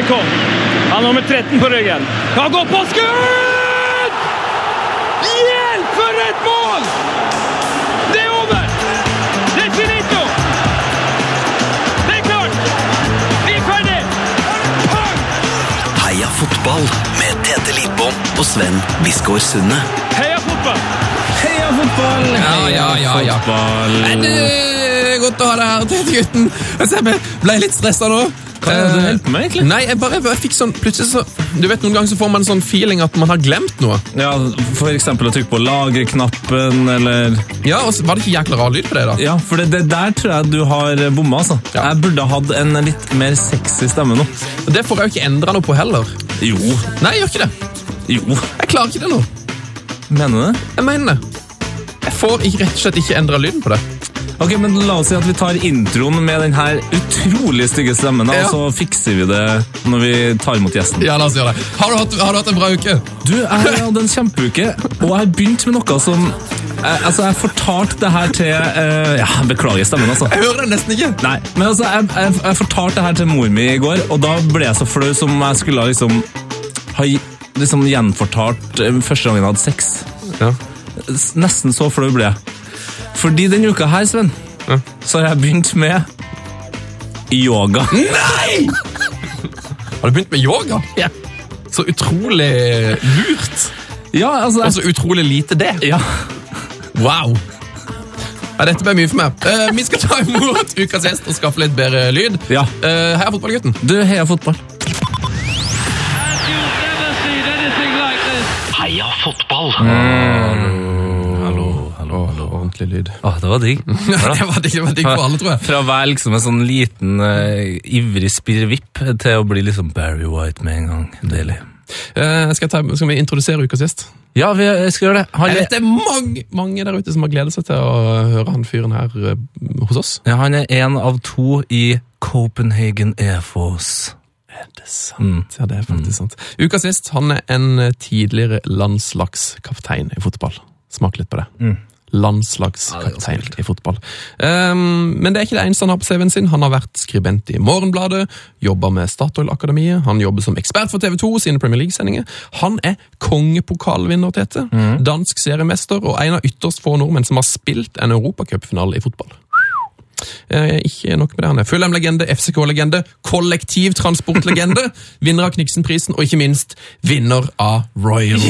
Stoikov. Han har nummer 13 på ryggen. Han går på skudd! Hjelp, for et mål! Det er over! Det er finito! Det er klart! Vi er ferdig! Heia fotball med Tete Lidbom og Sven Biskår Sunde. Heia fotball! Heia fotball! Ja, ja, ja, ja. Fotball. Godt å ha deg her, Tete gutten. Altså, Jeg ble litt stressa nå. Hva er det du Eh, holder på med, egentlig? Nei, jeg bare jeg fikk sånn Plutselig så Du vet, Noen ganger så får man en sånn feeling at man har glemt noe. Ja, For eksempel å trykke på lagreknappen, eller Ja, og så Var det ikke jækla rar lyd på det, da? Ja, for det, det der tror jeg du har bomma, altså. Ja. Jeg burde hatt en litt mer sexy stemme nå. Det får jeg jo ikke endra noe på heller. Jo. Nei, jeg gjør ikke det. Jo. Jeg klarer ikke det nå. Mener du det? Jeg mener det. Jeg får ikke, rett og slett ikke endra lyden på det. Ok, men La oss si at vi tar introen med den her utrolig stygge stemmen, Ja. og så fikser vi det når vi tar imot gjesten. Ja, la oss gjøre det. Har du hatt, har du hatt en bra uke? Du, jeg har hatt en kjempeuke, og jeg har begynt med noe som jeg, Altså, jeg fortalte det her til uh, Ja, beklager stemmen, altså. Jeg hører det nesten ikke. Nei, men altså, jeg, jeg, jeg fortalte det her til mor mi i går, og da ble jeg så flau som jeg skulle liksom ha liksom gjenfortalt eh, første gangen jeg hadde sex. Ja. Nesten så flau ble jeg. Fordi denne uka her, Sven, Ja. så har jeg begynt med yoga. Nei! Har du begynt med yoga? Ja. Så utrolig lurt. Ja, altså Og så utrolig lite det. Ja. Wow! Ja, dette ble mye for meg. Uh, vi skal ta imot ukas gjest og skaffe litt bedre lyd. Ja. Uh, heia fotballgutten. Du, heia fotball. You've never seen anything like this. Heia fotball! Hallo, Ordentlig lyd. Åh, det var digg. Det var digg det var digg for alle, tror jeg. Fra å være liksom en sånn liten, uh, ivrig spirrevipp til å bli liksom Barry White med en gang. Deilig. Uh, skal, ta, skal vi introdusere ukas gjest? Ja, vi skal gjøre det. Han Jeg vet det er mange, mange der ute som har gledet seg til å høre han fyren her uh, hos oss. ja, han er en av to i Copenhagen Air Force. Er det sant? Ja, det er faktisk sant. Uka sist, han er en tidligere landslagskaptein i fotball. Smak litt på det. Landslagskaptein i fotball. Um, men det er ikke det eneste han har på CV-en sin. Han har vært skribent i Morgenbladet, jobba med Statoil-akademiet, han jobber som ekspert for TV 2 sine Premier League-sendinger. Han er kongepokalvinner, Tete. Dansk seriemester og en av ytterst få nordmenn som har spilt en europacupfinale i fotball. Eh, ikke nok med det. Han er Fulham-legende, FCK-legende, kollektivtransportlegende, vinner av Kniksen-prisen, og ikke minst vinner av Royal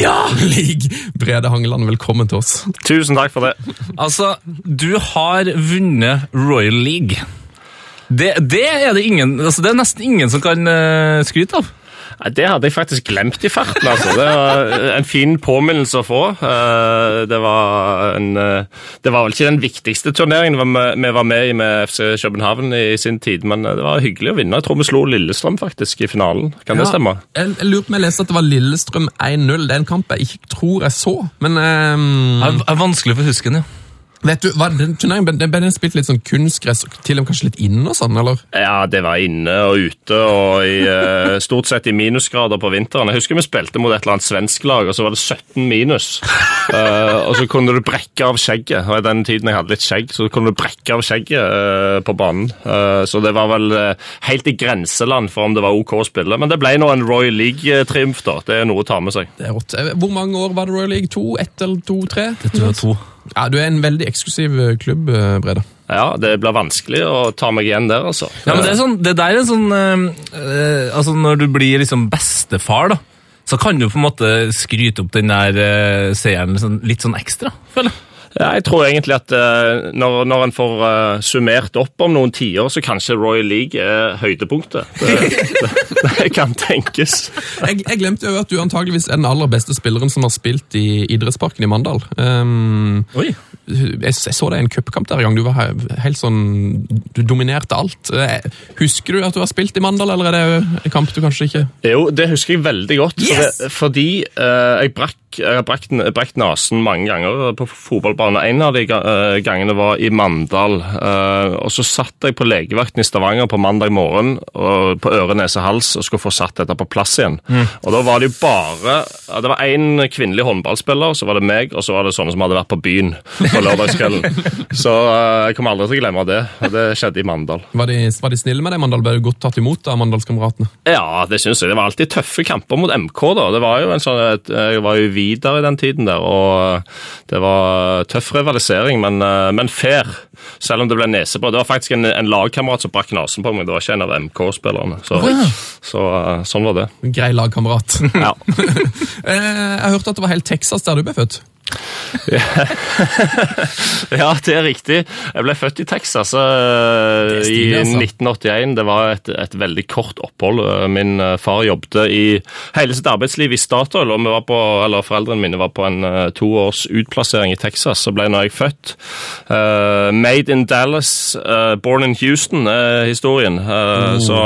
League. Brede Hangeland, velkommen til oss. Tusen takk for det. Altså, du har vunnet Royal League. Det, det er det ingen altså Det er nesten ingen som kan eh, skryte av. Det hadde jeg faktisk glemt i farten. altså. Det var en fin påminnelse å få. Eh, Det var, en, eh, det var vel ikke den viktigste turneringen vi var med- vi var med i med FC København i sin tid, men eh, det var hyggelig å vinne. Jeg tror vi slo Lillestrøm faktisk i finalen. Kan det stemme? Jeg, jeg lurte på om jeg leste at det var Lillestrøm 1-0. Det er en kamp jeg ikke tror jeg så. Men um... Det er vanskelig for husken, ja. Vet du, var den turneringen ble den spilt litt sånn kunstgress, til og med kanskje litt inne og sånn, eller? Ja, det var inne og ute og i, eh, stort sett i minusgrader på vinteren. Jeg husker vi spilte mot et eller annet svensk lag, og så var det 17 minus. uh, og så kunne du brekke av skjegget. Og I den tiden jeg hadde litt skjegg, så kunne du brekke av skjegget uh, på banen. Uh, så det var vel helt i grenseland for om det var OK å spille. Men det ble nå en Royal League-triumf, da. Det er noe å ta med seg. Det er rått. Hvor mange år var det Royal League? To? Ett eller to? Tre? Det tror er to. Ja, Du er en veldig eksklusiv eh, klubb, eh, Brede. Ja, det blir vanskelig å ta meg igjen der, altså. Ja, men det, er sånn, det der er sånn eh, Altså, når du blir liksom bestefar, da, så kan du på en måte skryte opp den der øh, seieren sånn, litt sånn ekstra, føler jeg. Jeg tror egentlig at eh, når, når en får eh, summert opp om noen tiår, så kanskje Royal League er høydepunktet. Det, det, det kan tenkes. Jeg, jeg glemte jo at du antageligvis er den aller beste spilleren som har spilt i idrettsparken i Mandal. Um, Oi. jeg, jeg så deg i en cupkamp der en gang. Du var helt sånn Du dominerte alt. Eh, Husker du at du har spilt i Mandal, eller er det en kamp du kanskje ikke Jo, det husker jeg veldig godt. for Yes! det, fordi uh, jeg brakk jeg har brekt, brekt nesen mange ganger på fotballbane. En av de eh, gangene var i Mandal. eh, og Så satt jeg på legevakten i Stavanger på mandag morgen på øre, nese, hals og skulle få satt dette på plass igjen. Og Da var det jo bare Det var én kvinnelig håndballspiller, så var det meg, og så var det sånne som hadde vært på byen på lørdagskvelden. Så eh, jeg kommer aldri til å glemme det. Det skjedde i Mandal. Var de, var de snille med deg, Mandal? Ble du godt tatt imot av Mandalskameratene? Ja, det syns jeg. Det var alltid tøffe kamper mot MK. da. Det var jo en sånn, Jeg var jo videre i den tiden der, og det var tøff rivalisering, men, eh, men fair. Selv om det ble nesebra. Det var faktisk en, en lagkamerat som brakk nesen på meg. Det var ikke en av MK-spillerne. Så, så eh, sånn var det. Grei lagkamerat. Ja. Eh, jeg hørte at det var helt Texas der du ble født. Ja, det er riktig. Jeg ble født i Texas stilig, i stilig, altså. 1981. Det var et, et veldig kort opphold. Eh, Min eh, far jobbet i hele sitt arbeidsliv i Statoil, og på, eller foreldrene mine var på en eh, to års utplassering i Texas. Så ble nå jeg født. Uh, made in Dallas, uh, born in Houston er historien. Eh, Så,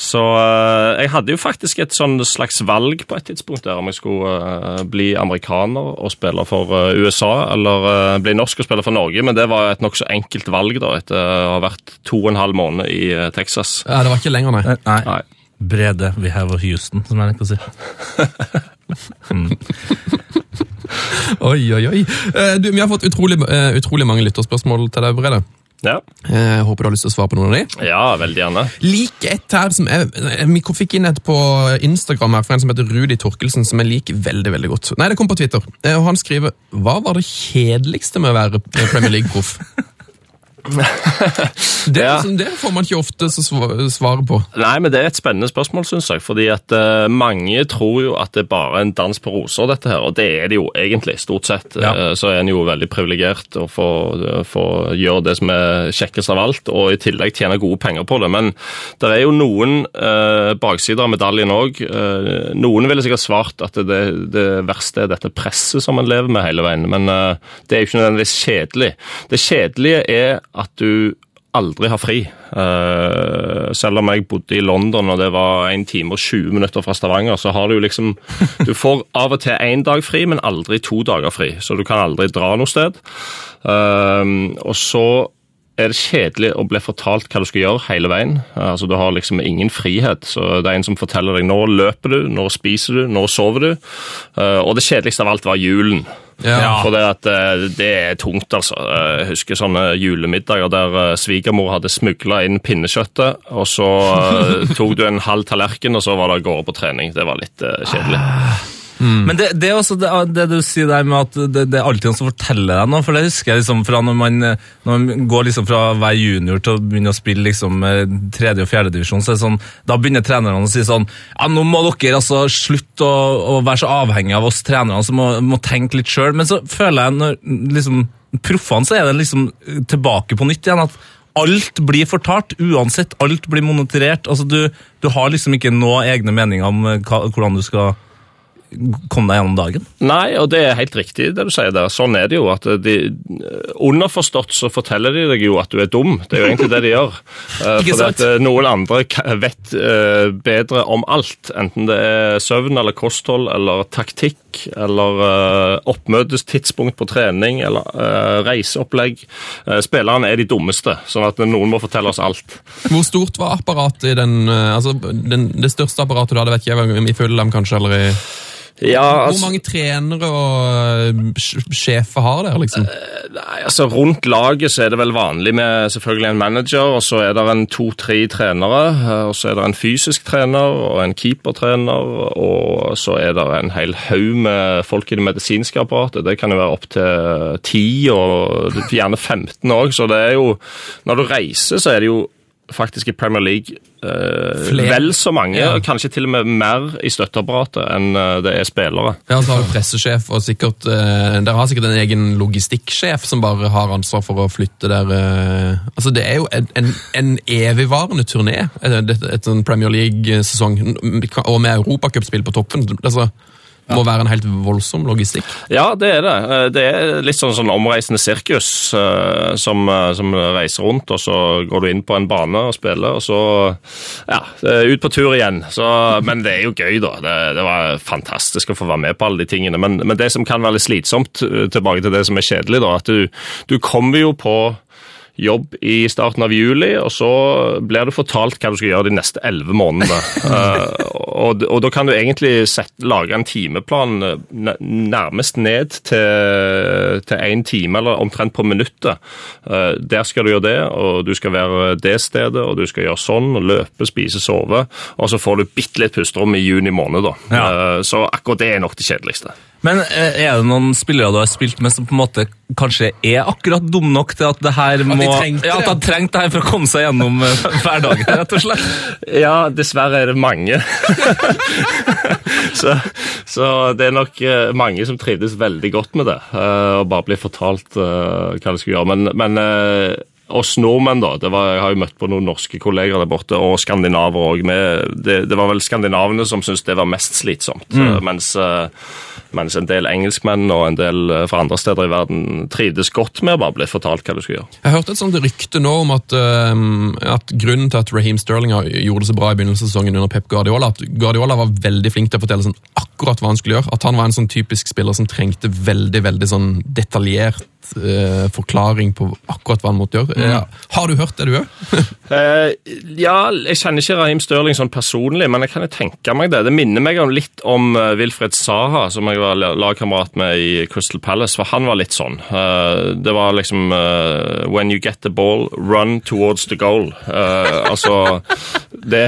så eh, jeg hadde jo faktisk et sånn slags valg på et tidspunkt der om jeg skulle eh, bli amerikaner og spille for eh, USA, eller eh, bli norsk og spille for Norge, men det var et nokså enkelt valg da, etter å ha vært to og en halv måned i eh, Texas. Ja, det var ikke lenger, nei. Nei. Nei. Brede, we have a Houston, som jeg liker å si. Oi, oi, oi. Eh, du, vi har fått utrolig, eh, utrolig mange lytterspørsmål til deg, Brede. Ja. Eh, Jeg håper du har lyst til å svare på noen av de. ja, veldig gjerne. Lik et her som jeg, Vi fikk inn et på Instagram her, fra en som heter Rudi Torkelsen, som jeg liker veldig veldig godt. Nei, det kom på Twitter. Eh, og Han skriver Hva var det kjedeligste med å være Premier League-proff? Det, Ja. liksom- det får man ikke ofte svaret svare på. Nei, men det er et spennende spørsmål, syns jeg. Fordi at uh, mange tror jo at det er bare en dans på roser, dette her. Og det er det jo egentlig, stort sett. Ja. Uh, så er en jo veldig privilegert å få, få gjøre det som er kjekkest av alt, og i tillegg tjene gode penger på det. Men det er jo noen eh, baksider av medaljen òg. Eh, noen ville sikkert svart at det, det verste er dette presset som en lever med hele veien, men eh, det er jo ikke nødvendigvis kjedelig. Det kjedelige er at du aldri har fri. Eh, selv om jeg bodde i London og det var 1 time og 20 minutter fra Stavanger, så har du liksom Du får av og til én dag fri, men aldri to dager fri. Så du kan aldri dra noe sted. Eh, og så er det kjedelig å bli fortalt hva du skal gjøre hele veien. Altså, Du har liksom ingen frihet. så Det er en som forteller deg nå løper du, nå spiser du, nå sover du. Eh, og det kjedeligste av alt var julen. Ja. For det, at, eh, det er tungt, altså. Jeg husker sånne julemiddager der eh, svigermor hadde smugla inn pinnekjøttet, og så eh, tok du en halv tallerken, og så var det av gårde på trening. Det var litt eh, kjedelig. Men det, det er også det, det du sier der med at det, det er alltid noen som forteller deg noe, for det husker jeg liksom fra når man, når man går liksom fra å være junior til å begynne å spille liksom eh, tredje og fjerde divisjon, så sånn, da begynner trenerne å si sånn, ja, nå må dere altså slutte å, å være så avhengig av oss trenerne, så må, må tenke litt selv, men så føler jeg når liksom, proffene så er det liksom tilbake på nytt igjen, at alt blir fortalt, uansett, alt blir monitorert, altså du, du har liksom ikke noe egne meninger om eh, hva, hvordan du skal komme deg gjennom dagen. Nei, og det er helt riktig det du sier der. Sånn er det jo. at de, Underforstått så forteller de deg jo at du er dum. Det er jo egentlig det de gjør. Eh, Ikke Fordi sant? at eh, noen andre vet eh, bedre om alt. Enten det er søvn eller kosthold eller taktikk eller oppmøtestidspunkt på trening eller reiseopplegg. Spillerne er de dummeste, sånn at noen må fortelle oss alt. Hvor stort var apparatet i den, altså, den, det største apparatet du hadde, vet ikke jeg, i Fulham kanskje, eller i... Ja, Hvor altså, mange trenere og eh, sjefer har dere, liksom? Nei, altså Rundt laget så er det vel vanlig med selvfølgelig en manager, og så er det en to-tre trenere. eh, Og så er det en fysisk trener og en keepertrener, og så er det en hel haug med folk i det medisinske apparatet. Det kan jo være opptil ti, og gjerne 15 òg. Så det er jo Når du reiser, så er det jo faktisk i Premier League eh, vel så mange, Ja. kanskje til og med mer i støtteapparatet enn eh, det er spillere. Ja, så har du pressesjef, og sikkert, eh, dere har sikkert en egen logistikksjef som bare har ansvar for å flytte der. Eh, altså, det er jo en, en, en evigvarende turné, et, et, et sånn Premier League-sesong, og med europacupspill på toppen. Altså, må være en helt voldsom logistikk. Ja, det er det. Eh, Det er litt sånn, sånn omreisende sirkus eh, som, eh, som reiser rundt, og så går du inn på en bane og spiller, og så ja, ut på tur igjen. Så, men det er jo gøy, da. Det, det var fantastisk å få være med på alle de tingene. Men, men det som kan være litt slitsomt, tilbake til det som er kjedelig, da, at du, du kommer jo på jobb i starten av juli, og så blir du fortalt hva du skal gjøre de neste elleve månedene. Eh, og, og da kan du egentlig sette, lage en timeplan eh, nærmest ned til, én time, eller omtrent på minuttet. Eh, der skal du gjøre det, og du skal være det stedet, og du skal gjøre sånn, og løpe, spise, sove. Og så får du bitte litt pusterom i juni måned, da. Ja. Så akkurat det er nok det kjedeligste. Men eh, er det noen spillere du har spilt med som på en måte kanskje er akkurat dum nok til at det her må At trengte ja, at de det her for å komme seg gjennom eh, hverdagen, rett og slett? Ja, dessverre er det mange. så, så det er nok eh, mange som trivdes veldig godt med det, og bare blir fortalt hva de skal gjøre. Men, men oss nordmenn, da. Det var, jeg har jo møtt på noen norske kolleger der borte, og skandinaver òg. Det, det var vel skandinavene som syntes det var mest slitsomt. Mm. Mens, eh, mens en del engelskmenn og en del eh, fra andre steder i verden trivdes godt med å bare bli fortalt hva du skulle gjøre. Jeg hørte et sånt rykte nå om at, at grunnen til at Raheem Sterling gjorde det så bra i begynnelsen av sesongen under Pep Guardiola, at Guardiola var veldig flink til å fortelle sånn akkurat hva han skulle gjøre. At han var en sånn typisk spiller som trengte veldig veldig sånn detaljert øh, forklaring på akkurat hva han måtte gjøre. Ja. Har du hørt det, du òg? Eh, ja, jeg kjenner ikke Raheem Sterling sånn personlig, men jeg kan tenke meg det. Det minner meg om litt om eh, Wilfred Saha, som jeg var la- lagkamerat med i Crystal Palace, for han var litt sånn. Eh, det var liksom eh, When you get the ball, run towards the goal. Eh, altså Det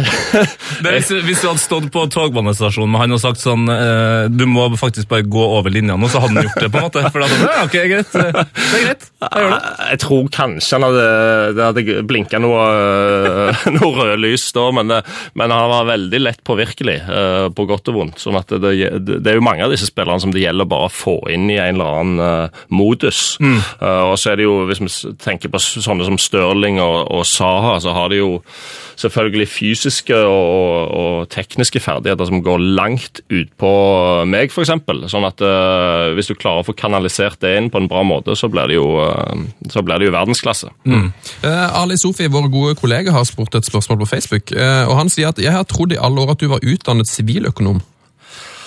Det hvis, hvis du hadde stått på togbanestasjonen med han og sagt sånn eh, Du må faktisk bare gå over linja nå, så hadde han gjort det, på en måte. For da hadde han, ok, greit. eh, Det er greit. Jeg gjør det. Jeg tror kanskje han hadde, det hadde blinka noe, øh, noe røde lys da, men, men han var veldig lett påvirkelig, på godt og vondt. sånn at det, det, er jo mange av disse spillerne som det gjelder bare å få inn i en eller annen modus. Uh, og så er det jo, hvis vi tenker på sånne som Stirling og, og Saha, så har de jo selvfølgelig fysiske og, og, tekniske ferdigheter som går langt ut på meg, f.eks. Sånn at uh, hvis du klarer å få kanalisert det inn på en bra måte, så blir det jo, uh, blir det jo verdensklasse. Eh, Ali Sofi, vår gode kollega, har spurt et spørsmål på Facebook. og Han sier at jeg har trodd i alle år at du var utdannet siviløkonom.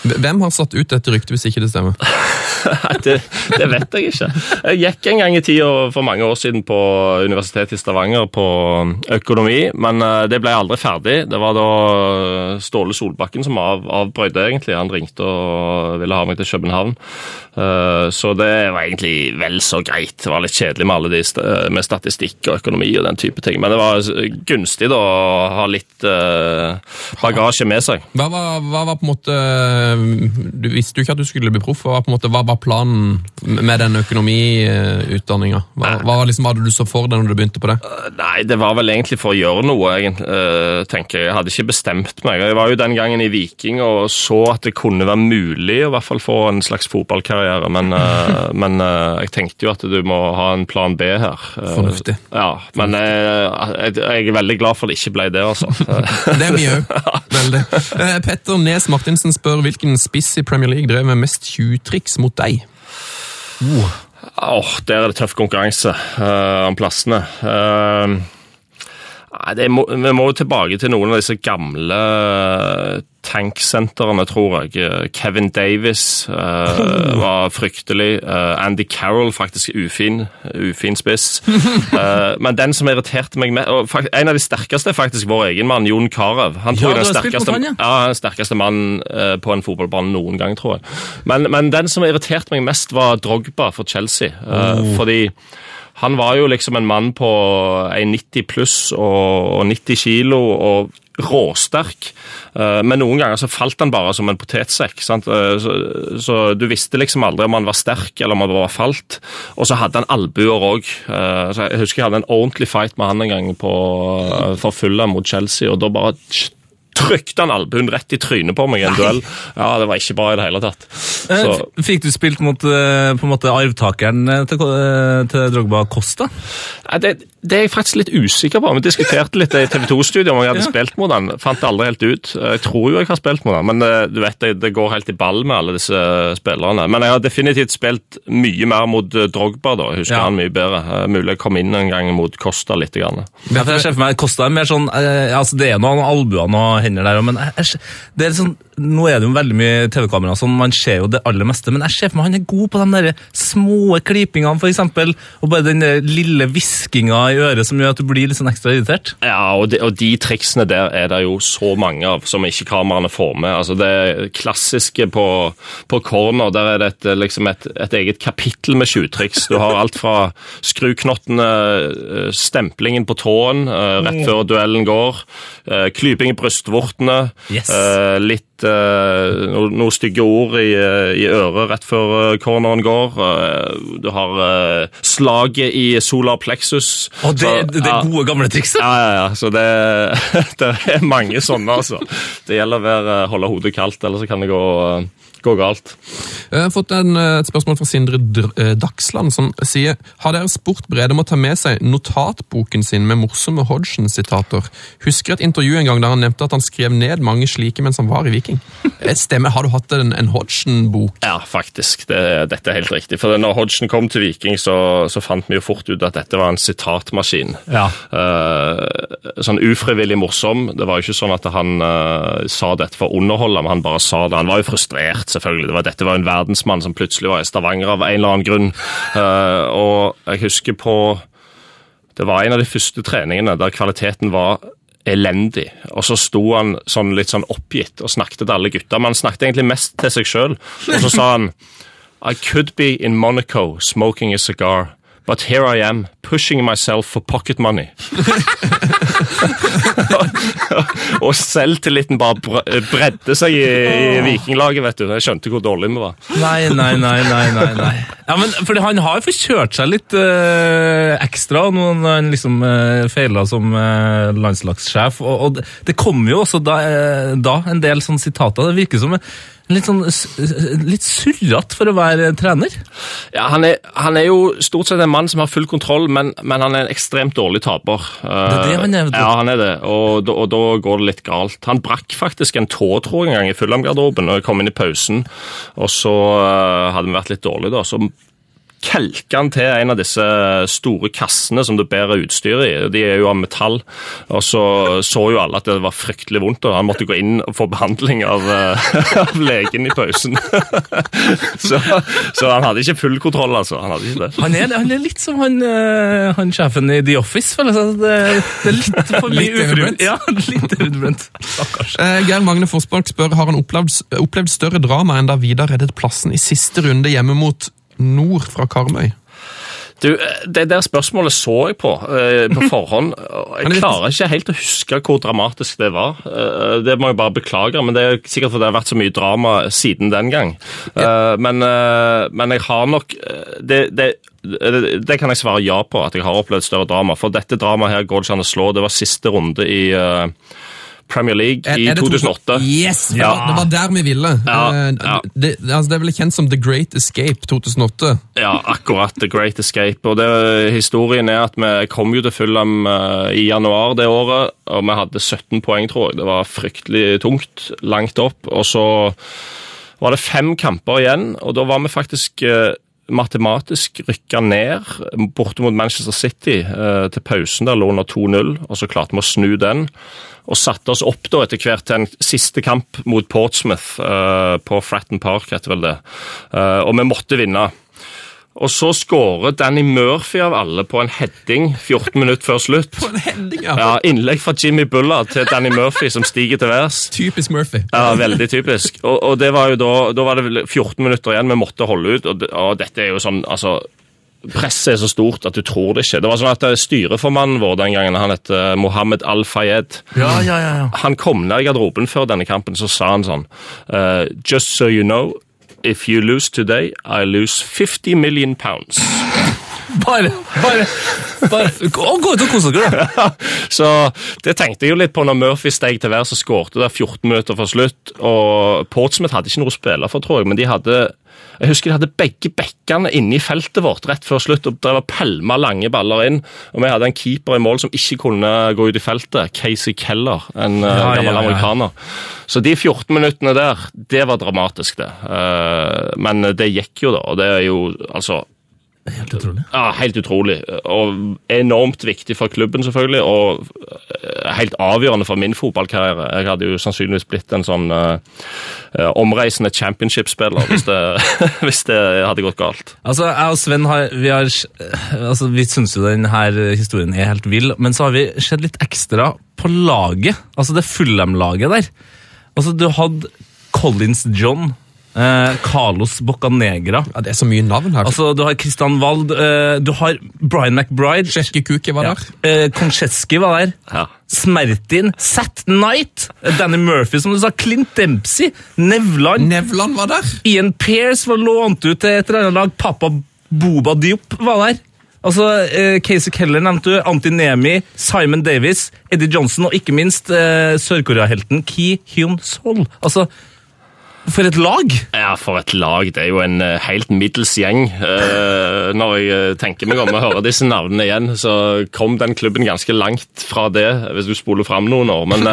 Hvem har satt ut dette ryktet, hvis ikke det stemmer? Det, det vet jeg ikke. Jeg gikk en gang i tida for mange år siden på Universitetet i Stavanger på økonomi, men eh, det ble aldri ferdig. Det var da Ståle Solbakken som av, avbrøyde, egentlig. Han ringte og ville ha meg til København. Eh, Så det var egentlig vel så greit. Det var litt kjedelig med alle de med statistikk og økonomi og den type ting, men det var gunstig da å ha litt bagasje med seg. Hva var, hva var på en måte Du visste jo ikke at du skulle bli proff. Hva var, på en måte, hva var planen med den økonomiutdanninga? Hva, hva liksom, hadde du så for deg når du begynte på det? Nei, det var vel egentlig for å gjøre noe, egentlig, eh, tenker jeg. Jeg hadde ikke bestemt meg. Jeg var jo den gangen i Viking og så at det kunne være mulig å i hvert fall få en slags fotballkarriere, men, eh, men jeg tenkte jo at du må ha en plan B her. Fornuftig. Ja, men jeg, jeg er veldig glad for det ikke ble det, altså. Det er vi òg. Veldig. Petter Nes Martinsen spør hvilken spiss i Premier League drev med mest tjuvtriks mot deg? Åh, Der er det tøff konkurranse uh, om plassene. Eh, nei, må, vi må jo tilbake til noen av disse gamle eh, tanksentrene, tror jeg. Eh, Kevin Davis eh, var fryktelig. Eh, Andy Carroll faktisk ufin, ufin spiss. Eh, men den som irriterte meg med, og En av de sterkeste er faktisk vår egen mann, Jon Carew. Han tror Ja, den sterkeste, han, ja. ja, sterkeste mannen eh, på en fotballbane noen gang, tror jeg. Men, men den som irriterte meg mest, var Drogba for Chelsea. Oh. Fordi han var jo liksom en mann på 1,90 pluss og, og 90 kilo og råsterk. Eh, Men noen ganger så falt han bare som en potetsekk. Sant? Eh, Så, så du visste liksom aldri om han var sterk eller om han bare falt. Og så hadde han albuer òg. Jeg husker jeg hadde en ordentlig fight med han en gang på, eh, for fulle mot Chelsea, og da bare trykte han albuen rett i trynet på meg i en duell. Ja, Det var ikke bra i det hele tatt. Eh, Så, Fikk du spilt mot eh, på en måte arvtakeren eh, til, til Drogba Costa? Nei, det, Det er jeg faktisk litt usikker på. Vi diskuterte litt i TV 2-studioet om jeg hadde spilt mot han. Fant det aldri helt ut. Jeg tror jo jeg har spilt mot han, men eh, du vet, det, går helt i ball med alle disse spillerne. Men jeg har definitivt spilt mye mer mot eh, Drogba, da. Jeg husker Ja. han mye bedre. Eh, Mulig jeg kom inn en gang mot Costa litt. Grann. Ja, for jeg ser for meg, Kosta er mer sånn, eh, altså Det er noen albuer og hender der, men det er sånn, nå er det jo veldig mye TV-kamera, så man ser jo det aller meste, men jeg ser for meg han er god på de der små klipingene, eksempel, og bare den lille hviskinga i øret som gjør at du blir litt sånn ekstra irritert. Ja, og de, og de triksene der er det jo så mange av som ikke kameraene får med. Altså Det klassiske på, på corner, der er det et, liksom et, et eget kapittel med tjuvtriks. Du har alt fra skruknottene, eh, stemplingen på tåen eh, rett før duellen går, eh, klyping i brystvortene, Yes. eh, litt eh, no- noen stygge ord i, eh, i øret rett før eh, corneren går. Uh, Du har uh, slaget i solar plexus. Og det, Så, det, det er gode gamle trikset! Ja, ja, ja. Så det, det er mange sånne, altså. Det gjelder å holde hodet kaldt, eller så kan det gå, eh, gå galt. Jeg har fått en, eh, et spørsmål fra Sindre eh, Dagsland, som sier Har dere spurt Brede om å ta med seg notatboken sin med morsomme Hodgson-sitater? Husker et intervju en gang der han nevnte at han skrev ned mange slike mens han var i Viking. Stemmer, Har du hatt en, en Hodgson-bok? Ja, faktisk. Det, dette er helt riktig. For når Hodgson kom til Viking, så, så fant vi jo fort ut at dette var en sitatmaskin. Ja. Uh, sånn ufrivillig morsom. Det var jo ikke sånn at han uh, sa dette for å underholde, men han bare sa det. Han var jo frustrert, selvfølgelig. Det var, dette var en verdensmann som plutselig var i Stavanger av en eller annen grunn. Uh, og jeg husker på Det var en av de første treningene der kvaliteten var elendig. Og så sto han sånn litt sånn oppgitt og snakket til alle gutta. Men han snakket egentlig mest til seg sjøl. Og så sa han I could be in Monaco smoking a cigar. But here I am, pushing myself for pocket money. og selvtilliten bare bredde seg i, i vikinglaget, vet du. Jeg skjønte hvor dårlig vi var. Nei, nei, nei, nei, nei. Ja, men fordi Han har jo forkjørt seg litt øh, ekstra når han liksom øh, feila som øh, landslagssjef. Og, og det, det kommer jo også da, øh, da en del sånne sitater. Det virker som litt sånn litt surrete for å være trener. Ja, han er, han er jo stort sett en mann som har full kontroll, men, men han er en ekstremt dårlig taper. Det er det han er, vet. Ja, han er det, og, og da går det litt galt. Han brakk faktisk en tå, tror jeg, en gang i Fulham-garderoben og kom inn i pausen, og så eh, hadde vi vært litt dårlige da, så kelka han til en av disse store kassene som du bærer utstyr i. De er jo av metall. Og så så jo alle at det var fryktelig vondt, og han måtte gå inn og få behandling av, eh, av legen i pausen. så, så han hadde ikke full kontroll, altså. Han hadde ikke det. Han er, han er litt som han, eh, han sjefen i The Office, føler jeg. Det, det er litt for mye Litt Ja, litt David Brent. Eh, Geir Magne Forsberg spør har han opplevd, opplevd større drama enn da Vidar reddet plassen i siste runde hjemme mot Nord fra Karmøy. Du, Det der spørsmålet så jeg på eh, på forhånd. Jeg klarer ikke helt å huske hvor dramatisk det var. Eh, det må jeg bare beklage, men det er sikkert fordi det har vært så mye drama siden den gang. Eh, men, eh, men jeg har nok eh, det, det, det, kan jeg svare ja på, at jeg har opplevd større drama. For dette dramaet her går det ikke an å slå. Det var siste runde i eh, Premier League Er- i er i 2008. Yes! Ja. det var der vi ville. Ja, Eh, ja. Det, altså, det er vel kjent som The Great Escape 2008. Ja, akkurat. The Great Escape. Og det, Historien er at vi kom jo til Fulham eh, i januar det året, og vi hadde 17 poeng, tror jeg. Det var fryktelig tungt, langt opp. Og så var det fem kamper igjen, og da var vi faktisk eh, matematisk rykka ned borte mot Manchester City eh, til pausen. Der lå under 2-0, og så klarte vi å snu den. Og satte oss opp da etter hvert til en siste kamp mot Portsmouth eh, på Fratton Park, heter vel det. Eh, og vi måtte vinne. Og så skårer Danny Murphy av alle på en heading 14 minutter før slutt. På en heading, ja. Ja, Innlegg fra Jimmy Bullard til Danny Murphy som stiger til værs. Typisk Murphy. Ja, veldig typisk. Og, og det var jo da, da var det 14 minutter igjen vi måtte holde ut, og, det- og dette er jo sånn, altså Presset er så stort at du tror det ikke. Det var sånn at eh, Styreformannen vår den gangen, han het eh, Mohammed Al-Fayed. Ja, ja, ja. ja. Han kom ned i garderoben før denne kampen, så sa han sånn uh, Just so you know, if you lose today, I lose 50 million pounds. Bare, bare, bare Gå ut og kos dere, da. Så det tenkte jeg jo litt på når Murphy steg til værs så skårte det 14 minutter fra slutt. Og Portsmouth hadde ikke noe å spille for, tror jeg, men de hadde jeg husker de hadde begge bekkene inne i feltet vårt rett før slutt og drev og pælma lange baller inn. Og vi hadde en keeper i mål som ikke kunne gå ut i feltet. Casey Keller, en eh, Ja, gammel ja, ja. amerikaner. Så de 14 minuttene der, det var dramatisk, det. Eh, Men det gikk jo, da. Og det er jo altså Helt utrolig. ja, Helt utrolig. Og enormt viktig for klubben, selvfølgelig. Og eh, helt avgjørende for min fotballkarriere. Jeg hadde jo sannsynligvis blitt en sånn eh, omreisende championship-spiller hvis, det- hvis det hadde gått galt. Altså, Jeg og Sven har, vi, har, altså, vi syns jo denne historien er helt vill, men så har vi sett litt ekstra på laget. Altså det Fulham-laget der. Altså, Du hadde Collins John, eh, Carlos Boccanegra. Ja, det er så mye navn her. Altså, Du har Christian Wald, eh, du har Brian McBride. Sjekke Kuki var der. Eh, Konchesky var der. Ja. Smertin, Sat Knight, Danny Murphy, som du sa, Clint Dempsey, Nevland, Nevland var der. Ian Pearce var lånt ut til et eller annet lag. Pappa Boba Diop var der. Altså, eh, Casey Keller nevnte du, Antinemi, Simon Davis, Eddie Johnson og ikke minst eh, Sør-Korea-helten Ki Hyun Sol. Altså, for et lag! Ja, for et lag. Det er jo en eh, helt middels gjeng. Eh, når jeg eh, tenker meg om å høre disse navnene igjen, så kom den klubben ganske langt fra det, hvis du spoler fram noen år. Men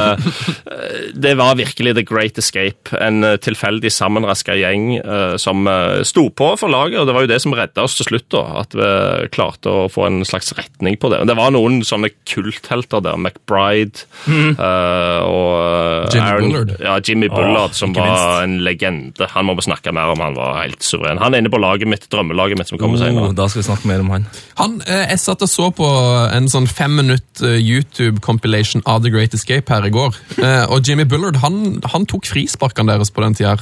det var virkelig the great escape. En tilfeldig sammenraska gjeng som sto på for laget, og det var jo det som redda oss til slutt, da. At vi klarte å få en slags retning på det. Det var noen sånne kulthelter der. McBride eh, og Jimmy Bullard. Ja, Jimmy Bullard, som var en legende. Han må vi snakke mer om, han var helt suveren. Han er inne på laget mitt, drømmelaget mitt, som kommer Oh, senere. da skal vi snakke mer om han. Han, eh, jeg satt og så på en sånn fem minutt eh, YouTube-compilation av The Great Escape her i går. Eh, og Jimmy Bullard han, han tok frisparkene deres på den tida.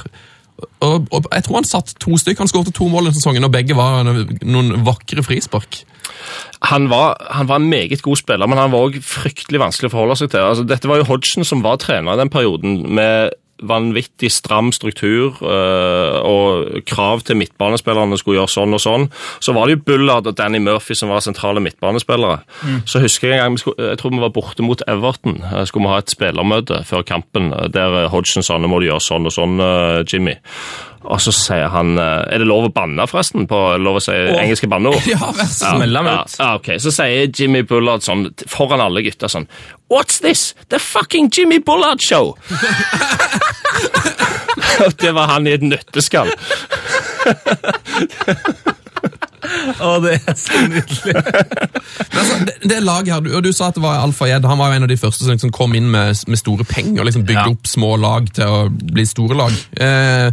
Og, og jeg tror han satt to stykker. Han skåret to mål i sesongen, og begge var noen vakre frispark. Han var, han var en meget god spiller, men han var også fryktelig vanskelig å forholde seg til. Altså, dette var jo Hodgson som var trener i den perioden, med vanvittig stram struktur øh, og krav til midtbanespillerne skulle gjøre sånn og sånn. Så var det jo Bullard og Danny Murphy som var sentrale midtbanespillere. Så husker jeg en gang, jeg tror vi var borte mot Everton. Eh, Skulle vi ha et spillermøte før kampen, eh, der eh, Hodgson sa nå må du gjøre sånn og sånn, eh, Jimmy. Og så sier han eh, Er det lov å banne, forresten? på lov å si engelske banneord? Ja, vær så Ja. Ja, ja, ok. Så sier Jimmy Bullard sånn foran alle gutta sånn What's this? The fucking Jimmy Bullard show! Og det var han i et nøtteskall. Å, det er så nydelig. Altså, det, det laget her, og du sa at det var Alfa Jed. Han var jo en av de første som liksom kom inn med, med store penger og liksom bygde Ja. opp små lag til å bli store lag. Eh,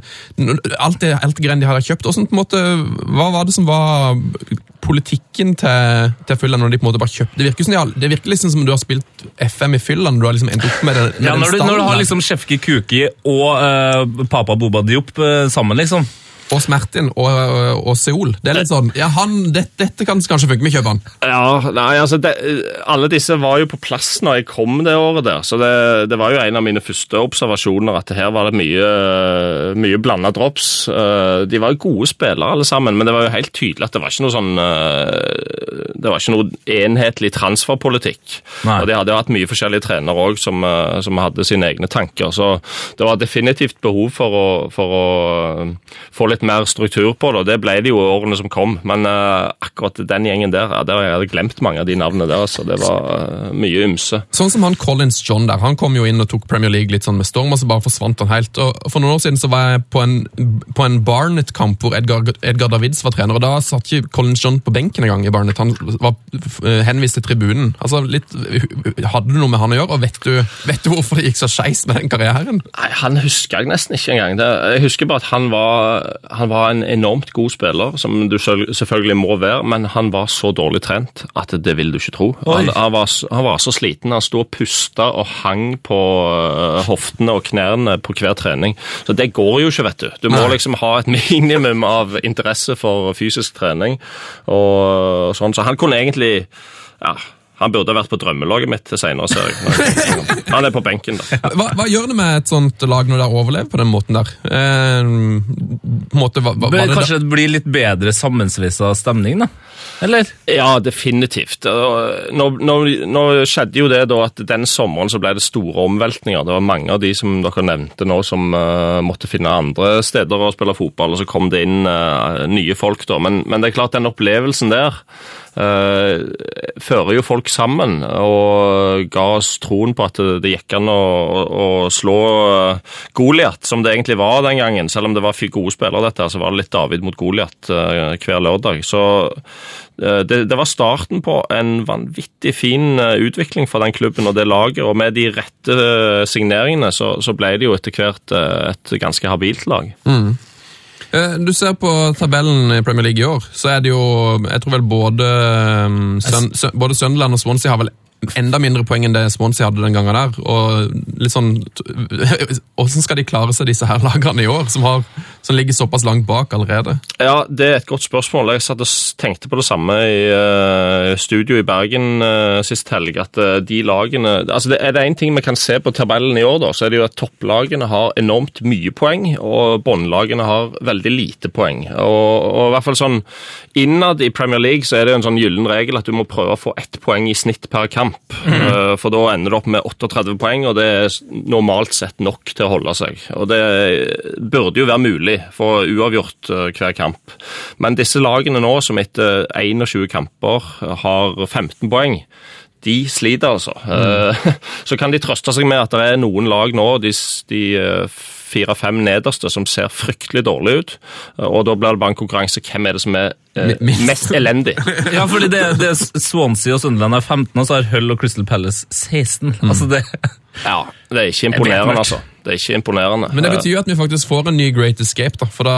alt det, alt det greiene de hadde kjøpt, hvordan, på en måte, hva var det som var politikken til, til Fulham når de på en måte bare kjøpte? Det virker, som de det virker liksom som du har spilt FM i Fylland du har liksom endt opp med, den, med Ja, den når du, når du har liksom Sjefki Kuki og uh, Papa Boba Diop uh, sammen, liksom. Og Smertin og, og Seoul. Det er litt sånn, ja, han, det, dette kan kanskje funke med han. Ja, nei, altså det, Alle disse var jo på plass når jeg kom det året der, så det, det var jo en av mine første observasjoner at her var det mye, mye blanda drops. Eh, De var jo gode spillere alle sammen, men det var jo helt tydelig at det var ikke noe sånn eh, Det var ikke noe enhetlig transferpolitikk. Nei. Og de hadde jo hatt mye forskjellige trenere òg som, eh, som hadde sine egne tanker, så det var definitivt behov for å, for å få litt mer struktur på det, og det ble det jo i årene som kom. Men uh, akkurat den gjengen der, ja, der jeg hadde glemt mange av de navnene der, altså. Det var uh, mye ymse. Sånn som han Collins John der, han kom jo inn og tok Premier League litt sånn med storm, og så bare forsvant han helt. Og For noen år siden så var jeg på en, på en Barnet-kamp hvor Edgar, Edgar Davids var trener, og da satt ikke Collins John på benken engang i Barnet. Han var eh, henvist til tribunen. Altså, litt, Hadde du noe med han å gjøre, og vet du, vet du hvorfor det gikk så skeis med den karrieren? Nei, Han husker jeg nesten ikke engang. Det, jeg husker bare at han var, han var en enormt god spiller, som du selvfølgelig må være, men han var så dårlig trent at det vil du ikke tro. Han, han, var, han var så sliten. Han sto og pusta og hang på øh, hoftene og knærne på hver trening. Så det går jo ikke, vet du. Du må liksom ha et minimum av interesse for fysisk trening og sånn. Så han kunne egentlig ja, Han burde vært på drømmelaget mitt til senere, ser jeg. Han er på benken, da. Hva, hva gjør det med et sånt lag når det overlever på den måten der? Eh, måte, hva, hva, det Kanskje det blir litt bedre sammensveisa stemning, da? Eller? Ja, definitivt. Nå, nå, nå skjedde jo det da at den sommeren så ble det store omveltninger. Det var mange av de som dere nevnte nå som uh, måtte finne andre steder å spille fotball, og så kom det inn uh, nye folk da. Men, men det er klart den opplevelsen der fører jo folk sammen og ga oss troen på at det, gikk an å, å slå uh, Goliat, som det egentlig var den gangen. Selv om det var gode spillere, dette, så var det litt David mot Goliat eh, hver lørdag. Så eh, det, det var starten på en vanvittig fin eh, utvikling for den klubben og det laget. Og med de rette eh, signeringene så, så ble det jo etter hvert eh, et ganske habilt lag. Eh, Du ser på tabellen i Premier League i år, så er det jo Jeg tror vel både, Sun, Sun- både Sunderland og Swansea har vel enda mindre poeng enn det Swansea hadde den gangen der. Og litt sånn Hvordan skal de klare seg, disse her lagene i år, som, har, som ligger såpass langt bak allerede? Ja, Det er et godt spørsmål. Jeg satt og tenkte på det samme i uh, studio i Bergen uh, sist helg. at uh, de lagene, altså det Er det én ting vi kan se på tabellen i år, da, så er det jo at topplagene har enormt mye poeng, og båndlagene har veldig lite poeng. Og, og i hvert fall sånn Innad i Premier League så er det en sånn gyllen regel at du må prøve å få ett poeng i snitt per kamp. Uh, for da ender du opp med 38 poeng, og det er normalt sett nok til å holde seg. Og det burde jo være mulig for uavgjort uh, hver kamp. Men disse lagene nå, som etter 21 kamper har 15 poeng, de sliter altså. Mm. Så kan de trøste seg med at det er noen lag nå, de, de eh, fire-fem nederste, som ser fryktelig dårlig ut. Og da blir det bare en konkurranse. Hvem er det som er eh, mest elendig? Ja, fordi det, det er Swansea og Sunderland er 15, og så har Hull og Crystal Palace 16. Altså det, Ja, Det er ikke imponerende, altså. Det er ikke imponerende. Men det betyr jo at vi faktisk får en ny Great Escape, da. For da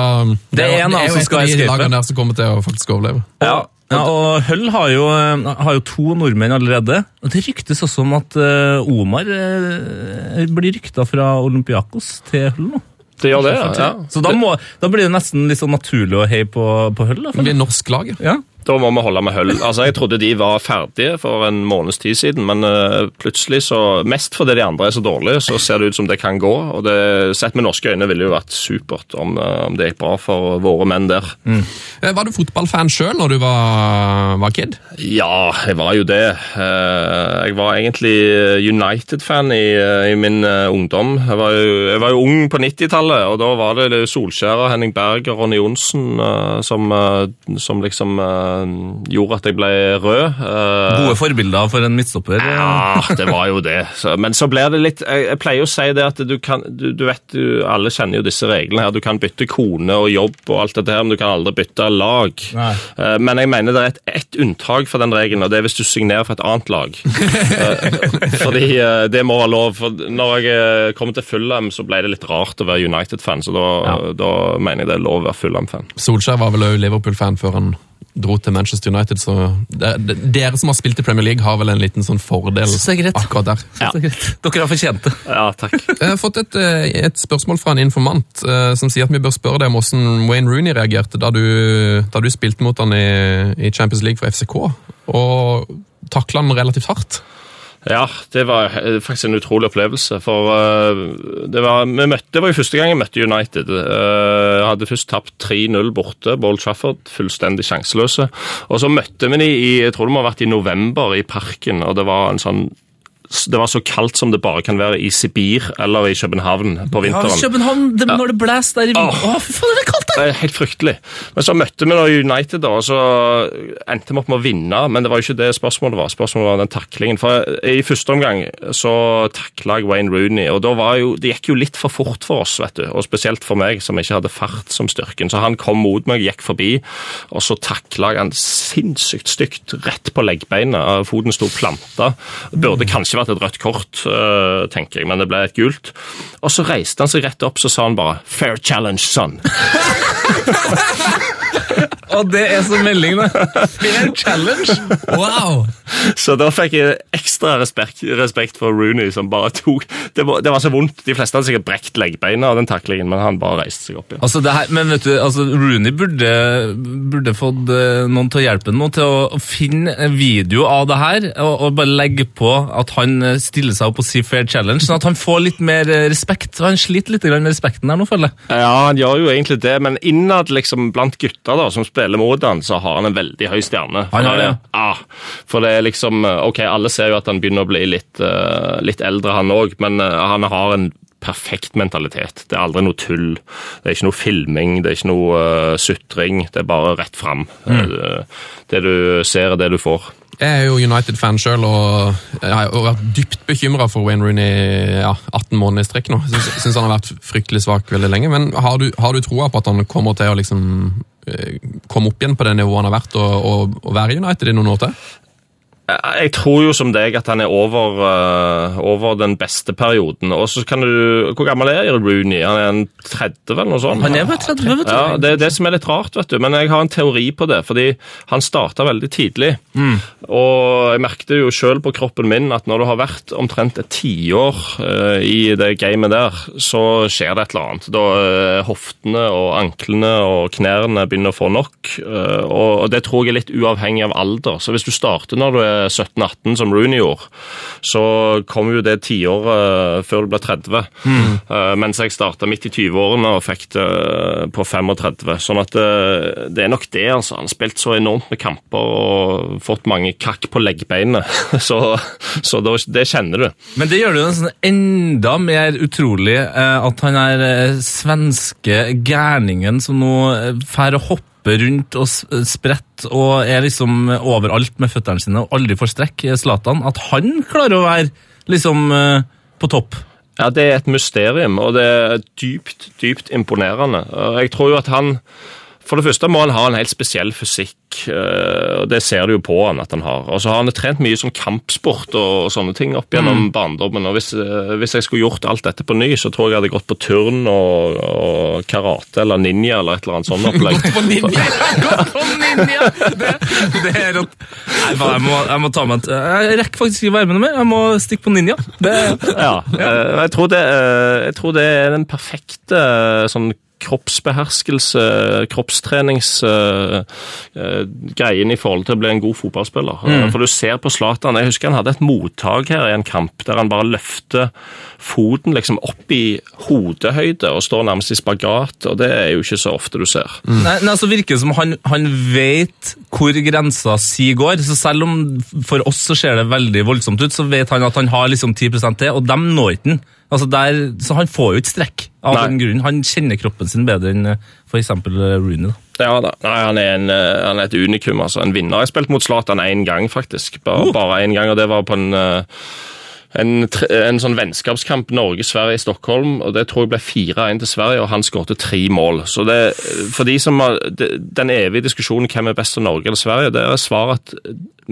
Det er en av jo som et skal av de escape. lagene der som kommer til å faktisk overleve. ja, ja, og Hull har jo, eh, har jo to nordmenn allerede. Og det ryktes også om at eh, Omar eh, blir rykta fra Olympiakos til Hull nå. det gjør det. ja. Så da, må, da blir det nesten litt sånn naturlig å heie på, på Hull. Da, det er norsk lag, ja. Da må vi holde med høll. Altså, Jeg trodde de var ferdige for en måneds tid siden, men uh, plutselig, så Mest fordi de andre er så dårlige, så ser det ut som det kan gå. og det, Sett med norske øyne ville det jo vært supert om, eh, om det gikk bra for våre menn der. Mm. Var du fotballfan sjøl når du var, var kid? Ja, jeg var jo det. Uh, Jeg var egentlig United-fan i, i min eh, ungdom. Jeg var jo, jeg var jo ung på 90-tallet, og da var det Solskjær, Henning Berg og Ronny Johnsen uh, som, eh, som liksom eh, gjorde at jeg ble rød. Eh, Gode forbilder for en midtstopper. Ja, det var jo det. Så, men så blir det litt Jeg, pleier å si det at du kan du, du vet du, Alle kjenner jo disse reglene her. Du kan bytte kone og jobb og alt dette her, men du kan aldri bytte lag. Nei. Eh, Men jeg mener det er et, ett unntak for den regelen, og det er hvis du signerer for et annet lag. Eh, Fordi eh, det må være lov. For når jeg eh, kom til Fulham, så ble det litt rart å være United-fan, så da, da mener jeg det er lov å være Fulham-fan. Solskjær var vel òg Liverpool-fan før han dro til Manchester United, så det, det, dere som har spilt i Premier League, har vel en liten sånn fordel er greit. akkurat der. Ja. Dere har fortjent det. Ja, takk. Jeg har fått et, eh, et spørsmål fra en informant eh, som sier at vi bør spørre deg om hvordan Wayne Rooney reagerte da du, da du spilte mot han i, i Champions League for FCK, og takla han relativt hardt. Ja, det var eh, faktisk en utrolig opplevelse. For eh, det var, møtte, det var jo første gang jeg møtte United. Eh, Jeg hadde først tapt 3-0 borte Ball Trafford, fullstendig sjanseløse. Og så møtte vi dem i jeg tror det må ha vært i november i parken, og det var en sånn det var så kaldt som det bare kan være i Sibir eller i København på vinteren. Ja. København, det, når det blåser der i Åh. Å, fy faen, det er kaldt der! Det er helt fryktelig. Men så møtte vi da United, da, og så endte vi opp med å vinne. Men det var jo ikke det spørsmålet var. Spørsmålet var den taklingen. For i første omgang så takla jeg Wayne Rooney, og da var jo, det gikk jo litt for fort for oss, vet du. Og spesielt for meg, som ikke hadde fart som styrken. Så han kom mot meg, gikk forbi, og så takla jeg han sinnssykt stygt rett på leggbeinet. Foten sto planta. Burde kanskje vært et rødt kort, øh, tenker jeg, men det ble et gult. Og så reiste han seg rett opp, så sa han bare 'fair challenge, son'. Og det er så melding, det. Fair challenge! Wow! Så da fikk jeg ekstra respekt, respekt for Rooney, som bare tok det var, det var så vondt. De fleste hadde sikkert brekt leggbeina av den taklingen, men han bare reiste seg opp igjen. Altså det her, men vet du, altså Rooney burde, burde fått eh, noen til å hjelpe ham til å finne en video av det her, og, og bare legge på at han eh, stiller seg opp og sier fair challenge, sånn at han får litt mer eh, respekt. Han sliter litt med respekten der nå, føler jeg. Ja, han gjør jo egentlig det, men innad liksom blant gutter da, som spiller mot han, så har han en veldig høy stjerne. Han har det, ja. For det er liksom Ok, alle ser jo at han begynner å bli litt, eh, litt eldre, han òg, men eh, han har en perfekt mentalitet. Det er aldri noe tull. Det er ikke noe filming, det er ikke noe uh, sutring. Det er bare rett fram. Eh, det du ser, er det du får. Jeg er jo United-fan sjøl, og har vært dypt bekymra for Wayne Rooney ja, 18 måneder i strekk nå. Syns han har vært fryktelig svak veldig lenge. Men har du, har du troa på at han kommer til å liksom eh, komme opp igjen på det nivået han har vært, og, og, og være United i noen år til? Jeg tror jo som deg at han er over, uh, over den beste perioden. Og så kan du Hvor gammel er Rooney? Han er en 30 eller noe sånt? Han er bare 30, vet du. Ja, Det er det som er litt rart, vet du. Men jeg har en teori på det. Fordi han starta veldig tidlig. Og jeg merket jo sjøl på kroppen min at når du har vært omtrent et tiår uh, i det gamet der, så skjer det et eller annet. Da uh, hoftene og anklene og knærne begynner å få nok. og, og det tror jeg er litt uavhengig av alder. Så hvis du starter når du er 17-18, som Rooney gjorde, så kom jo det tiåret før du ble 30. Eh, mens jeg starta midt i 20-årene og fikk det på 35. Sånn at det, er nok det, altså. Han har spilt så enormt med kamper og fått mange kakk på leggbeinet. så så det kjenner du. Men det gjør det jo sånn enda mer utrolig eh, at han er eh, svenske gærningen som nå drar og hopper rundt og spretter og er liksom overalt med føttene sine og aldri får strekk, eh, Zlatan. At han klarer å være liksom eh, på topp. Ja, Det er et mysterium, og det er dypt, dypt imponerende. Jeg tror jo at han For det første må han ha en helt spesiell fysikk, eh, og det ser du jo på han at han har. Og så har han trent mye som kampsport og sånne ting opp gjennom barndommen. og hvis, eh, hvis jeg skulle gjort alt dette på ny, så tror jeg jeg hadde gått på turn og, og karate eller ninja eller et eller annet sånt opplegg. Gått på ninja! ninja! Det, det er rått. Nei, bare, jeg, må, jeg må ta meg et Jeg rekker faktisk ikke være med noe mer. Jeg må stikke på ninja. Det, Ja, ja. jeg tror, det, eh, jeg tror det er den perfekte eh, sånn kroppsbeherskelse, kroppstreningsgreien i forhold til å bli en god fotballspiller. Mm. For du ser på Zlatan Jeg husker han hadde et mottak her i en kamp der han bare løfter foten liksom opp i hodehøyde og står nærmest i spagat, og det er jo ikke så ofte du ser. Nei, nei, så virker det som han, han vet hvor grensa si går. Så selv om for oss så ser det veldig voldsomt ut, så vet han at han har liksom 10% til, og dem når ikke han. Altså der, så han får jo ikke strekk av Nei. den grunnen. Han kjenner kroppen sin bedre enn f.eks. Rooney. da. Ja da. Nei, han er, en, eh, han er et unikum, altså. En vinner. Jeg har spilt mot Zlatan én gang, faktisk. Bare, bare én gang, og det var på en eh, en, en sånn vennskapskamp Norge-Sverige i Stockholm, og det tror jeg ble 4-1 til Sverige, og han skåret tre mål. Så det, for de som har, Den evige diskusjonen hvem er best av Norge eller Sverige, det er svaret at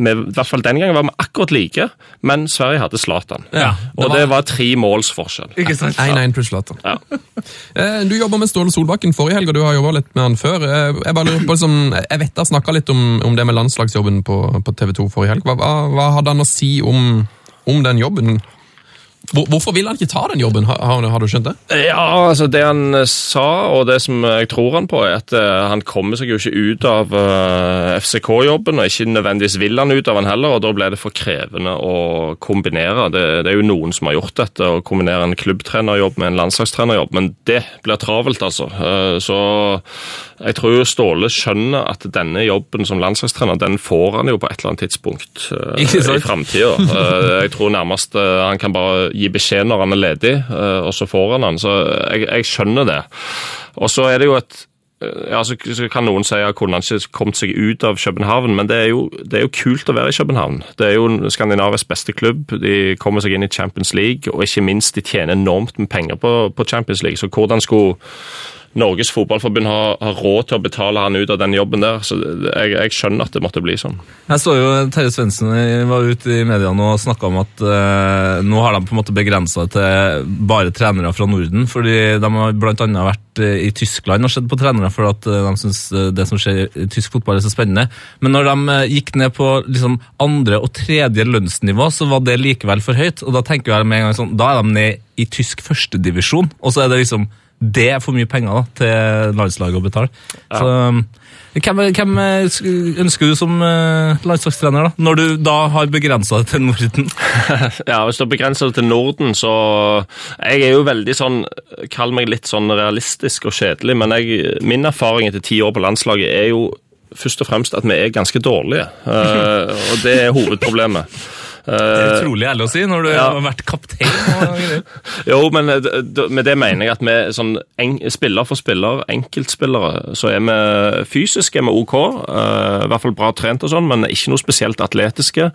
vi, i hvert fall den gangen var vi akkurat like, men Sverige hadde Zlatan. Ja, og det det var- tre måls forskjell. Ikke sant? 1-1 pluss Zlatan. Ja. Eh, Du jobba med Ståle Solbakken forrige helg, og du har jobba litt med han før. Eh, Jeg bare lurer på, liksom, jeg vet jeg snakka litt om, om det med landslagsjobben på, på TV 2 forrige helg. Hva, hva, hva hadde han å si om, om den jobben? Hvor, hvorfor vil han ikke ta den jobben, har, har du skjønt det? Ja, altså det han eh, sa, og det som jeg tror han på, er at eh, han kommer seg jo ikke ut av eh, FCK-jobben, og ikke nødvendigvis vil han ut av han heller, og da ble det for krevende å kombinere. Det, det er jo noen som har gjort dette, å kombinere en klubbtrenerjobb med en landslagstrenerjobb, men det blir travelt, altså. Så jeg tror Ståle skjønner at denne jobben som landslagstrener, den får han jo på et eller annet tidspunkt i framtida. Jeg tror nærmest han kan bare gi beskjed når han er ledig, eh, og så får han den. Så jeg, jeg skjønner det. Og så er det jo et eh, ja, så kan noen si at kunne han ikke kommet seg ut av København, men det er, jo, det er jo kult å være i København. Det er jo Skandinavias beste klubb. De kommer seg inn i Champions League, og ikke minst de tjener enormt med penger på, på Champions League. Så hvordan skulle Norges Fotballforbund har, har råd til å betale han ut av den jobben der. Så jeg, jeg skjønner at det måtte bli sånn. Jeg så jo Terje Svendsen var ute i mediene og snakka om at eh, nå har de på en måte begrensa det til bare trenere fra Norden. fordi de har bl.a. vært eh, i Tyskland og sett på trenere for at eh, de syns det som skjer i tysk fotball er så spennende. Men når de eh, gikk ned på liksom, andre og tredje lønnsnivå, så var det likevel for høyt. Og da tenker jeg med en gang sånn, da er de ned i tysk førstedivisjon, og så er det liksom det er for mye penger da, til landslaget å betale. Så, um, hvem, hvem eh, ønsker du som eh, landslagstrener, da? Når du da har begrensa det til Norden? Ja, Hvis du har begrensa det til Norden, så Jeg er jo veldig sånn Kall meg litt sånn realistisk og kjedelig, men jeg, min erfaring etter ti år på landslaget er jo først og fremst at vi er ganske dårlige. Eh, og det er hovedproblemet. Det er Eh, utrolig ærlig å si når du ja. har vært kaptein. Jo, men eh, med det mener jeg at vi sånn en, spiller for spiller, enkeltspillere, så er vi fysisk er vi OK. Uh, I hvert fall bra trent og sånn, men ikke noe spesielt atletiske.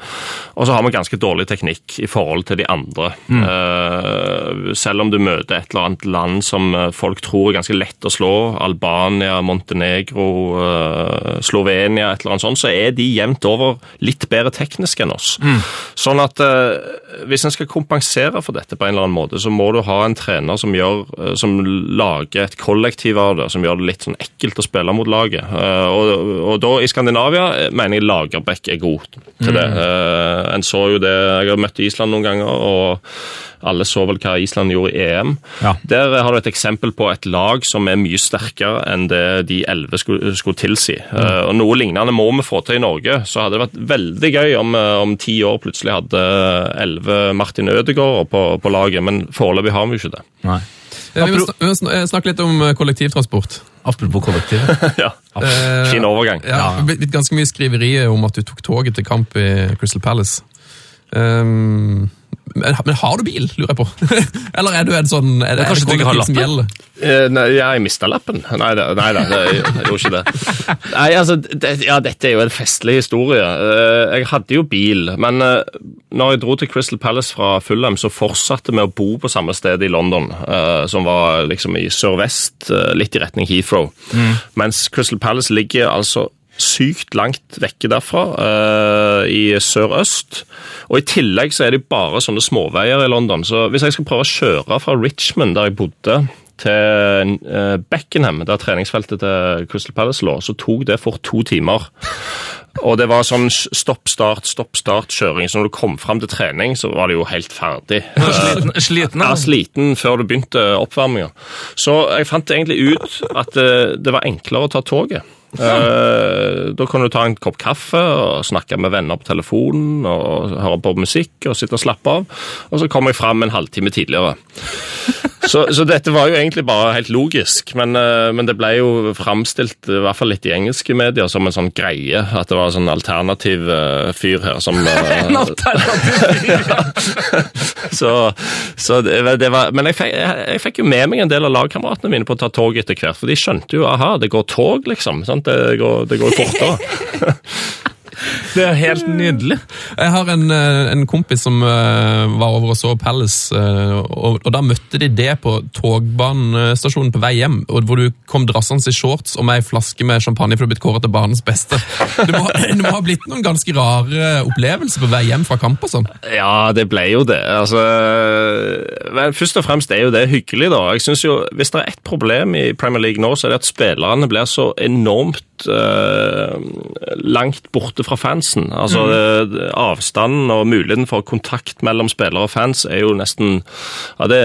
Og så har vi ganske dårlig teknikk i forhold til de andre. Eh, selv om du møter et eller annet land som eh, folk tror er ganske lett å slå, Albania, Montenegro, uh, Slovenia, et eller annet sånt, så er de jevnt over litt bedre tekniske enn oss. Sånn at eh, hvis en skal kompensere for dette på en eller annen måte, så må du ha en trener som, gjør, eh, som lager et kollektiv av det, som gjør det litt sånn ekkelt å spille mot laget. Eh, og, og da i Skandinavia eh, mener jeg Lagerbäck er god til det. Eh, en så jo det, Jeg har møtt Island noen ganger, og alle så vel hva Island gjorde i EM. Ja. Der har du et eksempel på et lag som er mye sterkere enn det de elleve skulle, skulle tilsi. Mm. og Noe lignende må vi få til i Norge. Så hadde det vært veldig gøy om eh, om ti år plutselig hadde elleve Martin Ødegaard på, på laget, men foreløpig har vi jo ikke det. Nei. Eh, Vi må sn- vi må eh, snakke litt om eh, kollektivtransport. Apropos kollektiv. ja. Eh, Fin overgang. Ja, det blitt ganske mye skriverier om at du tok toget til kamp i Crystal Palace. Um, men, men har du bil, lurer jeg på? Eller er du en sånn Er det, er det kanskje du ikke har lappen? Eh, Nei, jeg mista lappen. Nei da, nei da, jeg, jeg gjorde ikke det. Nei, altså, det, ja, Dette er jo en festlig historie. Eh, Jeg hadde jo bil, men eh, når jeg dro til Crystal Palace fra Fulham, så fortsatte vi å bo på samme sted i London, eh, som var liksom i sørvest, litt i retning Heathrow. Mens Crystal Palace ligger altså sykt langt vekke derfra, eh, i sørøst. Og i tillegg så er det bare sånne småveier i London. Så hvis jeg skal prøve å kjøre fra Richmond, der jeg bodde, til eh, Beckenham, der treningsfeltet til Crystal Palace lå, så tok det fort to timer. Og det var sånn stopp-start, stopp-start-kjøring, så når du kom fram til trening, så var det jo helt ferdig. Sliten, sliten Ja, sliten før du begynte oppvarminga. Så jeg fant egentlig ut at eh, det var enklere å ta toget. Eh, da kan du ta en kopp kaffe og snakke med venner på telefonen og høre på musikk og sitte og slappe av. Og så kom jeg fram en halvtime tidligere. Så, så dette var jo egentlig bare helt logisk, men, eh, men det ble jo framstilt, i hvert fall litt i engelske medier, som en sånn greie. At det var en sånn alternativ eh, fyr her som En alternativ. så, så det, var- det var, men jeg fikk, jeg, jeg fikk jo med meg en del av lagkameratene mine på å ta tog etter hvert, for de skjønte jo aha, det går tog, liksom. Sant? Det, går, det går fortere. Det er helt nydelig. Jeg har en, eh, en kompis som eh, var over og så Palace, eh, og, og da møtte de det på togbanestasjonen på vei hjem, hvor du kom drassende i shorts og med ei flaske med champagne for å bli blitt kåret til banens beste. Det må, det må ha blitt noen ganske rare opplevelser på vei hjem fra kamp og sånn. Ja, det ble jo det. Altså, vel, først og fremst er jo det hyggelig, da. Jeg synes jo, Hvis det er ett problem i Premier League nå, så er det at spillerne blir så enormt langt borte fra fansen. Altså, eh, Avstanden og muligheten for kontakt mellom spillere og fans er jo nesten ja, Det,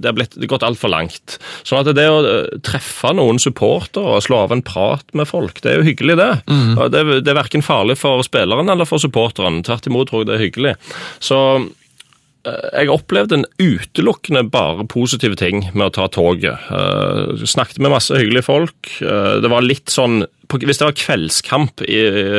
det har blitt, det har gått altfor langt. Sånn at det å eh, treffe noen supportere og slå av en prat med folk, det er jo hyggelig, det. Mm. det, det er verken farlig for spilleren eller for supporteren. Tvert imot tror jeg det er hyggelig. Så jeg opplevde en utelukkende bare positive ting med å ta toget. Uh, snakket med masse hyggelige folk. Uh, det var litt sånn på, Hvis det var kveldskamp i,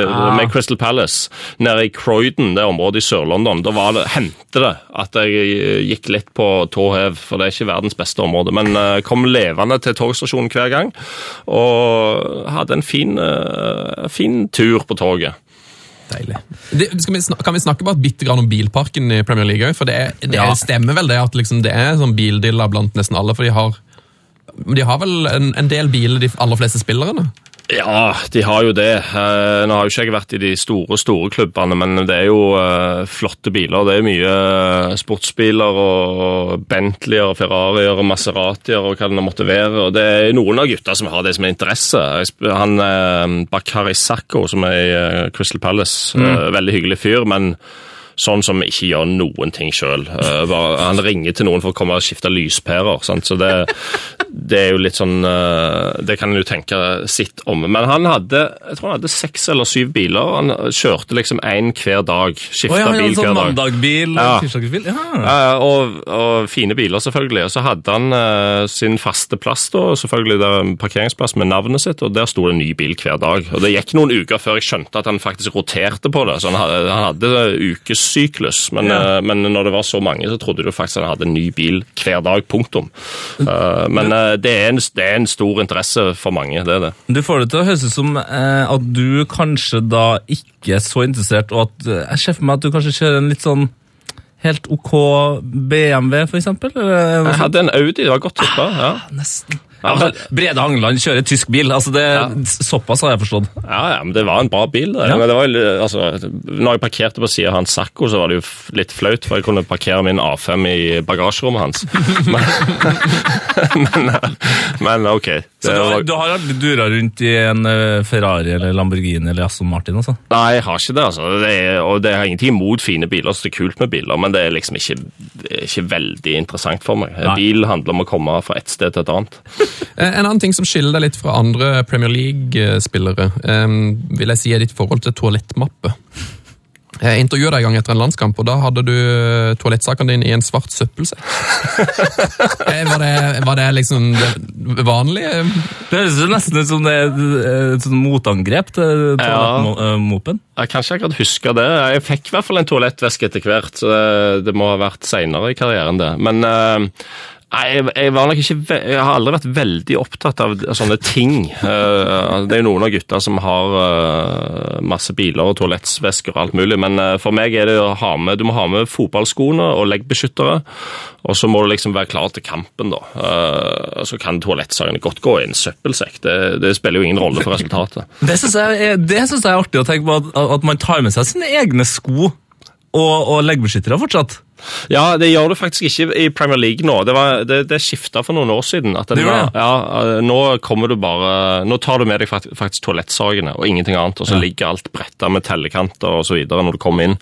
med Crystal Palace nede i Croydon, det området i Sør-London, da var det, hendte det at jeg gikk litt på tå hev, for det er ikke verdens beste område. Men uh, kom levende til togstasjonen hver gang, og hadde en fin, eh, fin tur på toget. Deilig. Det, skal vi snakke, kan vi snakke bare bitte grann om bilparken i Premier League òg? For det, det Ja. stemmer vel det at liksom det er sånn bildiller blant nesten alle, for de har de har vel en, en del biler, de aller fleste spillerne? Ja, de har jo det. Eh, Nå har jo ikke jeg vært i de store store klubbene, men det er jo eh, flotte biler. Det er mye eh, sportsbiler og Bentleyer Ferrarier Maseratier og hva det måtte være. Og det er noen av gutta som har det som er interesse. Han Bakari Sakko, som er i Crystal Palace, mm. veldig hyggelig fyr, men sånn som ikke gjør noen ting sjøl. Han ringer til noen for å komme og skifte lyspærer. sant? Så det, det er jo litt sånn eh, Det kan en jo tenke sitt om. Men han hadde jeg tror han hadde seks eller syv biler. Han kjørte liksom én hver dag. Skifta oh, ja, bil sånn hver dag. mandagbil, Ja. tirsdagsbil. Ja. Ja, og, og fine biler, selvfølgelig. Og så hadde han uh, sin faste plass, da, selvfølgelig der en parkeringsplass med navnet sitt, og der sto det en ny bil hver dag. Og Det gikk noen uker før jeg skjønte at han faktisk roterte på det. så Han hadde, han hadde ukessyklus, men, Ja. uh, men når det var så mange, så trodde du faktisk at han hadde en ny bil hver dag. Punktum. Uh, men eh, det er, en, det er en stor interesse for mange, det er det. Du får det til å høres ut som eh, at du kanskje da ikke er så interessert, og at eh, jeg ser for meg at du kanskje kjører en litt sånn helt OK BMW, for eksempel? Jeg hadde en Audi, det var godt tippa. Ja. Nesten. Ja, Altså, men- Brede Hangeland kjører tysk bil. altså det, Såpass har jeg forstått. Ja, ja, men det var en bra bil. Det. Ja. Men det var, altså, når jeg parkerte på siden av hans Sacco, så var det jo litt flaut, for jeg kunne parkere min A5 i bagasjerommet hans. Men, men, men ok. Så du, har- du har aldri dura rundt i en eh, Ferrari eller Lamborghini eller Aston Martin? altså? nei, jeg har ikke det. altså. Det er, og det har ingenting imot fine biler, så det er kult med biler, men det er liksom ikke, det er ikke veldig interessant for meg. Nei. Bil handler om å komme fra et sted til et annet. Eh, En annen ting som skiller deg litt fra andre Premier League-spillere, eh, vil jeg si er ditt forhold til toalettmappe. Jeg intervjuet deg en gang etter en landskamp, og da hadde du eh, toalettsakene dine i en svart søppelsekk. Var, det, var det liksom det vanlige? Det høres nesten ut som det er et sånt motangrep til Ja. toalettmopen. Jeg kan ikke akkurat huske det. Jeg fikk i hvert fall en toalettveske etter hvert, så det, det må ha vært seinere i karrieren, det. Men eh, nei, jeg, jeg, var nok ikke, jeg har aldri vært veldig opptatt av sånne ting. Eh, det er jo noen av gutta som har eh, masse biler og toalettsvesker og alt mulig, men eh, for meg er det å ha med Du må ha med fotballskoene og leggbeskyttere, og så må du liksom være klar til kampen, da. Så kan toalettsagene godt gå i en søppelsekk. Det, det spiller jo ingen rolle for resultatet. Det syns jeg, jeg er artig å tenke på, at, at man tar med seg sine egne sko og, og leggbeskyttere fortsatt. Ja, det gjør det faktisk ikke i Premier League nå. Det, var- det, det skifta for noen år siden. Det var, ja, eh, nå kommer du bare Nå tar du med deg faktisk toalettsakene og ingenting annet, og så ligger alt bretta med tellekanter videre når du kommer inn.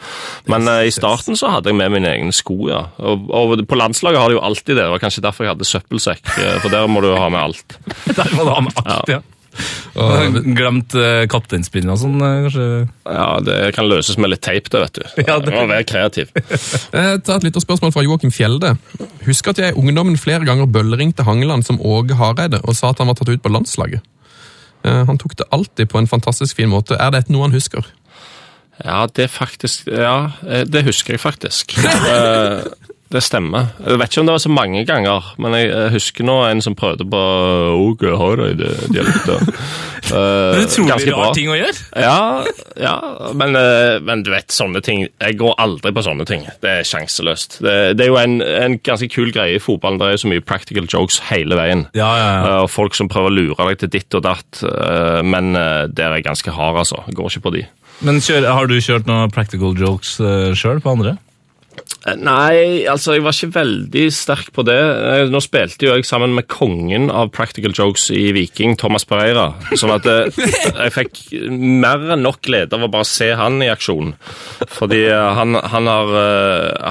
Men uh, i starten så hadde jeg med mine egne sko, ja. Og, og på landslaget har de jo alltid det. Det var kanskje derfor jeg hadde søppelsekk, eh, for der må du ha med alt. Der må du ha med alt, ja. Og, Glemt uh, kapteinspinn og sånn, eh, kanskje? Ja, Det kan løses med litt teip, det, vet du. Ja, det- Du må være kreativ. eh, ta et lytterspørsmål fra Joakim Fjelde. Husker at jeg i ungdommen flere ganger bølleringte Hangeland som Åge Hareide og sa at han var tatt ut på landslaget. Eh, han tok det alltid på en fantastisk fin måte. Er dette noe han husker? Ja, det faktisk Ja, eh, det husker jeg faktisk. Det stemmer. Jeg vet ikke om det var så mange ganger, men jeg jeg husker nå en som prøvde på Åge er utrolig ganske bra. ting å gjøre. Ja, ja men, uh, men du vet, sånne ting Jeg går aldri på sånne ting. Det er sjanseløst. Det, det er jo en, en ganske kul greie i fotballen. Det er jo så mye practical jokes hele veien. Ja, ja, ja. Uh, Og folk som prøver å lure deg til ditt og datt. uh, Men der er jeg ganske hard, altså. Jeg går ikke på de. Men kjør, har du kjørt noen practical jokes uh, sjøl på andre? Eh, Nei, altså jeg var ikke veldig sterk på det. Eh, Nå spilte jo jeg sammen med kongen av practical jokes i Viking, Thomas Pereira. Sånn at eh, jeg fikk mer enn nok glede av å bare se han i aksjon. Fordi han, han har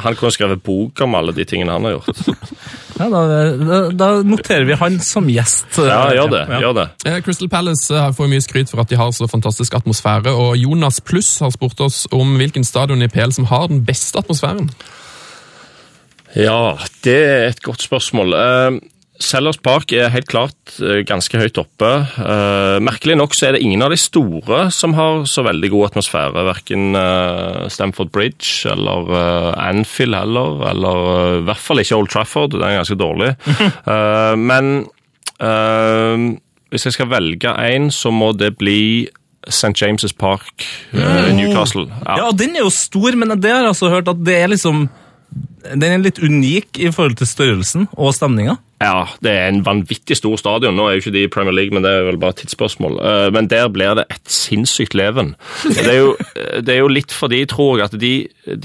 Han kunne skrevet bok om alle de tingene han har gjort. Ja, da, da, da noterer vi han som gjest. Ja, gjør det. Ja. gjør det. Crystal Palace får mye skryt for at de har så fantastisk atmosfære, og Jonas Pluss har spurt oss om hvilken stadion i PL som har den beste atmosfæren. Ja, det er et godt spørsmål. Uh, Sellers Park er helt klart eh, ganske høyt oppe. Eh, merkelig nok så er det ingen av de store som har så veldig god atmosfære. Verken Stamford Bridge eller eh, Anfield heller, eller eh, i hvert fall ikke Old Trafford. Den er ganske dårlig. Eh, men eh, hvis jeg skal velge én, så må det bli St. James' Park eh, i Newcastle. Ja, den er jo stor, men det har jeg altså hørt at det er liksom Den er litt unik i forhold til størrelsen og stemninga. Ja, det er en vanvittig stor stadion. Nå er jo ikke de i Premier League, men det er vel bare et tidsspørsmål. Eh, Men der blir det et sinnssykt leven. Det er jo, det er jo litt fordi, tror jeg, at de,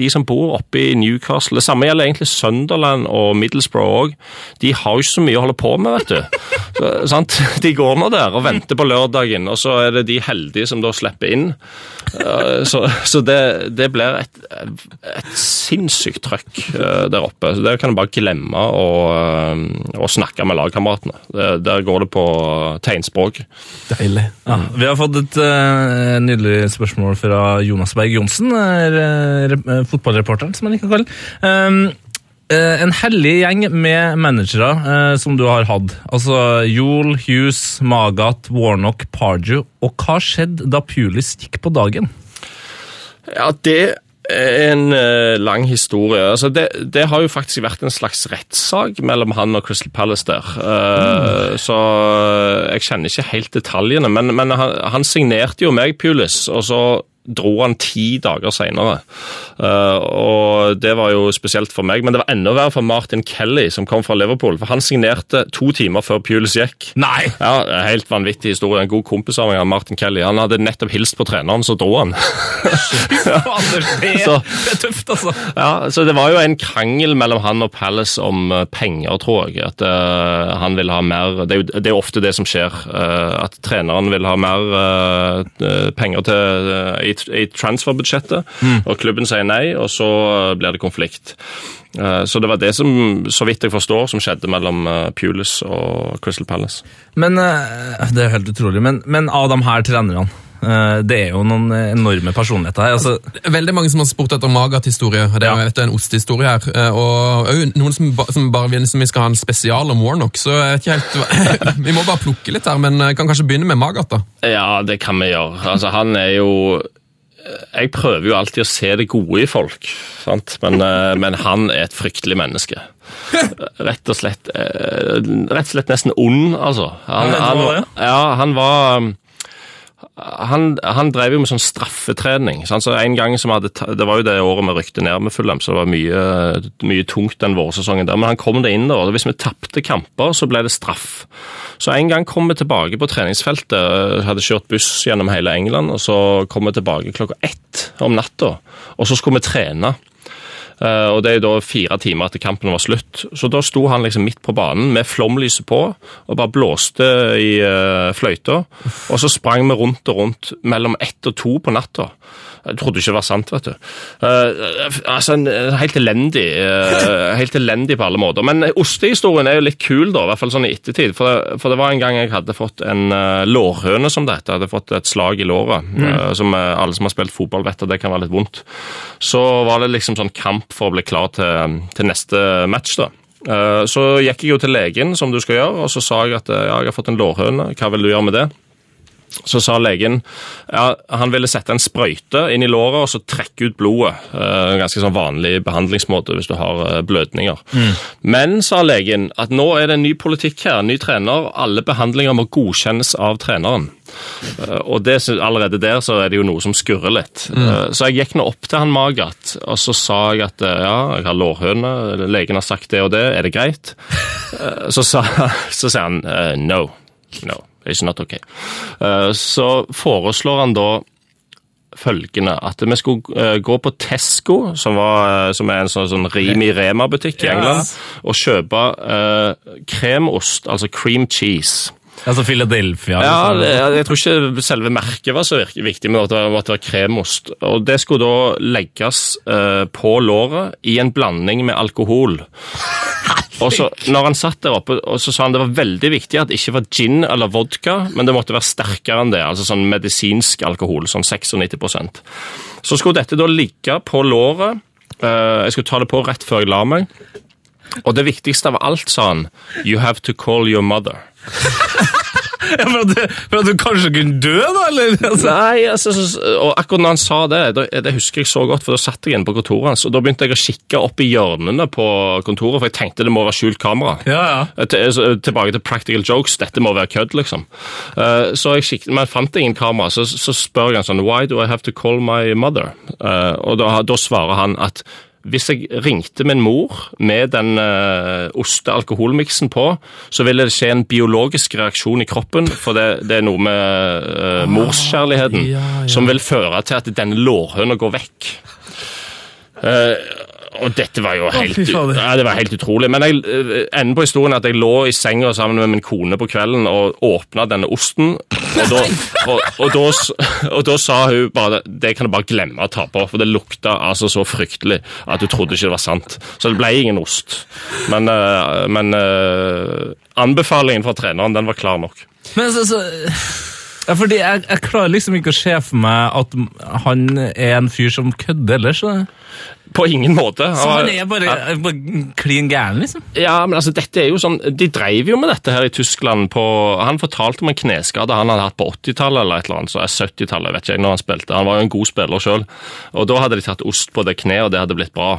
de som bor oppe i Newcastle Det samme gjelder egentlig Sunderland og Middlesbrough òg. De har jo ikke så mye å holde på med, vet du. Så, sant? De går nå der og venter på lørdagen, og så er det de heldige som da slipper inn. Eh, Så, så det, det blir et, et sinnssykt trøkk eh, der oppe. Så det kan du bare glemme å, eh, snakke med lagkameratene. Der- går det på tegnspråk. Deilig. Ja, vi har fått et uh, nydelig spørsmål fra Jonas Berg Johnsen, eh, eh, fotballreporteren, som han liker å kalle. Um, uh, en hellig gjeng med managere som du har hatt. Altså Joel, Hughes, Magat, Warnock, Pardew. Og hva skjedde da Pulis gikk på dagen? Ja, det en uh, lang historie. Altså, det, det har jo faktisk vært en slags rettssak mellom han og Crystal Palace der. Eh, Så jeg kjenner ikke helt detaljene, men, men han, han signerte jo meg, Pulis, og så dro han ti dager senere. Eh, og det var jo spesielt for meg, men det var enda verre for Martin Kelly, som kom fra Liverpool. For han signerte to timer før Pules gikk. Nei! Ja, er Helt vanvittig historie. En god kompis av meg, Martin Kelly, han hadde nettopp hilst på treneren, så dro han. Det, Så- det er tøft, altså. Ja, så Det var jo en krangel mellom han og Palace om eh, penger, tror jeg. At uh, han vil ha mer Det er jo det er ofte det som skjer. Uh, at treneren vil ha mer uh, penger til, i, i transferbudsjettet, og klubben sier nei, og så eh, blir det konflikt. Eh, så det var det som, så vidt jeg forstår, som skjedde mellom uh, Pulis og Crystal Palace. Men eh, Det er helt utrolig. Men, men av de her trenerne eh, Det er jo noen enorme personligheter her. Altså, Veldig mange som har spurt etter Magat-historie. Det er Ja. jo en ostehistorie her. eh, Og noen som, ba, som bare vil som vi skal ha en spesial om Warnock. Så jeg vet ikke helt Vi må bare plukke litt her, men kan kanskje begynne med Magat, da. Ja, det kan vi gjøre. Altså, han er jo Jeg prøver jo alltid å se det gode i folk, sant? Men, eh, men han er et fryktelig menneske. Rett og slett eh, Rett og slett nesten ond, altså. Han, var ja, han var um, han, han drev jo med sånn straffetrening. Så en gang som hadde, Det var jo det året vi rykte ned med Fulham, så det var mye, mye tungt den vårsesongen der. Men han kom det inn der, og hvis vi tapte kamper, så ble det straff. Så en gang kom vi tilbake på treningsfeltet, øh, hadde kjørt buss gjennom hele England, og så kom vi tilbake klokka ett om natta, og så skulle vi trene. Eh, og Det er jo da fire timer etter kampen var slutt. Så da sto han liksom midt på banen med flomlyset på og bare blåste i uh, fløyta. Og så sprang vi rundt og rundt mellom ett og to på natta. Jeg trodde ikke det var sant, vet du. Uh, altså, en- en Helt elendig Uh, helt elendig på alle måter. Men ostehistorien er jo litt kul, da, i hvert fall sånn i ettertid. For det, for det var en gang jeg hadde fått en uh, lårhøne, som dette. Jeg hadde fått et slag i låret. eh, som eh, alle som har spilt fotball, vet at det kan være litt vondt. Så var det liksom sånn kamp for å bli klar til, til neste match, da. Eh, Så gikk jeg jo til legen, som du skal gjøre, og så sa jeg at eh, ja, jeg har fått en lårhøne. Hva vil du gjøre med det? Så sa legen ja, han ville sette en sprøyte inn i låret og så trekke ut blodet. Eh, En ganske sånn vanlig behandlingsmåte hvis du har blødninger. blødninger. Men, sa legen, at nå er det en ny politikk her, en ny trener. Alle behandlinger må godkjennes av treneren. Eh, Og det, allerede der så er det jo noe som skurrer litt. Mm. Så jeg gikk nå opp til han Magat, og så sa jeg at eh, ja, jeg har lårhøne, legen har sagt det og det, er det greit? Eh, Så sa, så sa han eh, no, no, it's not okay. Eh, Så foreslår han da følgende, at vi skulle eh, gå på Tesco, som, var, eh, som er en sånn, sånn Rimi Rema-butikk i England, England, og kjøpe uh, kremost, altså cream cheese. altså Philadelphia Ja, liksom. det, jeg tror ikke selve merket var så viktig, men at det måtte være kremost. Og det skulle da legges uh, på låret i en blanding med alkohol. Og så, når han satt der oppe, og så sa han det var veldig viktig at det ikke var gin eller vodka, men det måtte være sterkere enn det, altså sånn medisinsk alkohol, sånn 96% Så skulle dette da ligge på låret. eh, jeg skulle ta det på rett før jeg la meg. Og det viktigste av alt, sa han, you have to call your mother. For, at for at du kanskje kunne dø, da? eller? Altså. Nei, altså, og akkurat når han sa det, det, det husker jeg så godt, for da satt jeg inne på kontoret hans, og da begynte jeg å kikke opp i hjørnene på kontoret, for jeg tenkte det må være skjult kamera. Ja, ja. Eh, til- så, Tilbake til practical jokes, dette må være kødd, liksom. Eh, så jeg kikket, men fant ingen kamera, så, så spør jeg han sånn, why do I have to call my mother? Eh, og da, da svarer han at hvis jeg ringte min mor med den uh, oste-alkoholmiksen på, så ville det skje en biologisk reaksjon i kroppen, for det, det er noe med uh, morskjærligheten ja, ja. som vil føre til at denne lårhøna går vekk. Eh, og dette var jo helt, fy ja, det var helt utrolig. Men jeg, eh, enden på historien at jeg lå i senga sammen med min kone på kvelden og åpna denne osten. Og da, og, og, da, og da sa hun bare det kan du bare glemme å ta på, for det lukta altså så fryktelig at du trodde ikke det var sant. Så det ble ingen ost. Men, eh, men eh, anbefalingen fra treneren den var klar nok. Men så, så ja, fordi jeg, jeg klarer liksom ikke å se for meg at han er en fyr som kødder ellers. På ingen måte. så han er bare, bare klin gæren, liksom. Ja, men altså, dette er jo sånn, De dreiv jo med dette her i Tyskland på Han fortalte om en kneskade han hadde hatt på 80-tallet eller et eller annet, så er 70-tallet, vet ikke jeg når han spilte. Han var jo en god spiller sjøl. Og da hadde de tatt ost på det kneet, og det hadde blitt bra.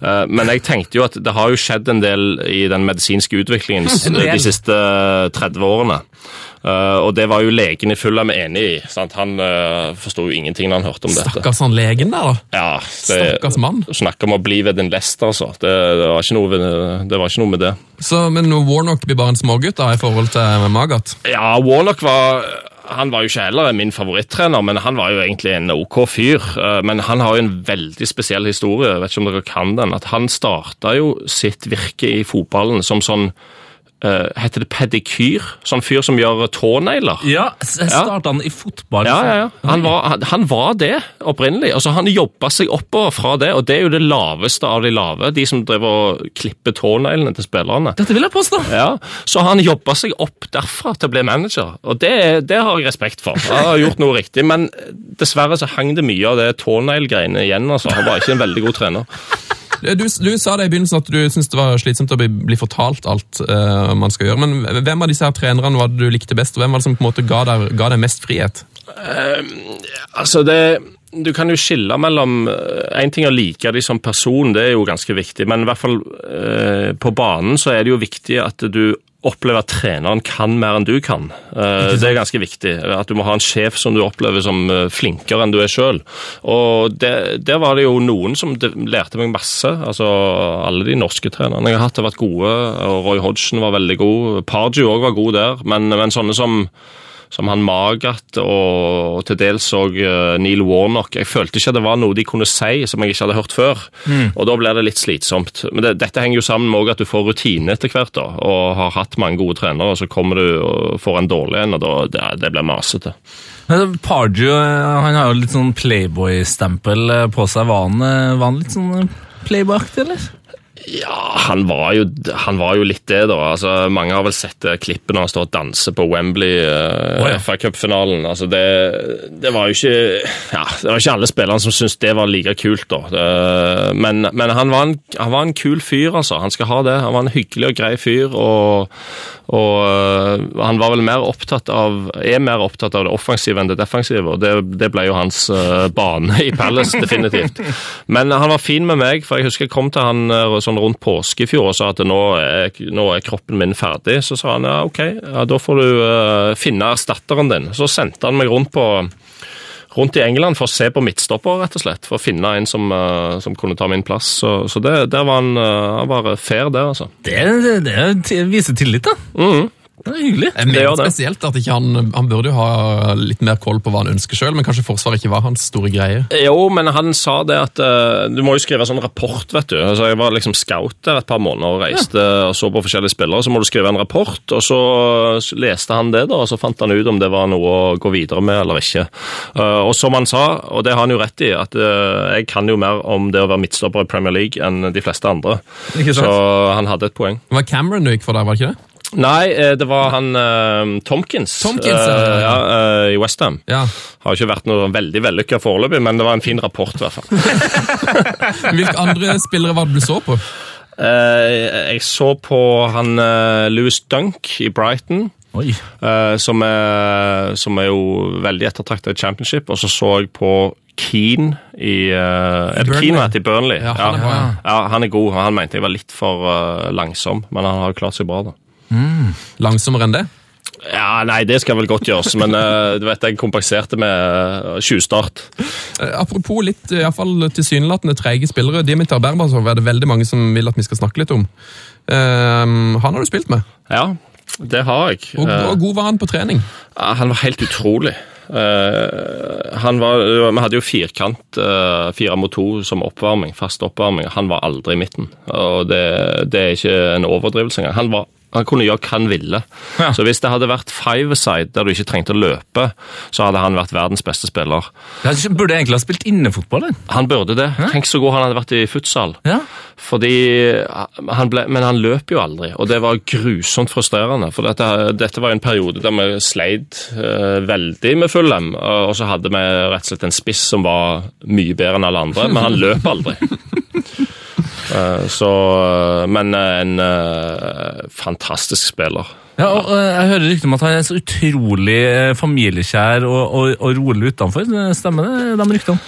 Eh, Men jeg tenkte jo at det har jo skjedd en del i den medisinske utviklingen de siste 30 årene. Eh, og det var jo legen i Fulham enig i. sant? Han uh, forsto jo ingenting når han hørte om dette. Stakkars han legen der, da. Ja, Stakkars mann. Snakk om å bli ved din lest, altså. Det, det, var noe, det var ikke noe med det. Så, men Warnock blir bare en smågutt da, i forhold til Magat. Ja, Warnock var han var jo ikke heller min favorittrener, men han var jo egentlig en OK fyr. Eh, Men han har jo en veldig spesiell historie, jeg vet ikke om dere kan den. At han starta jo sitt virke i fotballen som sånn eh, Heter det pedikyr? Sånn fyr som gjør tånegler. Ja, jeg starta han i fotball. Ja, ja, ja. Han var, han, han var det opprinnelig. Altså, han jobba seg oppover fra det, og det er jo det laveste av de lave. De som driver og klipper tåneglene til spillerne. Dette vil jeg påstå. Ja, Så han jobba seg opp derfra til å bli manager, og det, det har jeg respekt for. Han har gjort noe riktig, men dessverre så hang det mye av det tånegl-greiene igjen. altså. Han var ikke en veldig god trener. Du, du sa det i begynnelsen at du syntes det var slitsomt å bli, bli fortalt alt uh, man skal gjøre. Men hvem av disse her trenerne var det du likte best, og hvem var det som på en måte ga deg, ga deg mest frihet? Altså, det du kan jo skille mellom En ting å like de som person, det er jo ganske viktig, men i hvert fall eh, på banen så er det jo viktig at du opplever at treneren kan mer enn du kan. Eh, det er ganske viktig. At du må ha en sjef som du opplever som eh, flinkere enn du er sjøl. Og det- der var det jo noen som lærte meg masse. Altså alle de norske trenerne jeg har hatt, har vært gode. og Roy Hodgson var veldig god. Pardew òg var god der, men, men sånne som som han Magat og, til dels òg Neil Warnock. Jeg følte ikke det var noe de kunne si som jeg ikke hadde hørt før. Og da blir det litt slitsomt. Men det, dette henger jo sammen med at du får rutine etter hvert, da, og har hatt mange gode trenere, og så kommer du og får en dårlig en, og da, det, det blir masete. Pardew eh, han har jo litt sånn Playboy-stempel eh, på seg. Var han, eh, var han litt sånn eh, Playboy-aktig, eller? Ja, han var, jo, han var jo litt det, da. Altså, mange har vel sett det klippet når han står og danser på Wembley, uh, oh, ja. FA Cup-finalen. Altså, det, det var jo ikke ja, Det var ikke alle spillerne som syntes det var like kult, da. Det, men men han, var en, han var en kul fyr, altså. Han skal ha det. Han var en hyggelig og grei fyr. og og uh, han var vel mer opptatt av, er mer opptatt av det offensive enn det defensive, og det, det ble jo hans øh, bane i Palace, definitivt. Men han var fin med meg, for jeg husker jeg kom til han øh, sånn rundt påske i fjor og sa at nå er, nå er kroppen min ferdig. Så sa han ja, ok, ja, da får du uh, finne erstatteren din. Så sendte han meg rundt på rundt i England for å se på midtstopper, rett og slett. For å finne en som, uh, som kunne ta min plass. Så, så det, der var han, uh, han var fair, der, altså. Det, det, det viser tillit, da. Mhm. Det er hyggelig. Det. spesielt at ikke han, han burde jo ha litt mer koll på hva han ønsker sjøl, men kanskje Forsvaret ikke var hans store greie. Jo, men han sa det at uh, du må jo skrive sånn rapport, vet du. Altså, jeg var liksom scout der et par måneder og reiste og så på forskjellige spillere. Så må du skrive en rapport, og så leste han det, da, og så fant han ut om det var noe å gå videre med eller ikke. Uh, og som han sa, og det har han jo rett i, at uh, jeg kan jo mer om det å være midtstopper i Premier League enn de fleste andre. Ikke sant? Så han hadde et poeng. Det var Cameron du gikk for der, var det ikke det? Nei, eh, det var han uh, Tomkins, Tomkins, uh, uh, ja, ja, eh, i Westham. Ja. Har ikke vært noe veldig vellykka foreløpig, men det var en fin rapport, i hvert fall. Hvilke andre spillere var det du så på? Eh, jeg så på han eh, Louis Dunk i Brighton. Eh, som, er, som er jo veldig ettertrakta i championship. Og så så jeg på Keane i eh, Er det. Keane heter i Burnley? Ja, han er bra, ja. ja, han er god. Han mente jeg var litt for eh, langsom, men han har jo klart seg bra, da. Langsommere enn det? Ja, Nei, det skal vel godt gjøres, men eh, du vet, jeg kompenserte med uh, tjuvstart. Eh, Apropos litt i fall tilsynelatende trege spillere. Dimitar Berbatov er det veldig mange som vil at vi skal snakke litt om. Ehm, han har du spilt med. Ja, det har jeg. Hvor, hvor god var han på trening? Ja, Han var helt utrolig. Han var, Vi hadde jo firkant, fire mot to som oppvarming, fast oppvarming. Han var aldri i midten. og Det, det er ikke en overdrivelse engang. Han, var, han kunne gjøre hva han ville. Ja. Så hvis det hadde vært five-side der du ikke trengte å løpe, så hadde han vært verdens beste spiller. Han burde egentlig ha spilt innefotball. han. Han burde det. Tenk så god han hadde vært i futsal. Ja. Fordi han ble, Men han løp jo aldri, og det var grusomt frustrerende. For dette, dette var en periode der vi sleit uh, veldig med Fulham, og så hadde vi rett og slett en spiss som var mye bedre enn alle andre, men han løp aldri. Eh, så Men en eh, fantastisk spiller. Ja, og eh, Jeg hører rykter om at han er så utrolig eh, familiekjær og, og, og rolig utenfor. Stemmer det, de ryktene?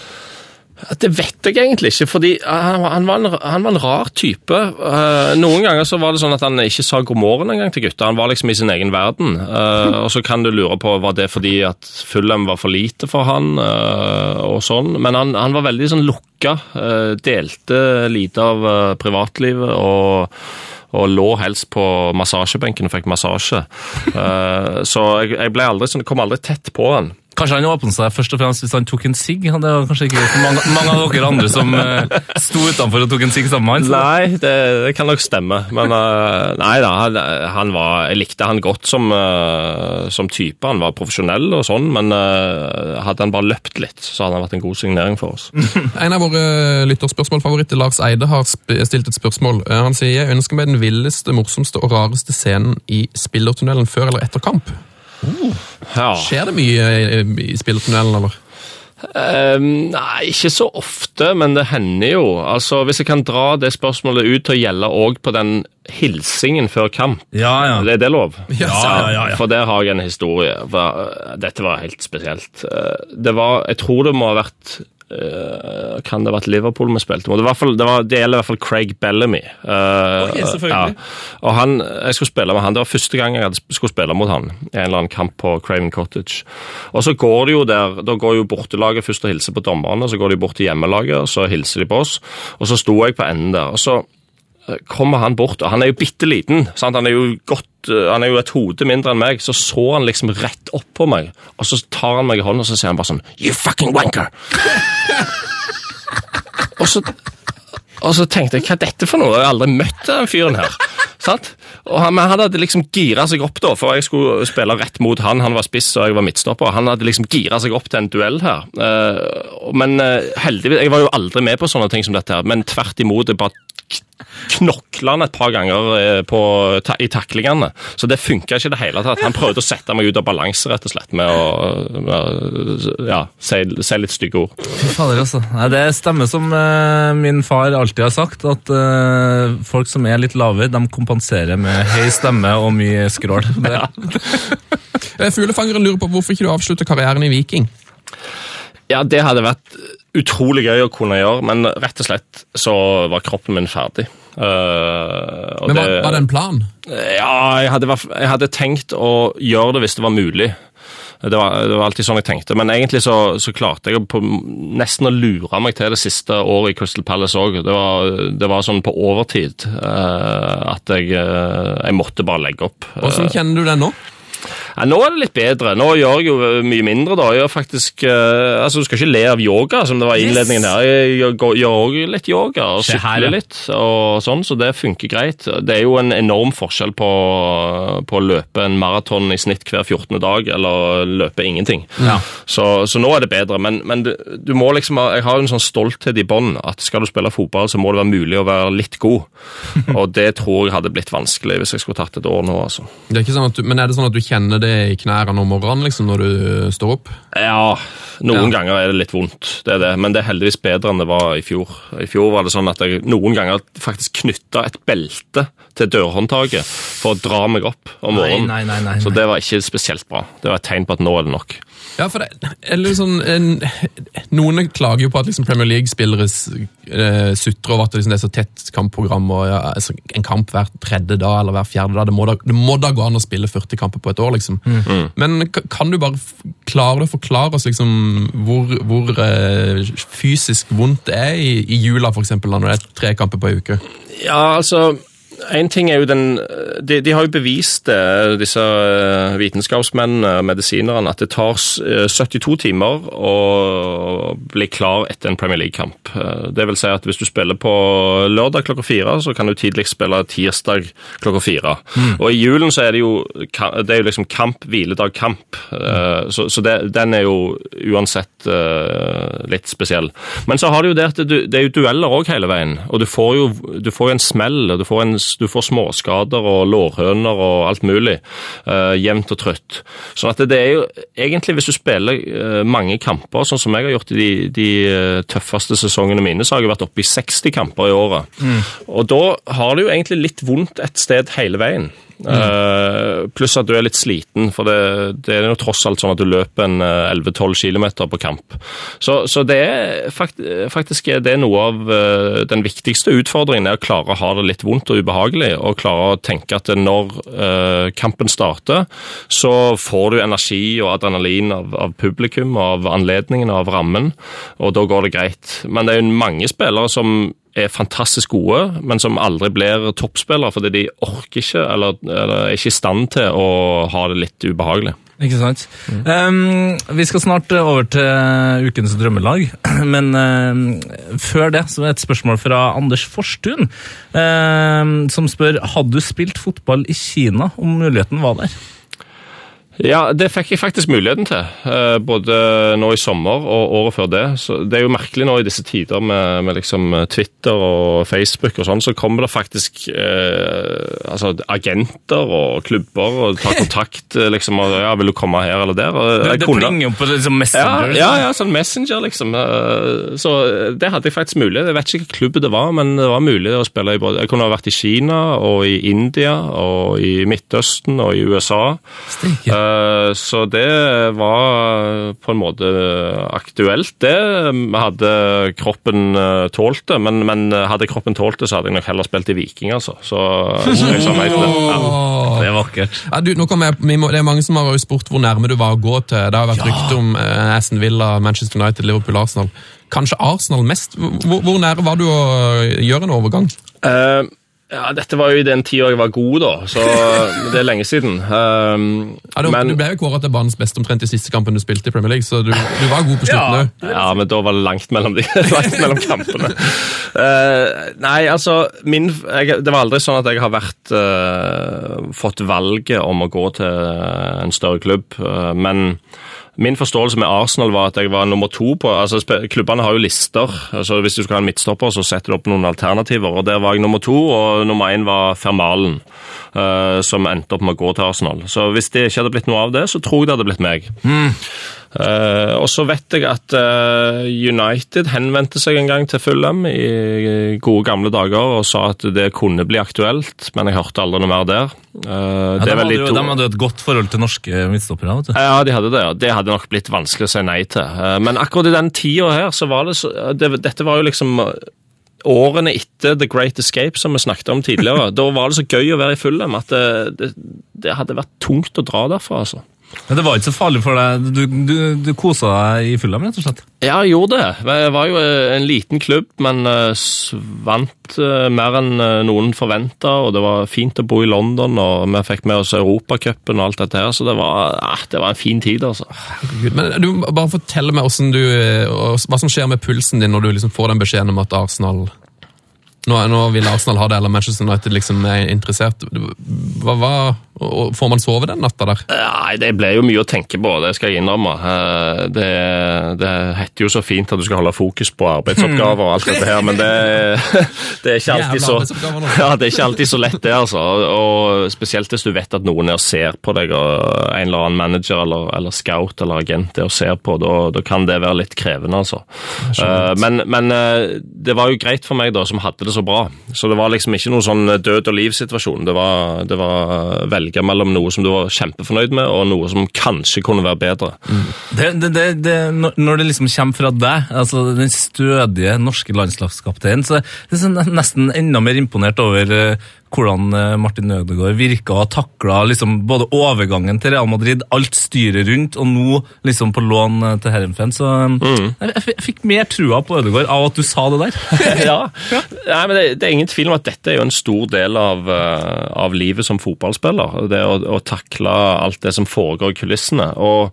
Det vet jeg egentlig ikke, fordi han, han, var, en, han var en rar type. Uh, noen ganger så var det sånn at han ikke sa god morgen engang til gutta. Han var liksom i sin egen verden. Uh, og så kan du lure på var det fordi at Fulham var for lite for han, uh, og sånn. Men han, han var veldig sånn lukka. delte lite av privatlivet og og lå helst på massasjebenken og fikk massasje. Så jeg, jeg ble aldri sånn, kom aldri tett på han. Kanskje han åpnet seg først og fremst hvis han tok en sigg? Det var kanskje ikke så mange, mange av dere andre som uh, sto utenfor og tok en sigg sammen med han. så- Nei, det, det kan nok stemme. Men uh, nei da, han, han var Jeg likte han godt som, uh, som type. Han var profesjonell og sånn, men hadde han bare løpt litt, så hadde han vært en god signering for oss. En av våre lytterspørsmålfavoritter, Lars Eide, har sp stilt et spørsmål. Han sier jeg ønsker meg den villeste, morsomste og rareste scenen i spillertunnelen før eller etter kamp. Ja. Skjer det mye i, i spillertunnelen, eller? Um, nei, ikke så ofte, men det hender jo. Altså, Hvis jeg kan dra det spørsmålet ut til å gjelde òg på den hilsingen før kamp. Ja, ja. Er det lov? Ja, ja, For der har jeg en historie. For dette var helt spesielt. Eh, Det var Jeg tror det må ha vært Kan det ha vært Liverpool vi spilte mot? Det, var det, var, det gjelder i hvert fall Craig Bellamy. Uh, okay, selvfølgelig. Og han, Jeg skulle spille med han. Det var første gang jeg skulle spille mot han i en eller annen kamp på Craven Cottage. Og så går det jo der, Da går jo bortelaget først og hilser på dommerne, så går de bort til hjemmelaget og så hilser de på oss. Og så sto jeg på enden der. og så kommer han bort, og han er jo bitte liten. Sant? Han er jo godt, eh, han er jo et hode mindre enn meg. Så så han liksom rett opp på meg, og så tar han meg i hånden og så sier han bare sånn You fucking wanker! og, så, og så tenkte jeg hva er dette for noe? Jeg har aldri møtt den fyren her. Sant? Og han, men han hadde liksom gira seg opp, da, for jeg skulle spille rett mot han. Han var spiss, og jeg var midtstopper. Han hadde liksom gira seg opp til en duell her. Uh, men uh, heldigvis Jeg var jo aldri med på sånne ting som dette, her, men tvert imot. Jeg bare knokla han et par ganger eh, på, ta, i taklingene. Så det funka ikke i det hele tatt. Han prøvde å sette meg ut av balanse, rett og slett, med å med, ja, si, si litt stygge ord. Fy fader, altså. Nei, det stemmer som uh, min far alltid har sagt, at uh, folk som er litt lave, de kompenserer med høy stemme og mye skrål. Det, Eh, Fuglefangeren lurer på hvorfor ikke du avslutter karrieren i Viking. Ja, det hadde vært utrolig gøy å kunne gjøre, men rett og slett så var kroppen min ferdig. Uh, og Men var, det- var det en plan? Ja, jeg hadde, jeg hadde tenkt å gjøre det hvis det var mulig. Det var, det var alltid sånn jeg tenkte, men egentlig så, så klarte jeg på, nesten å lure meg til det siste året i Crystal Palace òg. Det, var- det var sånn på overtid uh, at jeg, eh, jeg måtte bare legge opp. Hvordan kjenner du det nå? Ja, nå er det litt bedre. Nå gjør jeg jo mye mindre, da. Jeg gjør faktisk uh, Altså, Du skal ikke le av yoga, som det var i innledningen her. Jeg gjør- òg litt yoga og sykler litt, og sånn, så det funker greit. Det er jo en enorm forskjell på, på å løpe en maraton i snitt hver 14. dag, eller løpe ingenting. Ja. Så, så nå er det bedre, men, men du, du må liksom ha Jeg har en sånn stolthet i bånn at skal du spille fotball, så må det være mulig å være litt god. Og det tror jeg hadde blitt vanskelig hvis jeg skulle tatt et år nå, altså. Det er ikke sånn at du, men er det sånn at du kjenner det i knærne om morgenen liksom, når du står opp? Ja, noen Ja. ganger er det litt vondt, det er det. Men det er heldigvis bedre enn det var i fjor. I fjor var det sånn at jeg noen ganger faktisk knytta et belte til dørhåndtaket for å dra meg opp om Nei, morgenen. nei, nei, nei, Så det var ikke spesielt bra. Det var et tegn på at nå er det nok. Ja, for det, eller sånn, en, Noen klager jo på at liksom Premier League-spillere eh, sutrer over at det, liksom, det er så tett kampprogram. og ja, altså, En kamp hver tredje dag eller hver fjerde dag. Det må da, det må da gå an å spille 40 kamper på et år. liksom. Men kan du bare klare å forklare oss liksom hvor, hvor eh, fysisk vondt det er i, i jula, for eksempel, når det er tre kamper på ei uke? Ja, altså en ting er jo den De, de har jo bevist det, disse eh, vitenskapsmennene medisinerne, at det tar eh, 72 timer å bli klar etter en Premier League-kamp. Eh, Det vil si at hvis du spiller på lørdag klokka fire, så kan du tidligst spille tirsdag klokka fire. Og i julen så er det jo, det er jo liksom kamp, hviledag, kamp. Mm. Så, så det, den er jo uansett eh, litt spesiell. Men så har du jo det at det, det er jo dueller òg hele veien. Og du får jo, du får jo en smell, og du får, en, du får småskader og lårhøner og alt mulig. Uh, jevnt og trøtt. Sånn at det, det er jo egentlig, hvis du spiller eh, mange kamper, sånn som jeg har gjort i de, de eh, tøffeste sesongene mine, så har jeg vært oppe i 60 kamper i året. Og da har du jo egentlig litt vondt et sted hele veien. Eh, pluss at du er litt sliten, for det, det er jo tross alt sånn at du løper en eh, 11-12 km på kamp. Så, så det er faktisk faktisk er noe av eh, den viktigste utfordringen, er å klare å ha det litt vondt og ubehagelig, og klare å tenke at når eh, kampen starter, så får du energi og adrenalin av, av publikum, av anledningen og av rammen, og da går det greit. Men det er jo mange spillere som er fantastisk gode, men som aldri blir toppspillere fordi de orker ikke eller, eller er ikke i stand til å ha det litt ubehagelig. Ikke sant? Um, vi skal snart over til ukens drømmelag, men um, før det så er et spørsmål fra Anders Forstun, um, som spør hadde du spilt fotball i Kina om muligheten var der. Ja, det fikk jeg faktisk muligheten til, eh, både nå i sommer og året før det. Så det er jo merkelig nå i disse tider med, med liksom Twitter og Facebook og sånn, så kommer det faktisk eh, altså agenter og klubber og tar kontakt eh, liksom, og ja, vil du komme her eller der? Og det, det plinger jo på liksom Ja, Messenger. ja, ja, sånn Messenger, liksom. Eh, Så det hadde jeg faktisk mulighet. Jeg vet ikke hvilken klubb det var, men det var mulig å spille i både Jeg kunne ha vært i Kina og i India og i Midtøsten og i USA. Steike. Eh, Så det var på en måte aktuelt, det. Hadde kroppen eh, tålt det, men, men hadde kroppen tålt det, så hadde jeg nok heller spilt i Viking, altså. Så jeg til det. Ja. Det er vakkert. Ja, du, nå jeg, det er mange som har spurt hvor nærme du var å gå til. Det har vært rykte om Aston Villa, Manchester United, Liverpool, Arsenal. Kanskje Arsenal mest? Hvor, hvor nære var du å gjøre en overgang? Eh, ja, dette var jo i den tida jeg var god, da, så det er lenge siden. Um, Ja, du, men, du ble jo kåret til banens beste omtrent i siste kampen du spilte i Premier League, så du, du var god på slutten òg. ja, men da var det langt mellom, de, langt mellom kampene. Uh, nei, altså min, jeg, Det var aldri sånn at jeg har vært uh, fått valget om å gå til en større klubb, uh, men Min forståelse med Arsenal var at jeg var nummer to på altså Klubbene har jo lister. altså Hvis du skal ha en midtstopper, så setter du opp noen alternativer. og Der var jeg nummer to, og nummer én var Fermalen, uh, som endte opp med å gå til Arsenal. Så hvis det ikke hadde blitt noe av det, så tror jeg det hadde blitt meg. Eh, og så vet jeg at eh, United henvendte seg en gang til Fulham i gode gamle dager og sa at det kunne bli aktuelt, men jeg hørte aldri noe mer der. Eh, Ja, det de, hadde jo, de hadde et godt forhold til norske midtstoppere. vet du. ja, de hadde det. ja. Det hadde nok blitt vanskelig å si nei til. Eh, Men akkurat i den tida her, så var det så det, Dette var jo liksom årene etter The Great Escape, som vi snakket om tidligere. da var det så gøy å være i Fulham at det, det, det hadde vært tungt å dra derfra, altså. Men det var ikke så farlig for deg. Du, du, du kosa deg i Fulham, rett og slett. Ja, jeg gjorde det. Det var jo eh, en liten klubb, men eh, vant eh, mer enn noen forventa. Og det var fint å bo i London, og vi fikk med oss Europacupen og alt dette her. Så det var, det var en fin tid, altså. Men du bare fortell meg du, hva som skjer med pulsen din når du liksom får den beskjeden om at Arsenal nå, nå vil Arsenal ha det, eller Manchester United liksom er interessert. Hva, hva, og Får man sove den natta der? Nei, det ble jo mye å tenke på, det skal jeg innrømme. Eh, Det, det heter jo så fint at du skal holde fokus på arbeidsoppgaver og alt dette her, men det, det er ikke så ja, det er ikke alltid så lett, det, altså. Og spesielt hvis du vet at noen er og ser på deg, og en eller annen manager eller, eller scout eller agent er og ser på, da, da kan det være litt krevende, altså. Eh, Men, men eh, det var jo greit for meg, da, som hadde det så bra. Så det var liksom ikke noen sånn død og liv-situasjon. Det var, det var veldig velge mellom noe som du var kjempefornøyd med, og noe som kanskje kunne være bedre. Det, det, det, det, når- det liksom kommer fra deg, altså den stødige norske landslagskapteinen, så er sånn nesten enda mer imponert over eh, hvordan eh, Martin Ødegaard virka og takla liksom både overgangen til Real Madrid, alt styret rundt, og nå liksom på lån eh, til Herrenfen. Så mm. jeg, jeg, fikk mer trua på Ødegaard av at du sa det der. ja. Nei, men det, det er ingen tvil om at dette er jo en stor del av, eh, av livet som fotballspiller. Det å, å takle alt det som foregår i kulissene. Og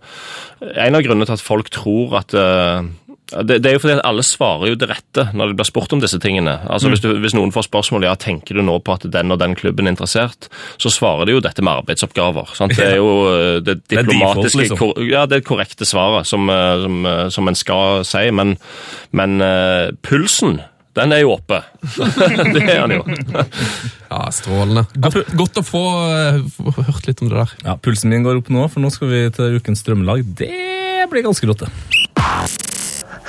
en av grunnene til at folk tror at eh, det, det er jo fordi at alle svarer jo det rette når det blir spurt om disse tingene. Altså hvis, du, hvis noen får spørsmål ja, tenker du nå på at den og den klubben er interessert, så svarer de jo dette med arbeidsoppgaver. Sant? Det er jo eh, det er default, diplomatiske liksom. kor- Ja, det korrekte svaret som, eh, som, eh, som en skal si, men, men uh, pulsen den er jo oppe. det er han jo. Ja, Strålende. Godt, godt å få, få hørt litt om det der. Ja, Pulsen min går opp nå, for nå skal vi til ukens drømmelag. Det blir ganske rått, det.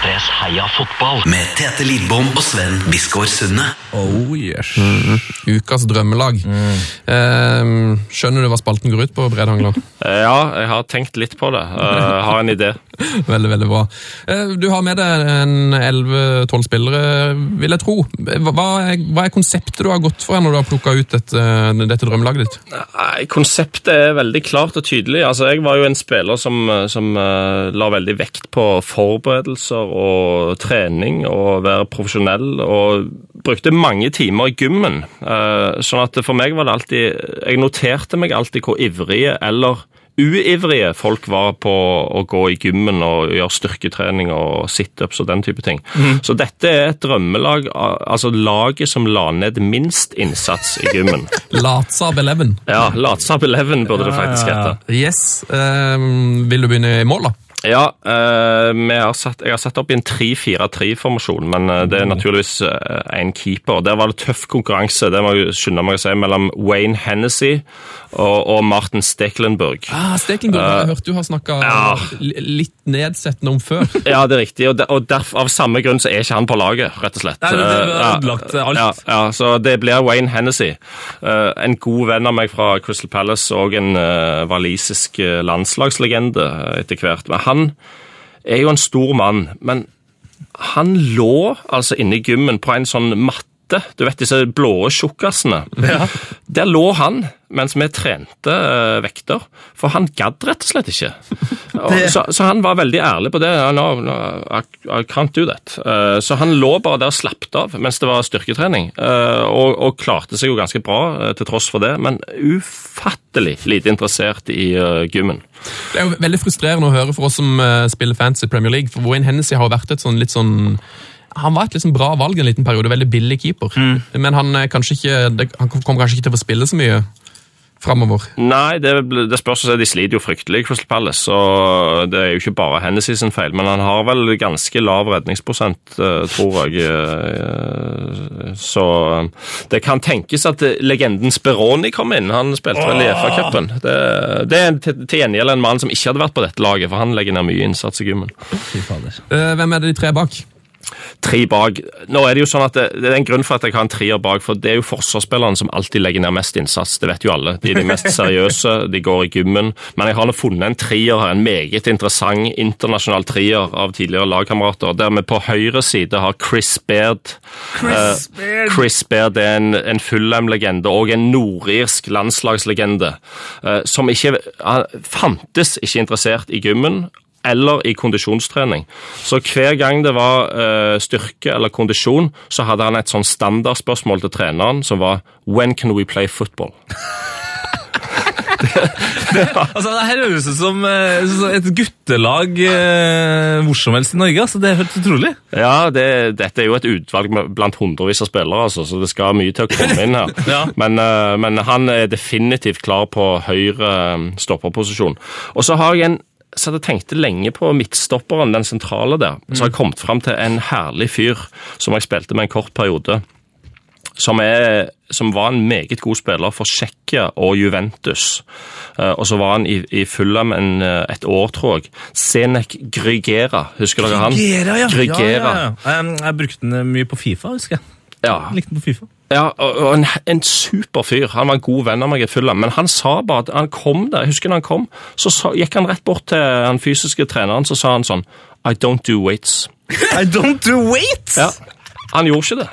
P3s Heia fotball med Tete Lidbom og Sven Biskår Sunde. Oh yes. Ukas drømmelag. Eh, skjønner du hva spalten går ut på, Hangland? Eh, Ja, jeg har tenkt litt på det. Eh, Jeg har en idé. Veldig, veldig bra. Eh, Du har med deg en 11-12 spillere, vil jeg tro. Hva er, hva er konseptet du har gått for når du har plukka ut dette, dette drømmelaget ditt? Nei, Konseptet er veldig klart og tydelig. Altså, Jeg var jo en spiller som, som la veldig vekt på forberedelser og trening og være profesjonell. og brukte mange timer i gymmen. Eh, sånn at for meg var det alltid Jeg noterte meg alltid hvor ivrige eller uivrige folk var på å gå i gymmen og gjøre styrketrening og situps og den type ting. Så dette er et drømmelag, altså laget som la ned minst innsats i gymmen. Latsab 11. Ja, Latsab 11 burde det faktisk hete. Yes. Um, vil du begynne i mål, da? Ja, eh, har satt, jeg har satt opp i en 3-4-3-formasjon, men eh, det er naturligvis én keeper. Der var det tøff konkurranse, det må jeg skynde meg å si, mellom Wayne Hennessy og, og Martin Steklenburg. Ah, Stekenburg har jeg hørt du har snakka ja. litt nedsettende om før. Ja, det er riktig, og, der, og derf, av samme grunn så er ikke han på laget, rett og slett. Nei, det- det Eh, ødelagt, alt. Ja, ja, så det blir Wayne Hennessy. Uh, en god venn av meg fra Crystal Palace og en uh, walisisk eh, landslagslegende eh, etter hvert. Men han er jo en stor mann, men han lå altså inne i gymmen på en sånn matte. Du vet disse blå tjukkasene. Der lå han mens vi trente uh, vekter, for han gadd rett og slett ikke. Og, så, så han var veldig ærlig på det. No, no, I, I can't do that. Uh, så han lå bare der og slappet av mens det var styrketrening, uh, og, og klarte seg jo ganske bra til tross for det, men ufattelig lite interessert i gymmen. Det er jo veldig frustrerende å høre for oss som spiller fans i Premier League, for Wayne Hennessy har vært et sånn litt sånn han var et sånn bra valg en liten periode, veldig billig keeper. Men han, kanskje ikke, han kommer kanskje ikke til å få spille så mye framover. Nei, det, det spørs. De sliter jo fryktelig, Crystal Palace. og det er jo ikke bare Hennessy sin feil, men han har vel ganske lav redningsprosent, eh, tror jeg. Eh, Så det kan tenkes at legenden Speroni kom inn. Han spilte vel i FA-cupen. Det, det er til gjengjeld en mann som ikke hadde vært på dette laget, for han legger ned mye innsats i gymmen. Eh, Hvem er det de tre bak? Tre bak. Nå er Det jo sånn at det, det er en grunn for at jeg har en trier bak, for det er jo forsvarsspillerne som alltid legger ned mest innsats. Det vet jo alle. De er de mest seriøse, de går i gymmen. Men jeg har nå funnet en trier her, en meget interessant internasjonal trier av tidligere lagkamerater, der vi på høyre side har Chris Baird. Chris Eh, Baird. Chris Baird er en, en Fulham-legende og en nordirsk landslagslegende eh, som ikke han fantes ikke interessert i gymmen eller i kondisjonstrening. Så hver gang det var uh, styrke eller kondisjon, så hadde han et sånn standardspørsmål til treneren som var When can we play football? Altså, det her høres ut som eh, et guttelag uh, hvor som helst i Norge. Altså, det er helt utrolig. Ja, det, dette er jo et utvalg med- blant hundrevis av spillere, altså, så det skal mye til å komme inn her. Ja. men, uh, men han er definitivt klar på høyre stopperposisjon. Og så har jeg en så jeg tenkte lenge på midtstopperen, den sentrale der. Så har jeg kommet fram til en herlig fyr som jeg spilte med en kort periode. som, er, som var en meget god spiller for Tsjekkia og Juventus. Eh, og så var han i, i Fulham en, eh, et år, tror jeg. Senek Grygera, husker dere han? Grygera, ja. Grygera. Ja, ja, ja. Um, Jeg brukte den mye på Fifa, husker jeg. Ja, Likte på Fifa. Ja, og en, en super fyr. Han var en god venn av meg i fylla, Men han sa bare at han kom der. Jeg husker når han kom, så sa, gikk han rett bort til den fysiske treneren så sa han sånn I don't do weights. I don't do weights! Ja, Han gjorde ikke det.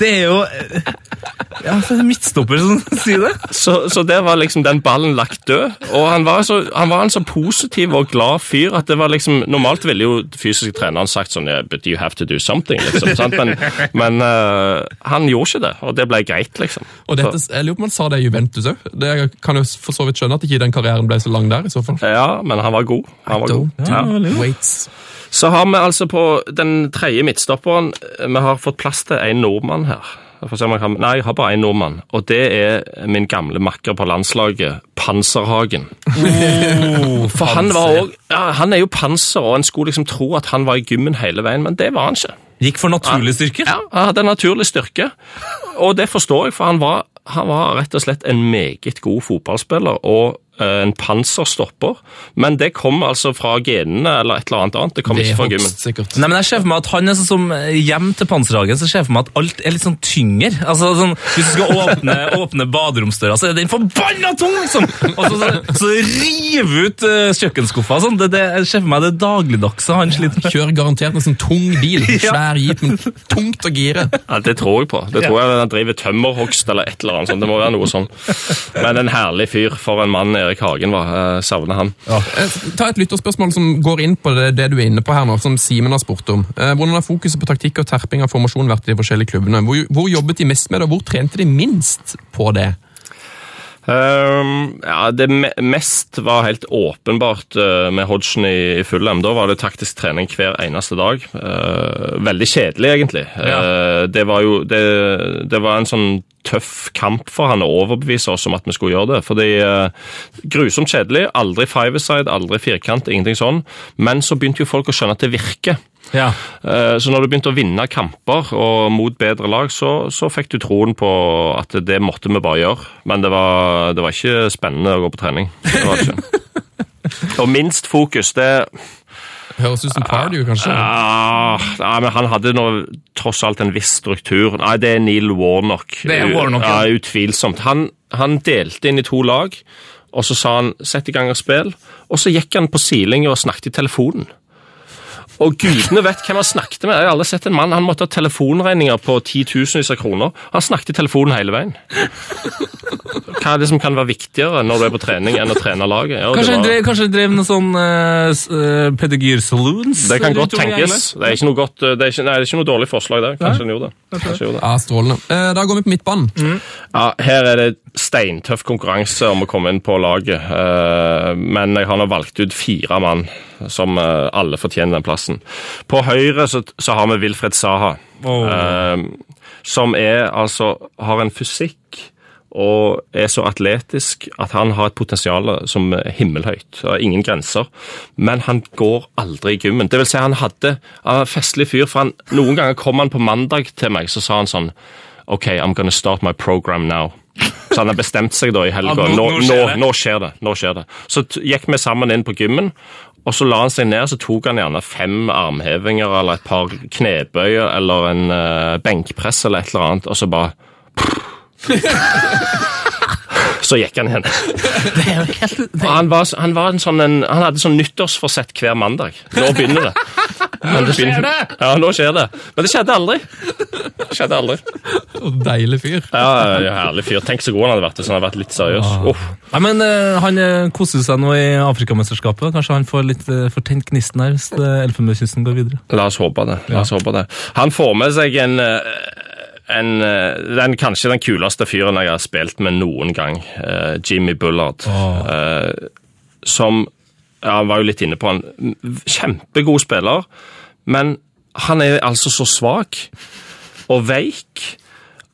Det er jo eh, Ja, er midtstopper som sier det. Så, så der var liksom den ballen lagt død. Og han var, så, han var en så positiv og glad fyr at det var liksom Normalt ville jo fysisk treneren sagt sånn yeah, But you have to do something, liksom. sant? Men, men uh, han gjorde ikke det, og det ble greit, liksom. Og dette, Jeg lurer på om han sa det i Juventus òg. Jeg kan jo for så vidt skjønne at ikke den karrieren ble så lang der. i så fall. Ja, men han var god. Han var god. Ja. Waits. Så har vi altså på den tredje midtstopperen Vi har fått plass til en nordmann her. Jeg får se om jeg kan... Nei, jeg har bare én nordmann. Og det er min gamle makker på landslaget, Panserhagen. For han var også, ja, Han er jo panser, og en skulle liksom tro at han var i gymmen hele veien, men det var han ikke. Gikk for naturlig styrke. Ja, Han hadde naturlig styrke, og det forstår jeg, for han var, han var rett og slett en meget god fotballspiller. og eh, en panserstopper, men det kom altså fra genene eller et eller annet annet. Det kom Det ikke fra gymmen. sikkert. Nei, men jeg ser for meg at han er sånn som eh, Hjem til Panserhagen så ser jeg for meg at alt er litt sånn tyngre. Altså, sånn, Hvis du skal åpne, åpne baderomsdøra, så er den forbanna tung! liksom! Og så, så, så rive ut uh, kjøkkenskuffa sånn. Det, det, jeg ser for meg det dagligdagse han sliter med. Kjører garantert en sånn tung bil. Svær jeep, men tungt å gire. Ja, Det tror jeg på. Det tror jeg Han driver tømmerhogst eller et eller annet sånt. Det må være noe sånn. Men en herlig fyr for en mann Erik Hagen var. Jeg savner han. Ja. Ta et lytterspørsmål som går inn på det, det du er inne på her nå, som Simen har spurt om. Eh, Hvordan har fokuset på taktikk og terping av formasjon vært i de forskjellige klubbene? Hvor, hvor jobbet de mest med det, og hvor trente de minst på det? Um, ja, Det me- mest var helt åpenbart uh, med Hodgson i, i Fulham. Da var det taktisk trening hver eneste dag. Uh, veldig kjedelig, egentlig. Eh, det var jo det, det var en sånn tøff kamp for han å overbevise oss om at vi skulle gjøre det. Fordi eh, Grusomt kjedelig. Aldri five-a-side, aldri firkant, ingenting sånn. Men så begynte jo folk å skjønne at det virker. Ja. Eh, Så når du begynte å vinne kamper og mot bedre lag, så, så fikk du troen på at det måtte vi bare gjøre. Men det var, det var ikke spennende å gå på trening. Det var ikke. Og minst fokus, det Høres ut som Pardew, kanskje? ah, Nei, men han hadde nå tross alt en viss struktur. Nei, det er Neil Warnock. Det er Warnock, ja. ja. Utvilsomt. Han, han delte inn i to lag, og så sa han 'sett i gang og spill', og så gikk han på silinga og snakket i telefonen. Og gudene vet hvem han snakket med. Jeg har aldri sett en mann. Han måtte ha telefonregninger på titusenvis av kroner. Han snakket i telefonen hele veien. Hva er det som kan være viktigere når du er på trening, enn å trene laget? Ja, Kanskje han var- drev, kanskje drev noen sånn uh, pedigyr-saloons? Det kan godt tenkes. Det er ikke noe, godt, det er ikke, nei, det er ikke noe dårlig forslag der. Kanskje han gjorde det. Kanskje gjorde det. Ja, Strålende. Uh, Da går vi på midtbanen. Ja, her er det steintøff konkurranse om å komme inn på laget. uh, Men jeg har nå valgt ut fire mann som eh, alle fortjener den plassen. På høyre så, så har vi Wilfred Saha. oh. eh, Som er altså har en fysikk og er så atletisk at han har et potensial som er himmelhøyt. og Ingen grenser. Men han går aldri i gymmen. Det vil si, han hadde han var festlig fyr, for han, noen ganger kom han på mandag til meg, så sa han sånn OK, I'm gonna start my program now. Så han har bestemt seg da i helga. Nå- nå, nå skjer det. nå skjer det. Det. Så gikk vi sammen inn på gymmen, og så la han seg ned, så tok han gjerne fem armhevinger eller et par knebøyer eller en uh, benkpress eller et eller annet, og så bare Så gikk han igjen. Og han, var, han, var en sånn en, han hadde sånn nyttårsforsett hver mandag. Nå begynner det. Nå skjer det! Ja, nå skjer det. Men det skjedde aldri. Det skjedde aldri. Og Deilig fyr. Ja, ja, Herlig fyr. Tenk så god han hadde vært hvis han hadde vært litt seriøs. Uff. Nei, men uh, Han eh, koser seg nå i Afrikamesterskapet. Kanskje han får litt uh, fortent gnisten her hvis Elfenbenskysten går videre. La oss håpe det. La oss håpe det. Han får med seg en, uh, en den, Kanskje den kuleste fyren jeg har spilt med noen gang. Jimmy Bullard. Eh, som ja, Han var jo litt inne på han. Kjempegod spiller, men han er altså så svak og veik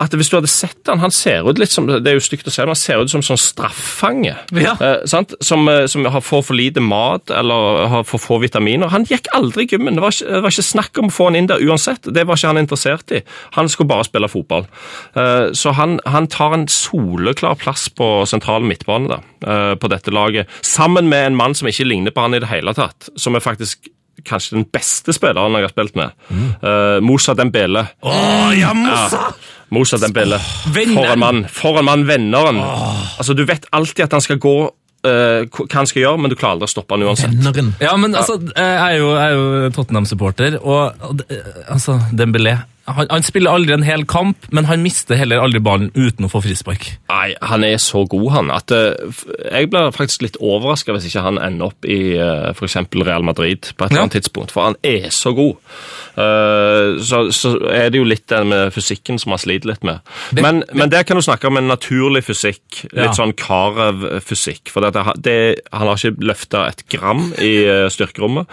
at hvis du hadde sett han, han ser ut litt som det er jo stygt å se, men han ser ut som sånn straffange. Ja. Eh, sant? Som, eh, som har får for lite mat eller har for få vitaminer. Han gikk aldri i gymmen. Det var, ikke, det var ikke snakk om å få han inn der uansett. Det var ikke han interessert i. Han skulle bare spille fotball. Eh, så han, han tar en soleklar plass på sentral midtbane da, eh, på dette laget, sammen med en mann som ikke ligner på han i det hele tatt. Som er faktisk kanskje den beste spilleren jeg har spilt med. Eh, Moussa Dembele. Oh, ja, Mossa! Moussa Dembele. Oh, For en mann. For en mann, venneren. Altså, Du vet alltid at han skal gå eh, hva han skal gjøre, men du klarer aldri å stoppe han uansett. Venneren. Ja, men altså, jeg er jo, jo Tottenham-supporter, og og altså, Dembélé han, han spiller aldri en hel kamp, men han mister heller aldri ballen uten å få frispark. Nei, han er så god, han, at eh, jeg blir faktisk litt overraska hvis ikke han ender opp i uh, f.eks. Real Madrid på et eller annet Ja. tidspunkt, for han er så god. Eh, så, så er det jo litt den med fysikken som han sliter litt med. Men, men der kan du snakke om en naturlig fysikk, litt Ja. sånn Karev-fysikk. For det, det, han har ikke løfta et gram i eh, styrkerommet.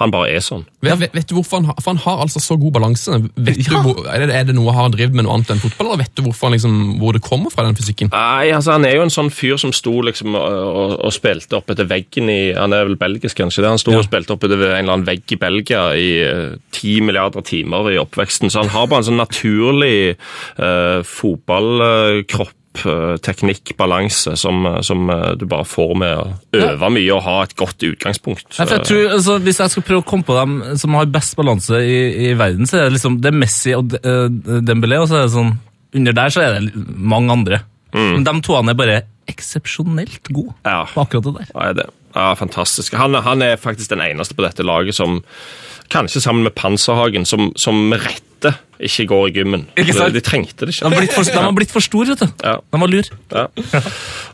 Han bare er sånn. Vet, vet, vet du hvorfor han har, for han har altså så god balanse? Vet du hvor, er, det, noe han har drevet med noe annet enn fotball, eller vet du hvorfor liksom, hvor det kommer fra, den fysikken? Nei, altså Han er jo en sånn fyr som sto liksom og, og, spilte opp etter veggen i Han er vel belgisk, kanskje? det? Han sto og spilte opp etter en eller annen vegg i Belgia i eh, ti milliarder timer i oppveksten. Så han har bare en sånn naturlig uh, fotballkropp. Eh, Teknikk, balanse, som, som eh, du bare får med å øve mye og ha et godt utgangspunkt. Ja, jeg tror, altså, Hvis jeg skal prøve å komme på dem som har best balanse i, i verden, så er det liksom det er Messi og Dembélé, og så er det sånn Under der så er det mange andre. Men de toene er bare eksepsjonelt gode Ja. på akkurat det der. Ja, er det. Ja, fantastisk. Han, han er faktisk den eneste på dette laget som, kanskje sammen med Panserhagen, som, som med rette ikke går i gymmen. Ikke sant? De, de trengte det De har ikke. blitt for, de har blitt for stor, vet du. Ja. De var lur. Ja.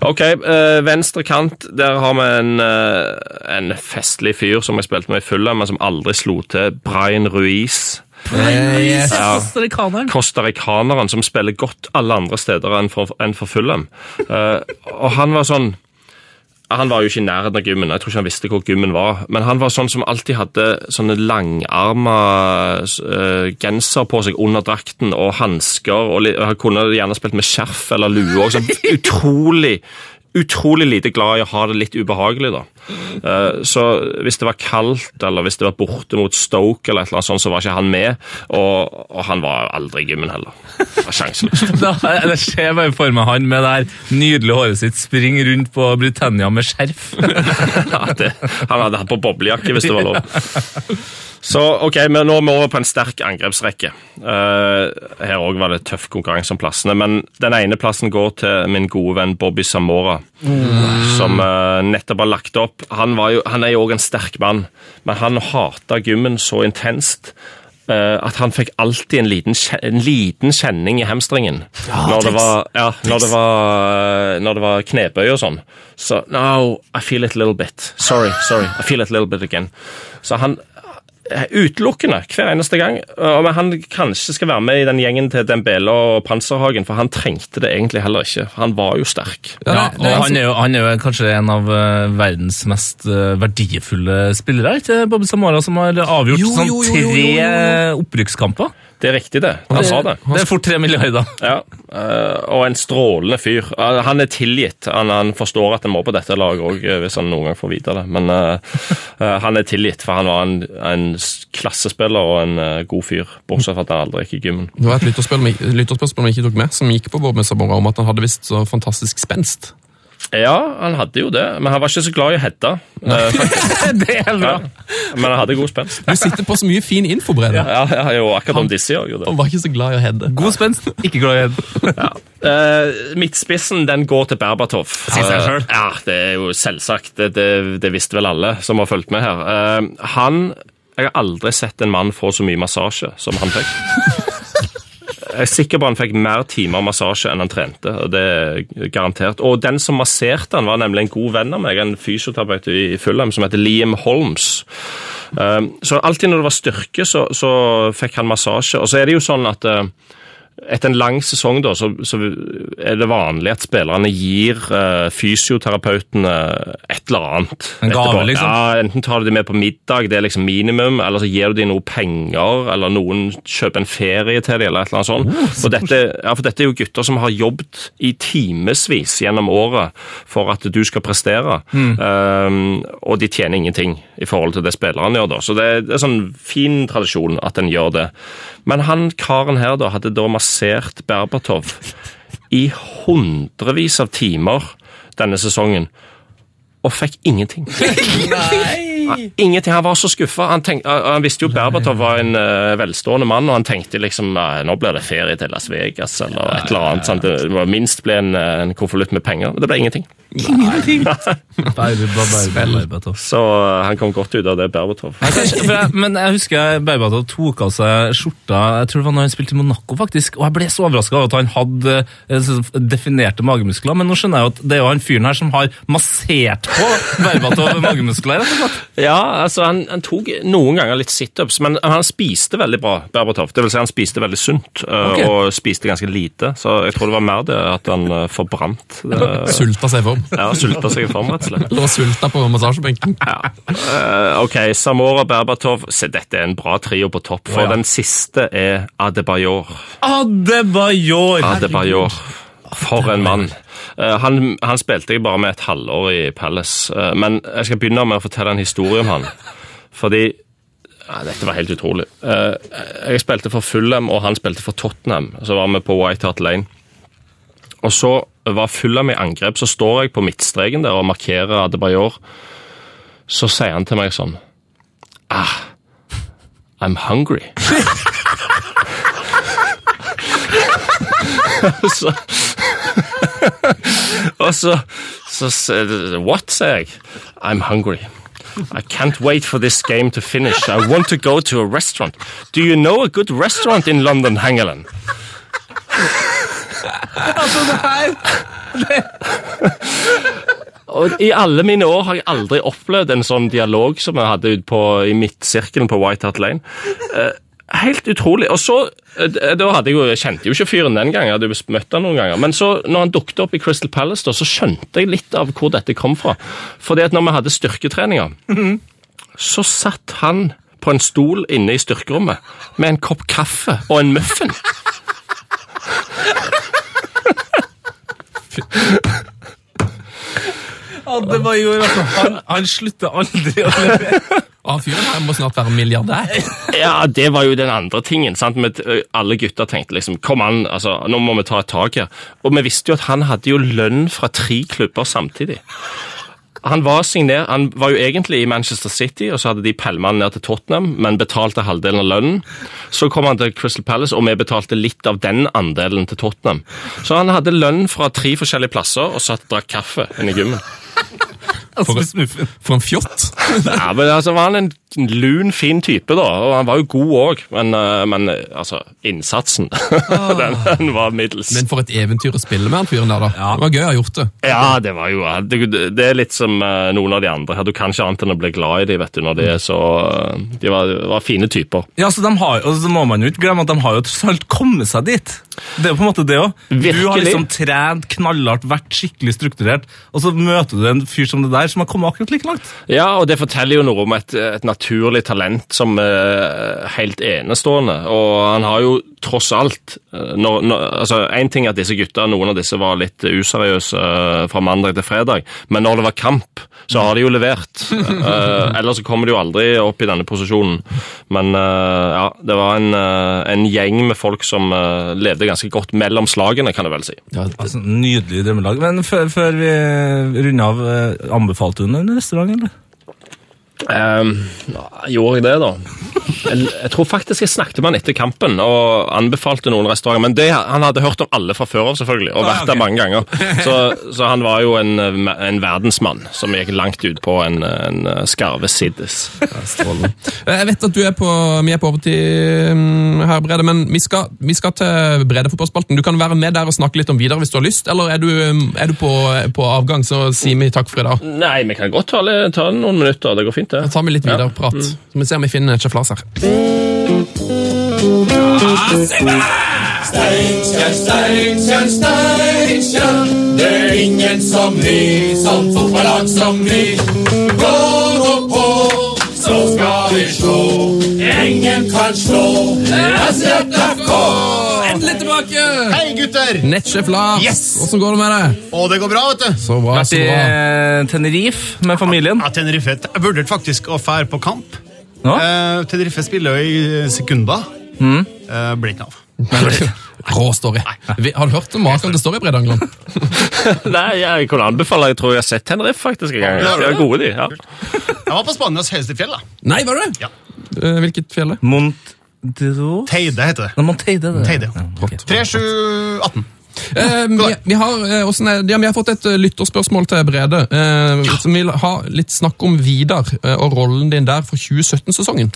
Ok, eh, venstre kant. Der har vi en, eh, en festlig fyr som jeg spilte med i Fulham, men som aldri slo til. Brian Ruiz. yes. Ja. Costaricaneren. Costaricaneren som spiller godt alle andre steder enn for, enn for Fulham. Uh, og han var sånn han var jo ikke i nærheten av gymmen, jeg tror ikke han visste hvor gymmen var. Men han var sånn som alltid hadde sånne langarma uh, genser på seg under drakten, og hansker. og Han kunne gjerne spilt med skjerf eller lue. Sånn utrolig utrolig lite glad i å ha det litt ubehagelig. da. Eh, Så hvis det var kaldt, eller hvis det var borte mot Stoke, eller et eller annet sånt, så var ikke han med. Og, og han var aldri i gymmen heller. Det var sjanseløst. det skjer ser bare for meg han med det her nydelige håret sitt springe rundt på Britannia med skjerf. Ja, det, han hadde hatt på boblejakke, hvis det var lov. Så ok, men nå er vi over på en sterk angrepsrekke. Uh, her òg var det tøff konkurranse om plassene, men den ene plassen går til min gode venn Bobby Samora, som uh, nettopp har lagt opp. Han, var jo, han er jo òg en sterk mann, men han hata gymmen så intenst. eh, at han fikk alltid en liten, en liten kjenning i hamstringen. når, det var, ja, når, det var, når det var knebøy og sånn. Så No, I feel it a little bit. Sorry, sorry. I feel it a little bit again. Så han Utelukkende hver eneste gang. Om han kanskje skal være med i den gjengen til Dembele og Panserhagen, for han trengte det egentlig heller ikke. Han var jo sterk. Ja, og han er, jo, han er jo kanskje en av eh, verdens mest eh, verdifulle spillere. Ikke Bobby Samara, som har avgjort Jo, sånn jo, jo, jo, tre opprykkskamper. Det er riktig, det. Han sa det. Det er fort tre milliarder. Ja, eh, Og en strålende fyr. Eh, Han er tilgitt. Han, han forstår at han må på dette laget òg, hvis han noen gang får vite det. Men eh, eh, han er tilgitt, for han var en, en klassespiller og en eh, god fyr. Bortsett fra at han aldri gikk i gymmen. Det var et lytterspørsmål vi- lytterspørsmål vi ikke tok med, som gikk på Bob Messabora om at han hadde visst så fantastisk spenst. Ja, han hadde jo det, men han var ikke så glad i å heade. eh, det er bra. Ja. Men han hadde god spenst. Du sitter på så mye fin info, Brede, Ja, ja, jo, akkurat om disse gjør jo det. og var ikke så glad i å hedde. God spenst, ikke glad i head. Eh, midtspissen den går til Berbatov. Selv. ja, det er jo selvsagt. Det, det, det visste vel alle som har fulgt med her. Eh, han Jeg har aldri sett en mann få så mye massasje som han fikk. Jeg er sikker på han fikk mer timer massasje enn han trente. og det er garantert. Og den som masserte han var nemlig en god venn av meg, en fysioterapeut i Fulham som heter Liam Holmes. Eh, Så alltid når det var styrke, så, så fikk han massasje. Og så er det jo sånn at eh, etter en lang sesong da, så, så er det vanlig at spillerne gir uh, fysioterapeutene et eller annet. En gave, etterpå. liksom? Ja, Enten tar du dem med på middag, det er liksom minimum, eller så gir du dem noe penger, eller noen kjøper en ferie til dem, eller et eller annet sånt. og dette, ja, for dette er jo gutter som har jobbet i timevis gjennom året for at du skal prestere, Um, og de tjener ingenting i forhold til det spillerne gjør da. Så det det er sånn fin tradisjon at en gjør det. Men han karen her da hadde da massert Berbatov i hundrevis av timer denne sesongen, og fikk ingenting. Ja, Ingenting. Han var så skuffa. Han, han visste jo Berbatov var en uh, velstående mann, og han tenkte liksom nå blir det ferie til Las Vegas eller et eller annet. sant? Det må minst bli en, eh, en konvolutt med penger. Men det ble ingenting. Ingenting! Så uh, han kom godt ut av det, Berbatov. Men jeg husker Berbatov tok av seg skjorta Jeg tror det var når han spilte i Monaco, faktisk. Og jeg ble så overraska over at han hadde definerte magemuskler. Men nå skjønner jeg jo at det er jo han fyren her som har massert på Berbatov magemuskler. rett og slett. Ja, altså han, han tok noen ganger litt situps, men han spiste veldig bra, Berbatov. Det vil si han spiste veldig sunt, okay. Og spiste ganske lite. Så jeg tror det var mer det at han eh, forbrant. Det, Sulta seg i form. ja, sulta seg i form, rett og slett. Lå sulta på massasjebenken. Ja. Eh, ok, Samora Berbatov. Se, dette er en bra trio på topp, for Å, ja. den siste er Adebayor. Adebayor! Adebayor. For en mann. Eh, han, han spilte jeg bare med et halvår i Palace, eh, men jeg skal begynne med å fortelle en historie om han. Fordi ja, Dette var helt utrolig. Eh, jeg spilte for Fulham, og han spilte for Tottenham. Så var vi på White Hart Lane. Og så var Fulham i angrep, så står jeg på midtstreken der og markerer Adebayor. Så sier han til meg sånn Ah, I'm hungry. så Og så, så, What, sier jeg. I'm hungry. I can't wait for this game to finish. I want to go to a restaurant. Do you know a good restaurant in London, Hangeland? Og I alle mine år har jeg aldri opplevd en sånn dialog som jeg hadde ut på, i midtsirkelen på White Hart Lane. Eh, helt utrolig. Og så, eh, da hadde jeg jo, jeg kjente jo ikke fyren den gangen, jeg hadde jo møtt han noen ganger. Men så, når han dukket opp i Crystal Palace, da, så skjønte jeg litt av hvor dette kom fra. Fordi at når vi hadde styrketreninger, så satt han på en stol inne i styrkerommet med en kopp kaffe og en muffin. Adebayor, altså. Han, han slutter aldri å levere. Og han fyren her må snart være milliardær. Ja, det var jo den andre tingen. sant? Med, alle gutter tenkte liksom Kom an, altså, nå må vi ta et tak her. Og vi visste jo at han hadde jo lønn fra tre klubber samtidig. Han var, signert, han var jo egentlig i Manchester City, og så hadde de pælma han ned til Tottenham, men betalte halvdelen av lønnen. Så kom han til Crystal Palace, og vi betalte litt av den andelen til Tottenham. Så han hadde lønn fra tre forskjellige plasser, og satt og drakk kaffe inne i gymmen. For. For en fjott! Ja, men altså var han en lun, fin type, da, og han var jo god òg, men, eh, men eh, altså, innsatsen den, den var middels. Men for et eventyr å spille med han fyren der, da. Det var gøy å ha gjort det. Ja, det var jo det, det er litt som eh, noen av de andre her. Du kan ikke annet enn å bli glad i de, vet du, når de er så eh, De var, var fine typer. Ja, så de har, og så må man jo ikke glemme at de har jo tross alt kommet seg dit. Det er jo på en måte det òg. Du har liksom trent knallhardt, vært skikkelig strukturert, og så møter du en fyr som det der, som har kommet akkurat like langt. Ja, og det forteller jo noe om et, et naturlig talent som er helt enestående. Og han har jo tross alt eh, når, når, altså En ting er at disse gutta, noen av disse var litt useriøse eh, fra mandag til fredag, men når det var kamp, så har de jo levert. uh, ellers så kommer de jo aldri opp i denne posisjonen. Men uh, ja, det var en, uh, en gjeng med folk som eh, levde ganske godt mellom slagene, kan jeg vel si. Ja, Altså, nydelig drømmelag. Men før, før vi runder av, eh, anbefalte hun en restaurant, eller? Um, gjorde jeg det, da? Jeg, jeg tror faktisk jeg snakket med han etter kampen og anbefalte noen restauranter. Men det, han hadde hørt om alle fra før av, selvfølgelig, og vært der mange ganger. Så, så han var jo en, en verdensmann som gikk langt ut på en, en skarve siddis. Jeg vet at du er på, vi er på overtid mm, her, Brede, men vi skal, vi skal til Brede-fotballspalten. Du kan være med der og snakke litt om videre hvis du har lyst, eller er du, mm, er du på, på avgang, så sier vi takk for i dag. Nei, vi kan godt ta, ta noen minutter. Det går fint, Da tar vi litt videre prat. Så vi ser om vi finner Chef Lars her. Steinkjer, Steinkjer, Steinkjer. Det er ingen som vi, som fotballag som vi. Gå nå på, så skal vi slå. Ingen kan slå. Endelig tilbake! Hei, gutter! Nettsjef Lars, Yes! åssen går det med deg? Og det går bra, vet du. Så bra, Vært så i eh, Tenerife med familien. Ja, Tenerife. Jeg vurderte faktisk å fære på kamp. Ja. Eh, Tenerife spiller jo i sekunder. Eh, Blir ikke av. Rå story. Vi- Har du hørt om maken til story, Brede Angeland? Nei, jeg kunne anbefale Jeg tror jeg har sett Tenerife faktisk Jeg, jeg, De er gode, de. ja. Jeg var på Spanias høyeste fjell. da. Nei, var det? Ja. Eh, Hvilket fjell? er det? Teide heter det. Nei, Monteide. det. Teide. Ja, ok. 3, 7, 18. Eh, vi, vi, har, eh, er, ja, vi har fått et eh, lytterspørsmål til Brede, eh, som vil ha litt snakk om Vidar eh, og rollen din der for 2017-sesongen.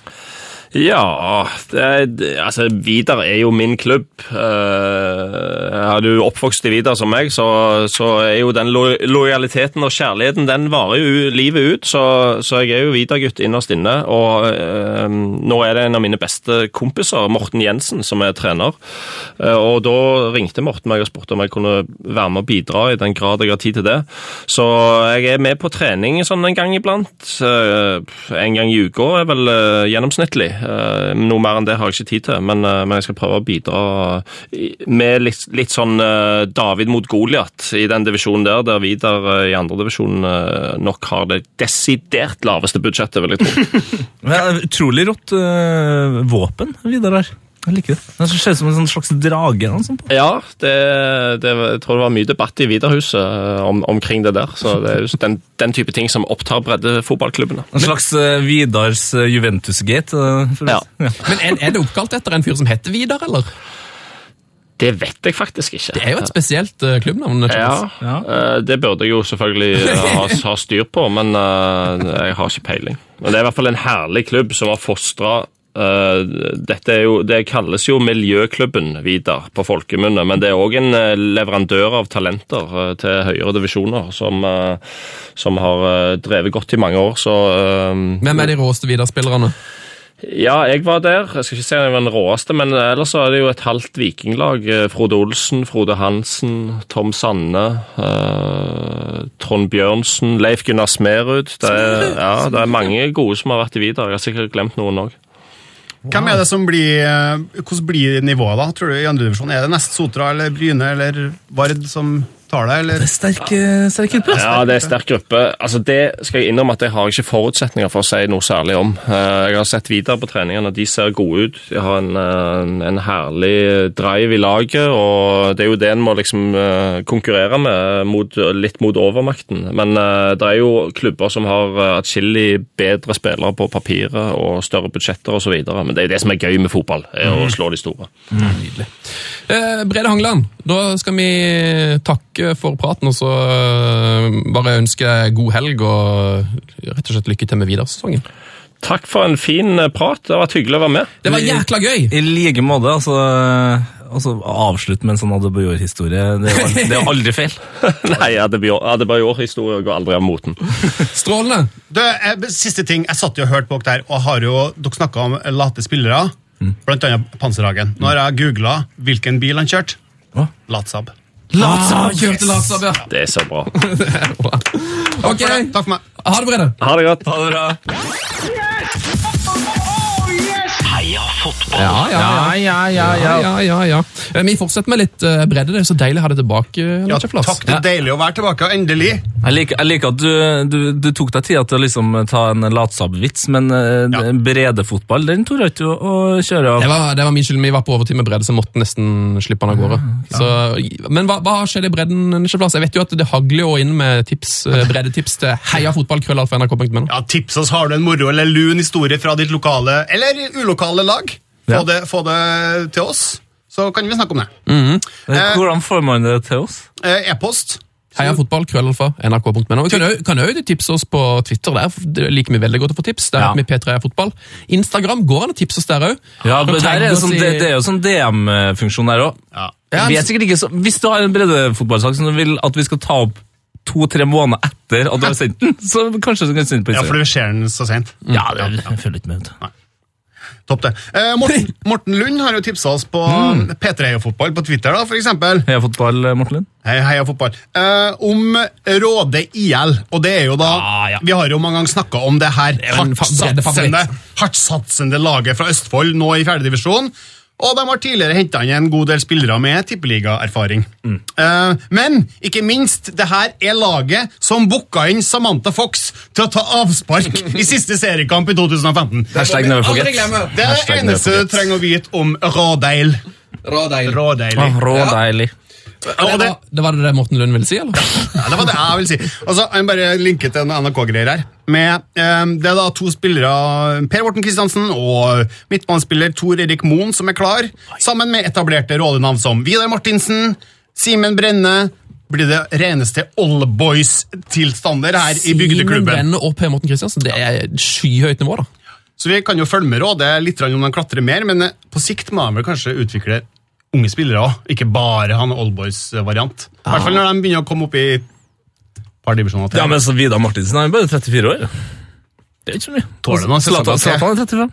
Ja det, Altså, Vidar er jo min klubb. Uh, er du oppvokst i Vidar som meg, så, så er jo den lo lojaliteten og kjærligheten den varer jo livet ut. Så, så jeg er jo Vidar-gutt innerst inne. Og uh, nå er det en av mine beste kompiser, Morten Jensen, som er trener. Uh, og da ringte Morten meg og spurte om jeg kunne være med og bidra i den grad jeg har tid til det. Så jeg er med på trening sånn en gang iblant. En gang i uka er vel gjennomsnittlig. Eh, Noe mer enn det har jeg ikke tid til, men, eh, men jeg skal prøve å bidra med litt, litt sånn eh, David mot Goliat i den divisjonen der, der Vidar i i andredivisjon nok har det desidert laveste budsjettet, vil jeg tro. Utrolig rått våpen, Vidar her. Jeg liker det. Det ser ut som en sånn slags drage. Ja, det, det, jeg tror det var mye debatt i Vidarhuset eh, om, omkring det der. Så det er jo den, den type ting som opptar breddefotballklubbene. En slags uh, Vidars uh, Juventus-gate. Uh, ja. Ja. Men er, er det oppkalt etter en fyr som heter Vidar, eller? Det vet jeg faktisk ikke. Det er jo et spesielt uh, klubbnavn. Ja. Ja. Uh, det burde jeg jo selvfølgelig uh, ha, ha styr på, men eh, jeg har ikke peiling. Men det er i hvert fall en herlig klubb som har fostra dette er jo, Det kalles jo Miljøklubben Vidar på folkemunne, men det er òg en eh, leverandør av talenter eh, til høyere divisjoner som, eh, som har eh, drevet godt i mange år. Så eh, Hvem er de råeste Vidar-spillerne? Ja, jeg var der. Jeg skal ikke si om jeg var den råeste, men ellers er det jo et halvt vikinglag. Eh, Frode Olsen, Frode Hansen, Tom Sanne, eh, Trond Bjørnsen, Leif Gunnar Smerud. Det er, ja, det er mange gode som har vært i Vidar. Jeg har sikkert glemt noen òg. Hvem er det som blir, eh, Hvordan blir nivået, da? tror du, i andre divisjon? Er det nest Sotra eller Bryne eller Vard som tar det? eller? Det er sterk, sterk gruppe. Ja, det er sterk gruppe. Altså, Det skal jeg innrømme at jeg har ikke forutsetninger for å si noe særlig om. Eh, Jeg har sett videre på treningene, de ser gode ut. De har en, en herlig drive i laget, og det er jo det en må liksom eh, konkurrere med, mot, litt mot overmakten. Men eh, det er jo klubber som har atskillig bedre spillere på papiret og større budsjetter osv. Men det er jo det som er gøy med fotball, er å slå de store. Nydelig. Eh, Brede Hangeland, da skal vi takke for praten, og så bare bare jeg god helg og rett og slett lykke til med videre sesongen. Takk for en fin eh, prat. Det har vært hyggelig å være med. Det var jækla gøy! I like måte. Altså, eh, altså avslutte med en sånn Adebayor-historie. Det, er det er aldri feil. Nei, Adebayor-historie går aldri av moten. Strålende! Du, eh, siste ting, Jeg satt jo og hørte på dere der, og har jo, dere snakka om late spillere. Blant annet Panserhagen. Nå har jeg googla hvilken bil han kjørte. Latsab. Ah, kjørte Latsab, ja. Det er så bra. Ok, Takk for meg. ha det, Brede. Ha det godt. Ha det bra. Yes! Oh, yes! Heia. Ja, ja, ja, ja, ja. Eh, Vi fortsetter med litt eh, bredde. Det er så deilig å ha deg tilbake. Ja, takk, det er deilig å være tilbake. Endelig. Jeg liker, jeg liker at du, du, du tok deg tida til å liksom ta en latsabb-vits, men Ja. bredefotball den torde ikke du å kjøre av. Det var, det var min skyld. Vi var på overtid med bredde, så måtte nesten slippe han av gårde. Så, men hva, hva skjedde i bredden? Jeg vet jo at det hagler jo inn med tips, eh, breddetips til heiafotballkrøllalfa.nrk.no. Ja, Tips oss, har du en moro eller lun historie fra ditt lokale eller ulokale lag? Få, det, få det til oss, så kan vi snakke om det. Eh, Hvordan får man det til oss? Eh, E-post. Heia fotball, krøllalfa, nrk.no. Vi kan òg tipse oss på Twitter. Der det liker vi veldig godt å få tips. Der Ja. vi P3 Fotball. Instagram går an å tipse oss der òg. Ja, men der det, sånn, det, det er jo sånn DM-funksjon der òg. Ja. Er så, hvis du har en breddefotballsak som du vil at vi skal ta opp to-tre måneder etter at du har sendt den, så kanskje du kan sende på Instagram. ja, for du ser den så sent. Ja, det, følger ikke med. du. Topp det. Eh, Morten, Morten Lund har jo tipsa oss på P3 Heia Fotball på Twitter, da, for. Heia fotball, eh, Morten Lund. Hei, heia fotball. Eh, om Råde IL, og det er jo da Ah, ja. Vi har jo mange ganger snakka om det her er hardtsatsende, hardtsatsende laget fra Østfold, nå i fjerdedivisjon. Og de har tidligere henta inn en god del spillere med tippeligaerfaring. Mm. Uh, men ikke minst, det her er laget som booka inn Samantha Fox til å ta avspark i siste seriekamp i 2015. Hashtag never forget. Det er det eneste du trenger å vite om Rådeil. Rådeil. Rådeilig. Ah, Rå deilig. Det Og det, var, det var det det Morten Lund ville si, eller? Ja, det var det jeg vil si. Altså, Jeg bare linket til en NRK-greier her. Med, eh, det er da to spillere, Per Morten Kristiansen og midtbanespiller Tor Erik Moen, som er klar, sammen med etablerte rådenavn som Vidar Martinsen, Simen Brenne Blir det reneste oldboys-tilstander her i Simen. Brenne og Per Morten Kristiansen, det er skyhøyt nivå, da. Så vi kan jo følge med Råde litt om de klatrer mer, men eh, på sikt må de vel kanskje utvikle unge spillere òg, ikke bare han oldboys-variant. I hvert fall når de begynner å komme opp i et par divisjoner til. Ja, men så Vidar Martinsen han er bare 34 år. Det er ikke så mye. Tåler noen Zlatan er 35.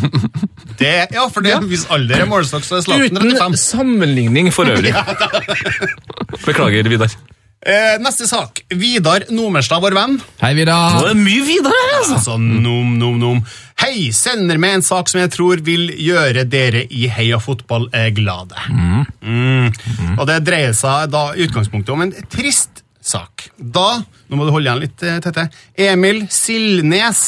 Det, ja, for det, hvis alder er målestokk, så er Zlatan Uten 35. sammenligning for øvrig. Beklager, Vidar. Eh, neste sak. Vidar Nomerstad, vår venn. Hei, Vidar. Det er mye Vidar her, altså. Altså, nom, nom, nom. Hei, sender med en sak som jeg tror vil gjøre dere i Heia Fotball eh, glade. Mm. Og det dreier seg da i utgangspunktet om en trist sak. Da, nå må du holde igjen litt, eh, Tette, Emil Silnes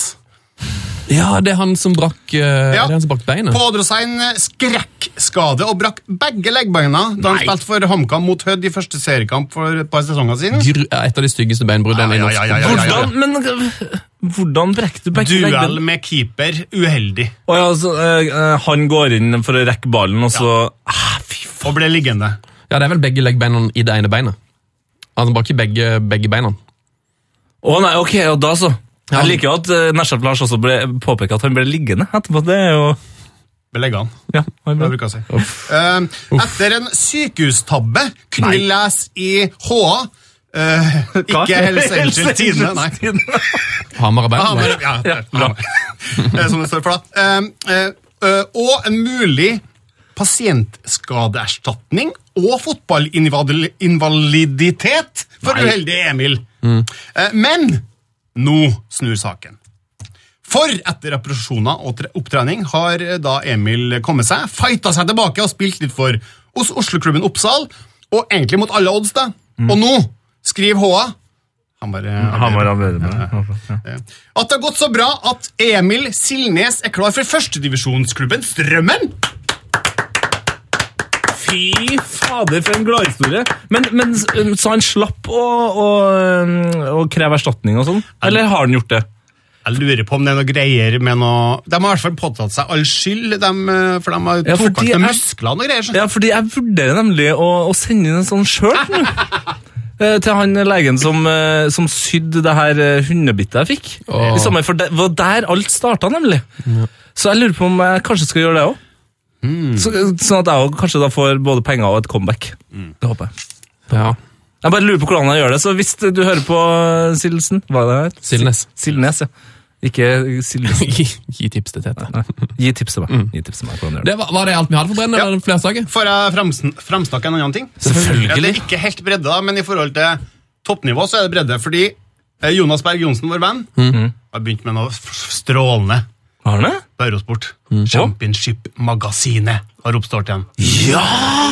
Ja, det er han som brakk, eh, Ja. det han som brakk beinet. pådro seg en eh, skrekkskade og brakk begge leggbeina da han spilte for HamKam mot Hødd i første seriekamp for et par sesonger siden. Gru- Et av de styggeste beinbruddene i Ja, ja, ja, ja, ja, ja. Hvordan, men hvordan brekte du begge Duell med keeper, uheldig, Oh, ja, altså, øh, han går inn for å rekke ballen, og så ah, Fy faen. og ble liggende. Ja, det er vel begge leggbeina i det ene beinet. Han brakk ikke begge, begge beina. Å nei, ok, og da så. Ja. Jeg liker jo at uh, Lars også ble påpeker at han ble liggende etterpå. Det er jo Ble leggende. Ja, han Det ble. bruker jeg å si. Eh, etter en sykehustabbe kunne vi lese i HA uh, Ikke Hells Angels Tidene, nei. Hamar og Ja, ja, ja, det er. Eh, Som det står for, da. Uh, eh, eh, og en mulig pasientskadeerstatning og fotballinvaliditet for uheldige Emil. Eh, men nå snur saken. For etter operasjoner og opptrening har eh, da Emil kommet seg, fighta seg tilbake og spilt litt for hos Oslo-klubben Oppsal, og egentlig mot alle odds, da. Og nå skriver HA han var arbeider med det. Eh, At det har gått så bra at Emil Silnes er klar for førstedivisjonsklubben Strømmen! Fy fader, for en gladhistorie. Men, men øh, så han slapp å, å, øh, å kreve erstatning og sånn? Eller har han gjort det? Jeg lurer på om det er noe greier med noe De har i hvert fall påtatt seg all skyld, de, eh, for de har Ja, tok av muskler og greier. sånn. Ja, fordi jeg vurderer nemlig å, å sende inn en sånn sjøl. Eh, Til han legen som, eh, som sydde det her hundebittet jeg fikk. Åh. I sommer, for det var der alt starta, nemlig. Så jeg lurer på om jeg kanskje skal gjøre det òg. Så, sånn at jeg også kanskje da får både penger og et comeback. Det håper jeg. Ja. Jeg bare lurer på hvordan jeg gjør det, så hvis du hører på eh, Hva er det her? Silnes. Silnes, ja. Ikke Silsen. gi, gi tips til Tete. Gi tips til meg. Gi tips til meg hvordan gjør det. Det var, var det alt vi hadde for Brenn? Ja. Eller er flere? Får jeg fremsnakke en annen ting? Selvfølgelig. Ja, det er ikke helt bredde, da, men i forhold til toppnivå så er det bredde. Fordi eh, Jonas Berg Johnsen, vår venn, har begynt med noe strålende Har han det? på Eurosport. Championship-magasinet har oppstått igjen.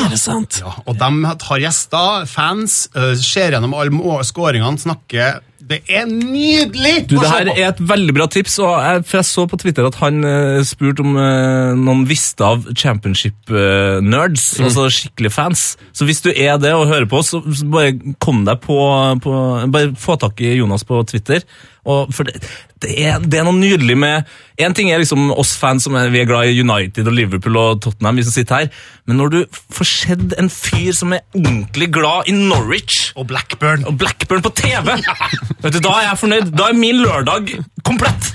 Er det sant? Ja, og de har gjester, fans, øh, ser gjennom alle skåringene, snakker Det er nydelig Du, det her er et veldig bra tips, og jeg, for jeg så på Twitter at han uh, spurte om uh, noen visste av championship-nerds, altså skikkelige fans. Så hvis du er det og hører på, så, så bare kom deg på, på Bare få tak i Jonas på Twitter. Og for det, det, er, det er noe nydelig med En ting er liksom oss fans som er, vi er glad i United og Liverpool og Tottenham, vi som sitter her, men når du får sett en fyr som er ordentlig glad i Norwich Og Blackburn. og Blackburn på TV. Vet du, Da er jeg fornøyd. Da er min lørdag komplett.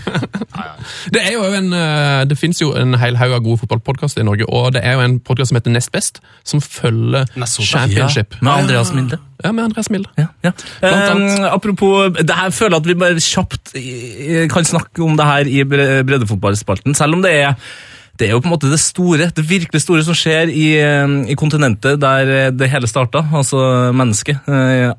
Det er jo en, eh, det finnes jo en hel haug av gode fotballpodkaster i Norge, og det er jo en podkast som heter Nest Best, som følger. Championship. Med Andreas Milde. Ja, med Andreas Milde. Ja, ja. Eh, apropos, det her føler jeg at vi bare kjapt eh, kan snakke om det her i breddefotballspalten, selv om det er det er jo på en måte det store, det virkelig store som skjer i, eh, i kontinentet der eh, det hele starta, altså mennesket. Eh,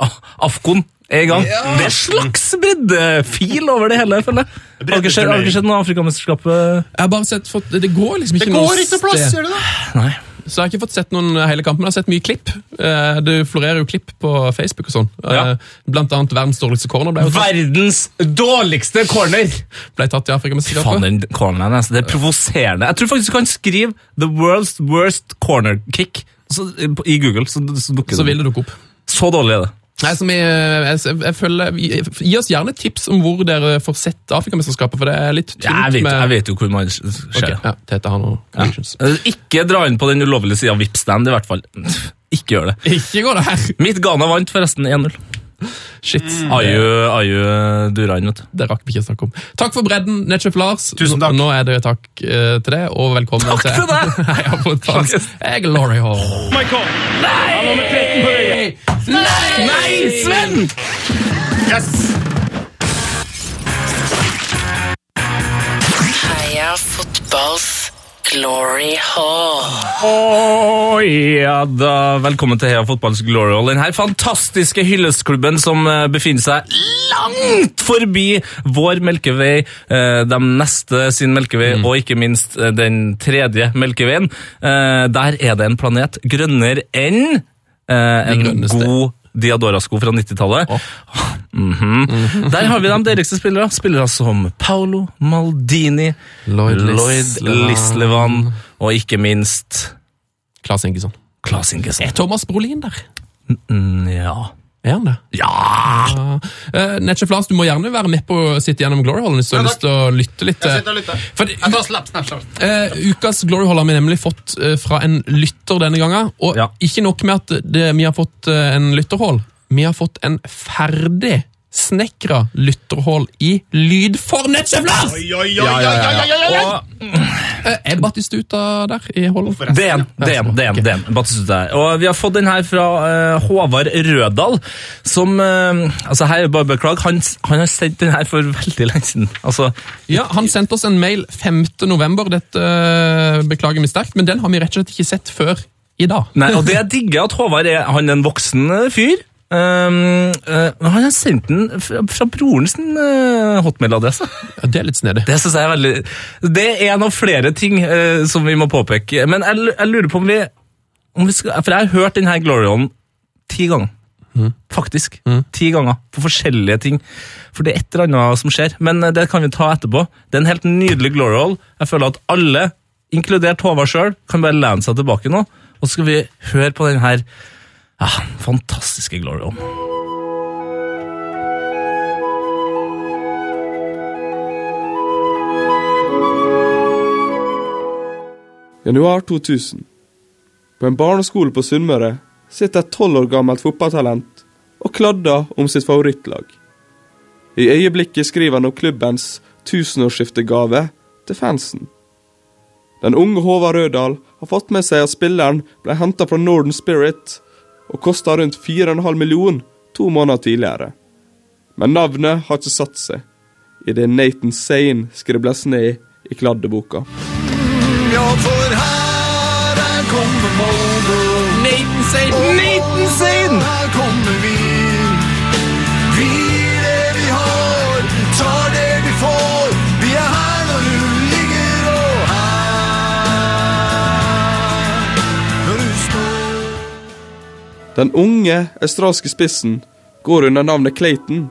Afkon er i gang. Det er slags breddefil over det hele, jeg føler jeg. Har dere sett- noe Afrikamesterskapet? Jeg har bare sett for, Det går liksom ikke noe sted. Det går ikke noe plass, gjør det det? Nei. Så jeg har ikke fått sett noen hele kampen, men jeg har sett mye klipp. Du Det florerer jo klipp på Facebook og sånn. Ja. Eh, Blant annet verdens dårligste corner ble, jo tatt, Verdens dårligste corner! ble tatt i Faen, den corneren, altså, det er provoserende. Jeg tror faktisk du kan skrive 'The world's worst corner kick' så, i Google, så, så Så vil det dukke opp. Så dårlig er det. Nei, som jeg, jeg, jeg, jeg føler, Gi oss gjerne tips om hvor dere får sett Afrikamesterskapet, for det er litt tynt Ja, jeg, vet, med jeg vet jo hvor man ser okay, ja, Tete har noen connections. Eh, Ikke dra inn på den ulovlige sida Vipstand, i hvert fall. Ikke gjør det. Ikke går det her. Mitt Ghana vant forresten 1-0. Shit. Aju, Aju Durain, vet du. Det rakk vi ikke å snakke om. Takk for bredden, Netchef Lars. Tusen takk. Nå, nå er det takk uh, til det, og velkommen Takk til Takk for det! Jeg er Glory Hall. Har nummer 13. Nei, Sven! Yes! Heia fotballs glory hall. Å, ja da, Velkommen til Heia Fotballs Glory Hall. Denne fantastiske hyllestklubben som eh, befinner seg langt forbi vår melkevei, eh, de neste sin melkevei, og ikke minst eh, den tredje melkeveien. Eh, Der er det en planet grønnere enn eh, en god Diadora-sko fra 90-tallet. Mhm. Der har vi de deiligste spillere. Spillere som Paolo Maldini, Lloyd Lloyd Lislevan. Og ikke minst Claes Ingesson. Klaas Ingesson. Er Thomas Brolin der? Mm, ja. Er han det? Ja! Uh, Netchef Flas, du må gjerne være med på å sitte gjennom Glory Hallen hvis du Ja, har lyst til å lytte litt. Jeg eh, sitter og lytter. For, Jeg tar slapp, snapp, slapp. Uh, ukas Glory Hall har vi nemlig fått uh, fra en lytter denne gangen. Og Ja. ikke nok med at det, vi har fått uh, en lytterhall, vi har fått en ferdig snekra lytterhull i oi, oi, oi, oi. Og Eh, Er det Battistuta der i hullet? det er en, det er en, er er. Batistuta her. Og vi har fått den her fra uh, Håvard Rødal, som uh, Altså, her, er bare beklag, han, han har sendt den her for veldig lenge siden. Altså, Ja, Han sendte oss en mail 5. november. Dette uh, beklager vi sterkt, men den har vi rett og slett ikke sett før i dag. Nei, og det jeg digger at Håvard er, han er en voksen fyr. Um, uh, han har sendt den fra, fra broren sin uh, hotmail-adresse. Ja, det er litt snedig. Det synes jeg er veldig Det er en av flere ting uh, som vi må påpeke. Men jeg, jeg lurer på om vi, om vi skal, For jeg har hørt denne Glorion ti ganger. Faktisk. Ti ganger. På forskjellige ting. For det er et eller annet som skjer. Men eh, det kan vi ta etterpå. Det er en helt nydelig Glorion. Jeg føler at alle, inkludert Håvard sjøl, kan bare lene seg tilbake nå. Og så skal vi høre på den her ja, fantastiske Glorion. Januar 2000. På en barneskole på Sunnmøre sitter et tolv år gammelt fotballtalent og kladder om sitt favorittlag. I øyeblikket skriver han om klubbens tusenårsskiftegave til fansen. Den unge Håvard Rødal har fått med seg at spilleren ble henta fra Northern Spirit og kosta rundt 4,5 million to måneder tidligere. Men navnet har ikke satt seg, idet Nathan Sane skribles ned i kladdeboka. Ja, for her er kompemodet Nathan Sane! Nathan Sane! Den unge australske spissen går under navnet Clayton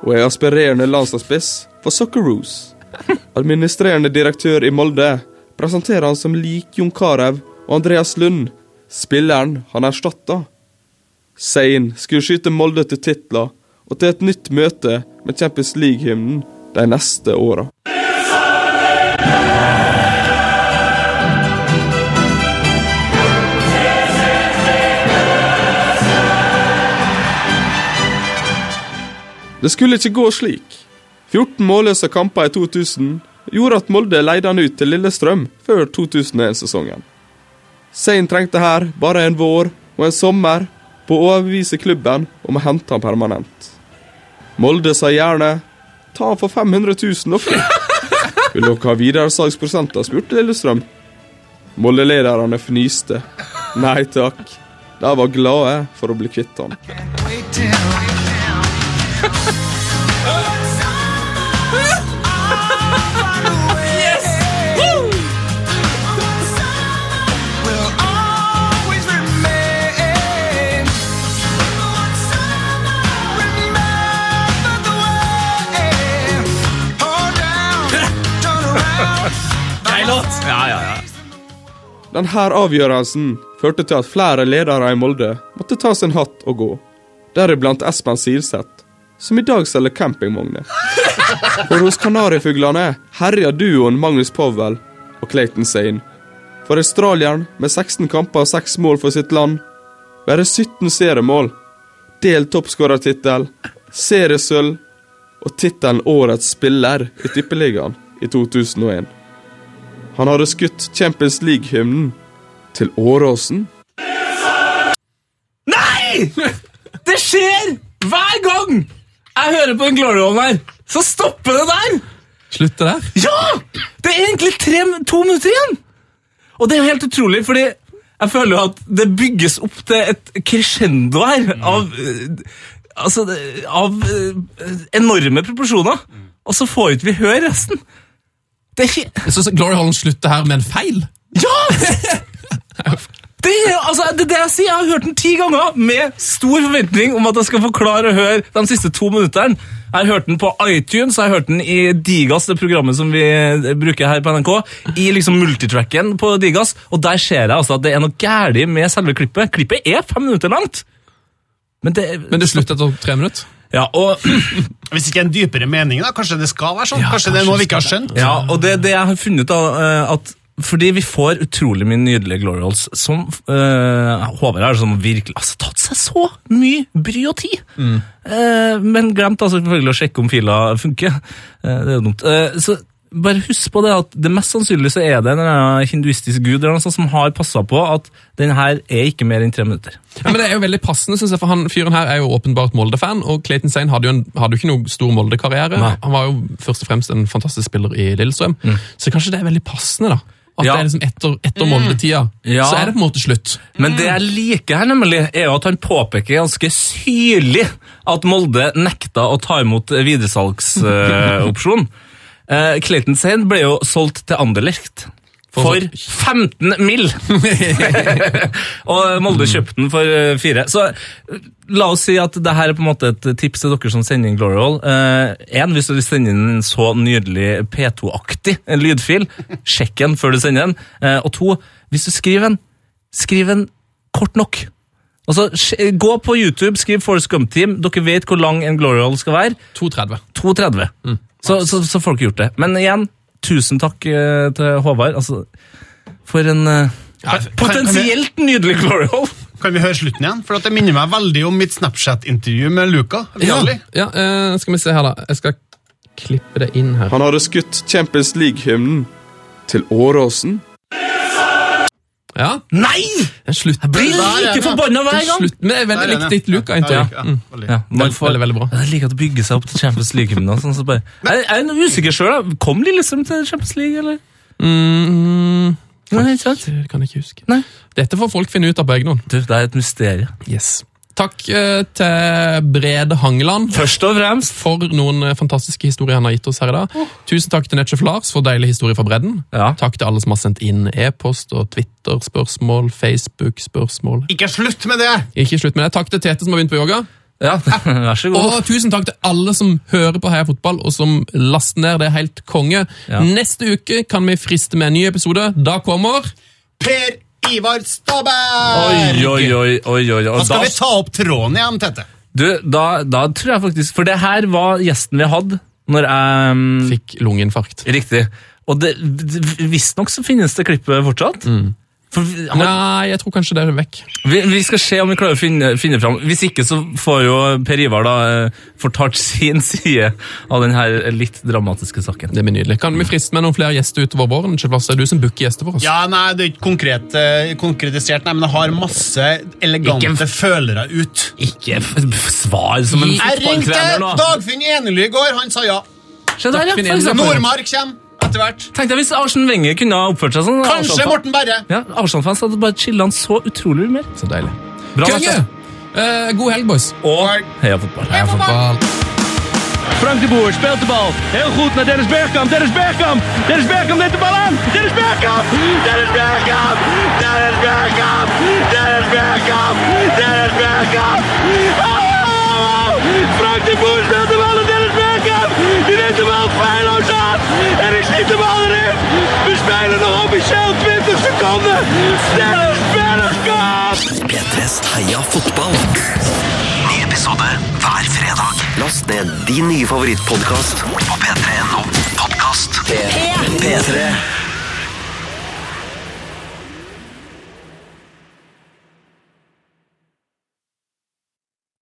og er aspirerende landslagsspiss for Socceroos. Administrerende direktør i Molde presenterer han som lik Jon Carew og Andreas Lund, spilleren han erstatta. Sein skulle skyte Molde til titler og til et nytt møte med Champions League-hymnen de neste åra. Det skulle ikke gå slik. 14 målløse kamper i 2000 gjorde at Molde leide han ut til Lillestrøm før 2001-sesongen. Sein trengte her bare en vår og en sommer på å overbevise klubben om å hente han permanent. Molde sa gjerne ta han for 500 000 og fly'. Vil dere ha videresalgsprosenter, spurte Lillestrøm. Molde-lederne fnyste. Nei takk. De var glade for å bli kvitt han. Denne avgjørelsen førte til at flere ledere i Molde måtte ta sin hatt og gå. Deriblant Espen Silseth, som i dag selger campingvogner. For hos Kanarifuglene herjer duoen Magnus Powell og Clayton Sane. For australieren, med 16 kamper og 6 mål for sitt land, bare 17 seriemål, delt toppskårertittel, seriesølv og tittelen Årets spiller i Tippeligaen i 2001. Han hadde skutt Champions League-hymnen til Åråsen. Nei! Det skjer hver gang jeg hører på den glory Hole her. Så stopper det der! Slutter der. Ja! Det er egentlig tre, to minutter igjen! Og det er jo helt utrolig, fordi jeg føler jo at det bygges opp til et crescendo her av, eh, altså, av eh, enorme proporsjoner. Og så får ikke vi høre resten. Det er ikke Jeg synes Glory Holland slutter her med en feil. Ja! Det er, altså, det det jeg sier. Jeg har hørt den ti ganger med stor forventning om at jeg skal få klare å høre de siste to minuttene. Jeg har hørt den på iTunes, jeg har hørt den i Digas, det programmet som vi eh, bruker her på NRK, i liksom multitracken på Digas, og der ser jeg altså at det er noe gærlig med selve klippet. Klippet er fem minutter langt. Men det, Men det slutter etter tre minutter. Ja, og, Hvis ikke en dypere mening, da? Kanskje det skal være sånn? Ja, kanskje det er noe vi ikke har skjønt? Ja, og det det jeg har funnet da, eh, at fordi vi får utrolig mye nydelige glory holes, som øh, Håvard har som virkelig altså, tatt seg så mye bry og tid. Eh, men glemt altså, selvfølgelig å sjekke om fila funker. Uh, det er jo dumt. Uh, så bare husk på det at det mest sannsynlig så er det en hinduistisk gud eller noe sånt som har passa på at den her er ikke mer enn tre minutter. Ja, men Det er jo veldig passende, synes jeg, for han fyren her er jo åpenbart Molde-fan. Og Clayton Sane hadde jo, en, hadde jo ikke noe stor Molde-karriere. Han var jo først og fremst en fantastisk spiller i Lillestrøm. Så kanskje det er veldig passende, da. At Ja. det er liksom etter, etter Molde-tida, Ja. så er det på en måte slutt. Men det jeg liker her, nemlig, er jo at han påpeker ganske syrlig at Molde nekta å ta imot videresalgsopsjon. Uh, Clayton Sane ble jo solgt til Anderlecht. For 15 mill! og Molde kjøpte den for eh, fire. Så eh, la oss si at det her er på en måte et tips til dere som sender inn Glory Hall. Én, hvis du vil sende inn en så nydelig P2-aktig lydfil, sjekk den før du sender den. Eh, og to, hvis du skriver en, skriv en kort nok. Altså, Gå på YouTube, skriv Forest Gump Team. Dere vet hvor lang en Glory Hall skal være. 2,30. 2,30. Så, så, så folk har gjort det. Men igjen, tusen takk eh, til Håvard. Altså, for en eh, Ja, kan- potensielt nydelig Glory hole! Kan vi høre slutten igjen? For at Det minner meg veldig om mitt Snapchat-intervju med Luca. Ja, Vialli. ja eh, skal vi se her, da. Jeg skal klippe det inn her. Han hadde skutt Champions League-hymnen til Åråsen. Ja, Nei! Slutt. Jeg blir like forbanna hver gang! Slutt med det veldig likt ditt ja. Luca-intervju. Ja, Mm. Ja, man Veldig, får, veldig, veldig bra. Jeg liker at det bygger seg opp til Champions League-hymnen. Sånn, så bare- jeg, jeg er usikker sjøl. Kom Lillestrøm til Champions League, eller? Mm, Nei, ikke sant? kan jeg ikke huske. Nei. Dette får folk finne ut av på egen hånd. Det er et mysterium. Yes. Takk eh, til Brede Hangeland Først og fremst for noen eh, fantastiske historier han har gitt oss her i dag. Tusen takk til Netchef Lars for deilig historie fra bredden. Ja. Takk til alle som har sendt inn e-post og Twitter-spørsmål, Facebook-spørsmål. Ikke slutt med det! Ikke slutt med det. Takk til Tete som har begynt på yoga. Ja, vær så god. Og tusen takk til alle som hører på Heia Fotball, og som laster ned. Det er helt konge. Ja. Neste uke kan vi friste med en ny episode. Da kommer Per Ivar Staberg! Oi, oi, oi. oi, oi. Da skal da, vi ta opp tråden igjen, Tette. du, da, da tror jeg faktisk For det her var gjesten vi hadde når jeg mm, Fikk lungeinfarkt. Riktig. Og visstnok så finnes det klippet fortsatt. For vi, han, Nei, jeg tror kanskje det er vekk. vi, vi skal se om vi klarer å finne, finne fram. Hvis ikke så får jo Per Ivar da eh, fortalt sin side av denne litt dramatiske saken. Det blir nydelig. Kan vi friste med noen flere gjester utover våren? Kjellplass, er du som booker gjester for oss? Ja, nei, Det er ikke konkret, eh, konkretisert, nei, men jeg har masse elegante Ikke- følere ut. Ikke svar som en fotballtrener Jeg ringte nå. Dagfinn Enely i går, han sa ja, Dagfinn Enely. Nordmark kommer. Etter hvert. Tenk deg hvis Arsen Wenger kunne ha oppført seg sånn. Kanskje Morten Berre. Ja, Arsenal-fans hadde bare chilla han så utrolig mye mer. Så deilig. Bra Konge! match, Eh, god helg, boys. Og heia fotball. Heia fotball. Frank de Boer speelt de bal. Heel goed naar Dennis Bergkamp. Dennis Bergkamp. Dennis Bergkamp neemt de bal aan. Dennis Bergkamp. Dennis Bergkamp. Dennis Bergkamp. Dennis Bergkamp. Dennis Bergkamp. Oh! Frank de Boer speelt de bal naar Dennis Bergkamp. Die neemt de bal aan. En ik schiet de bal erin. We spelen nog officieel 20 seconden. Dennis Bergkamp. P3s Heia fotball. Ny episode hver fredag. Last ned din nye favorittpodkast på p3.no podkast. P3.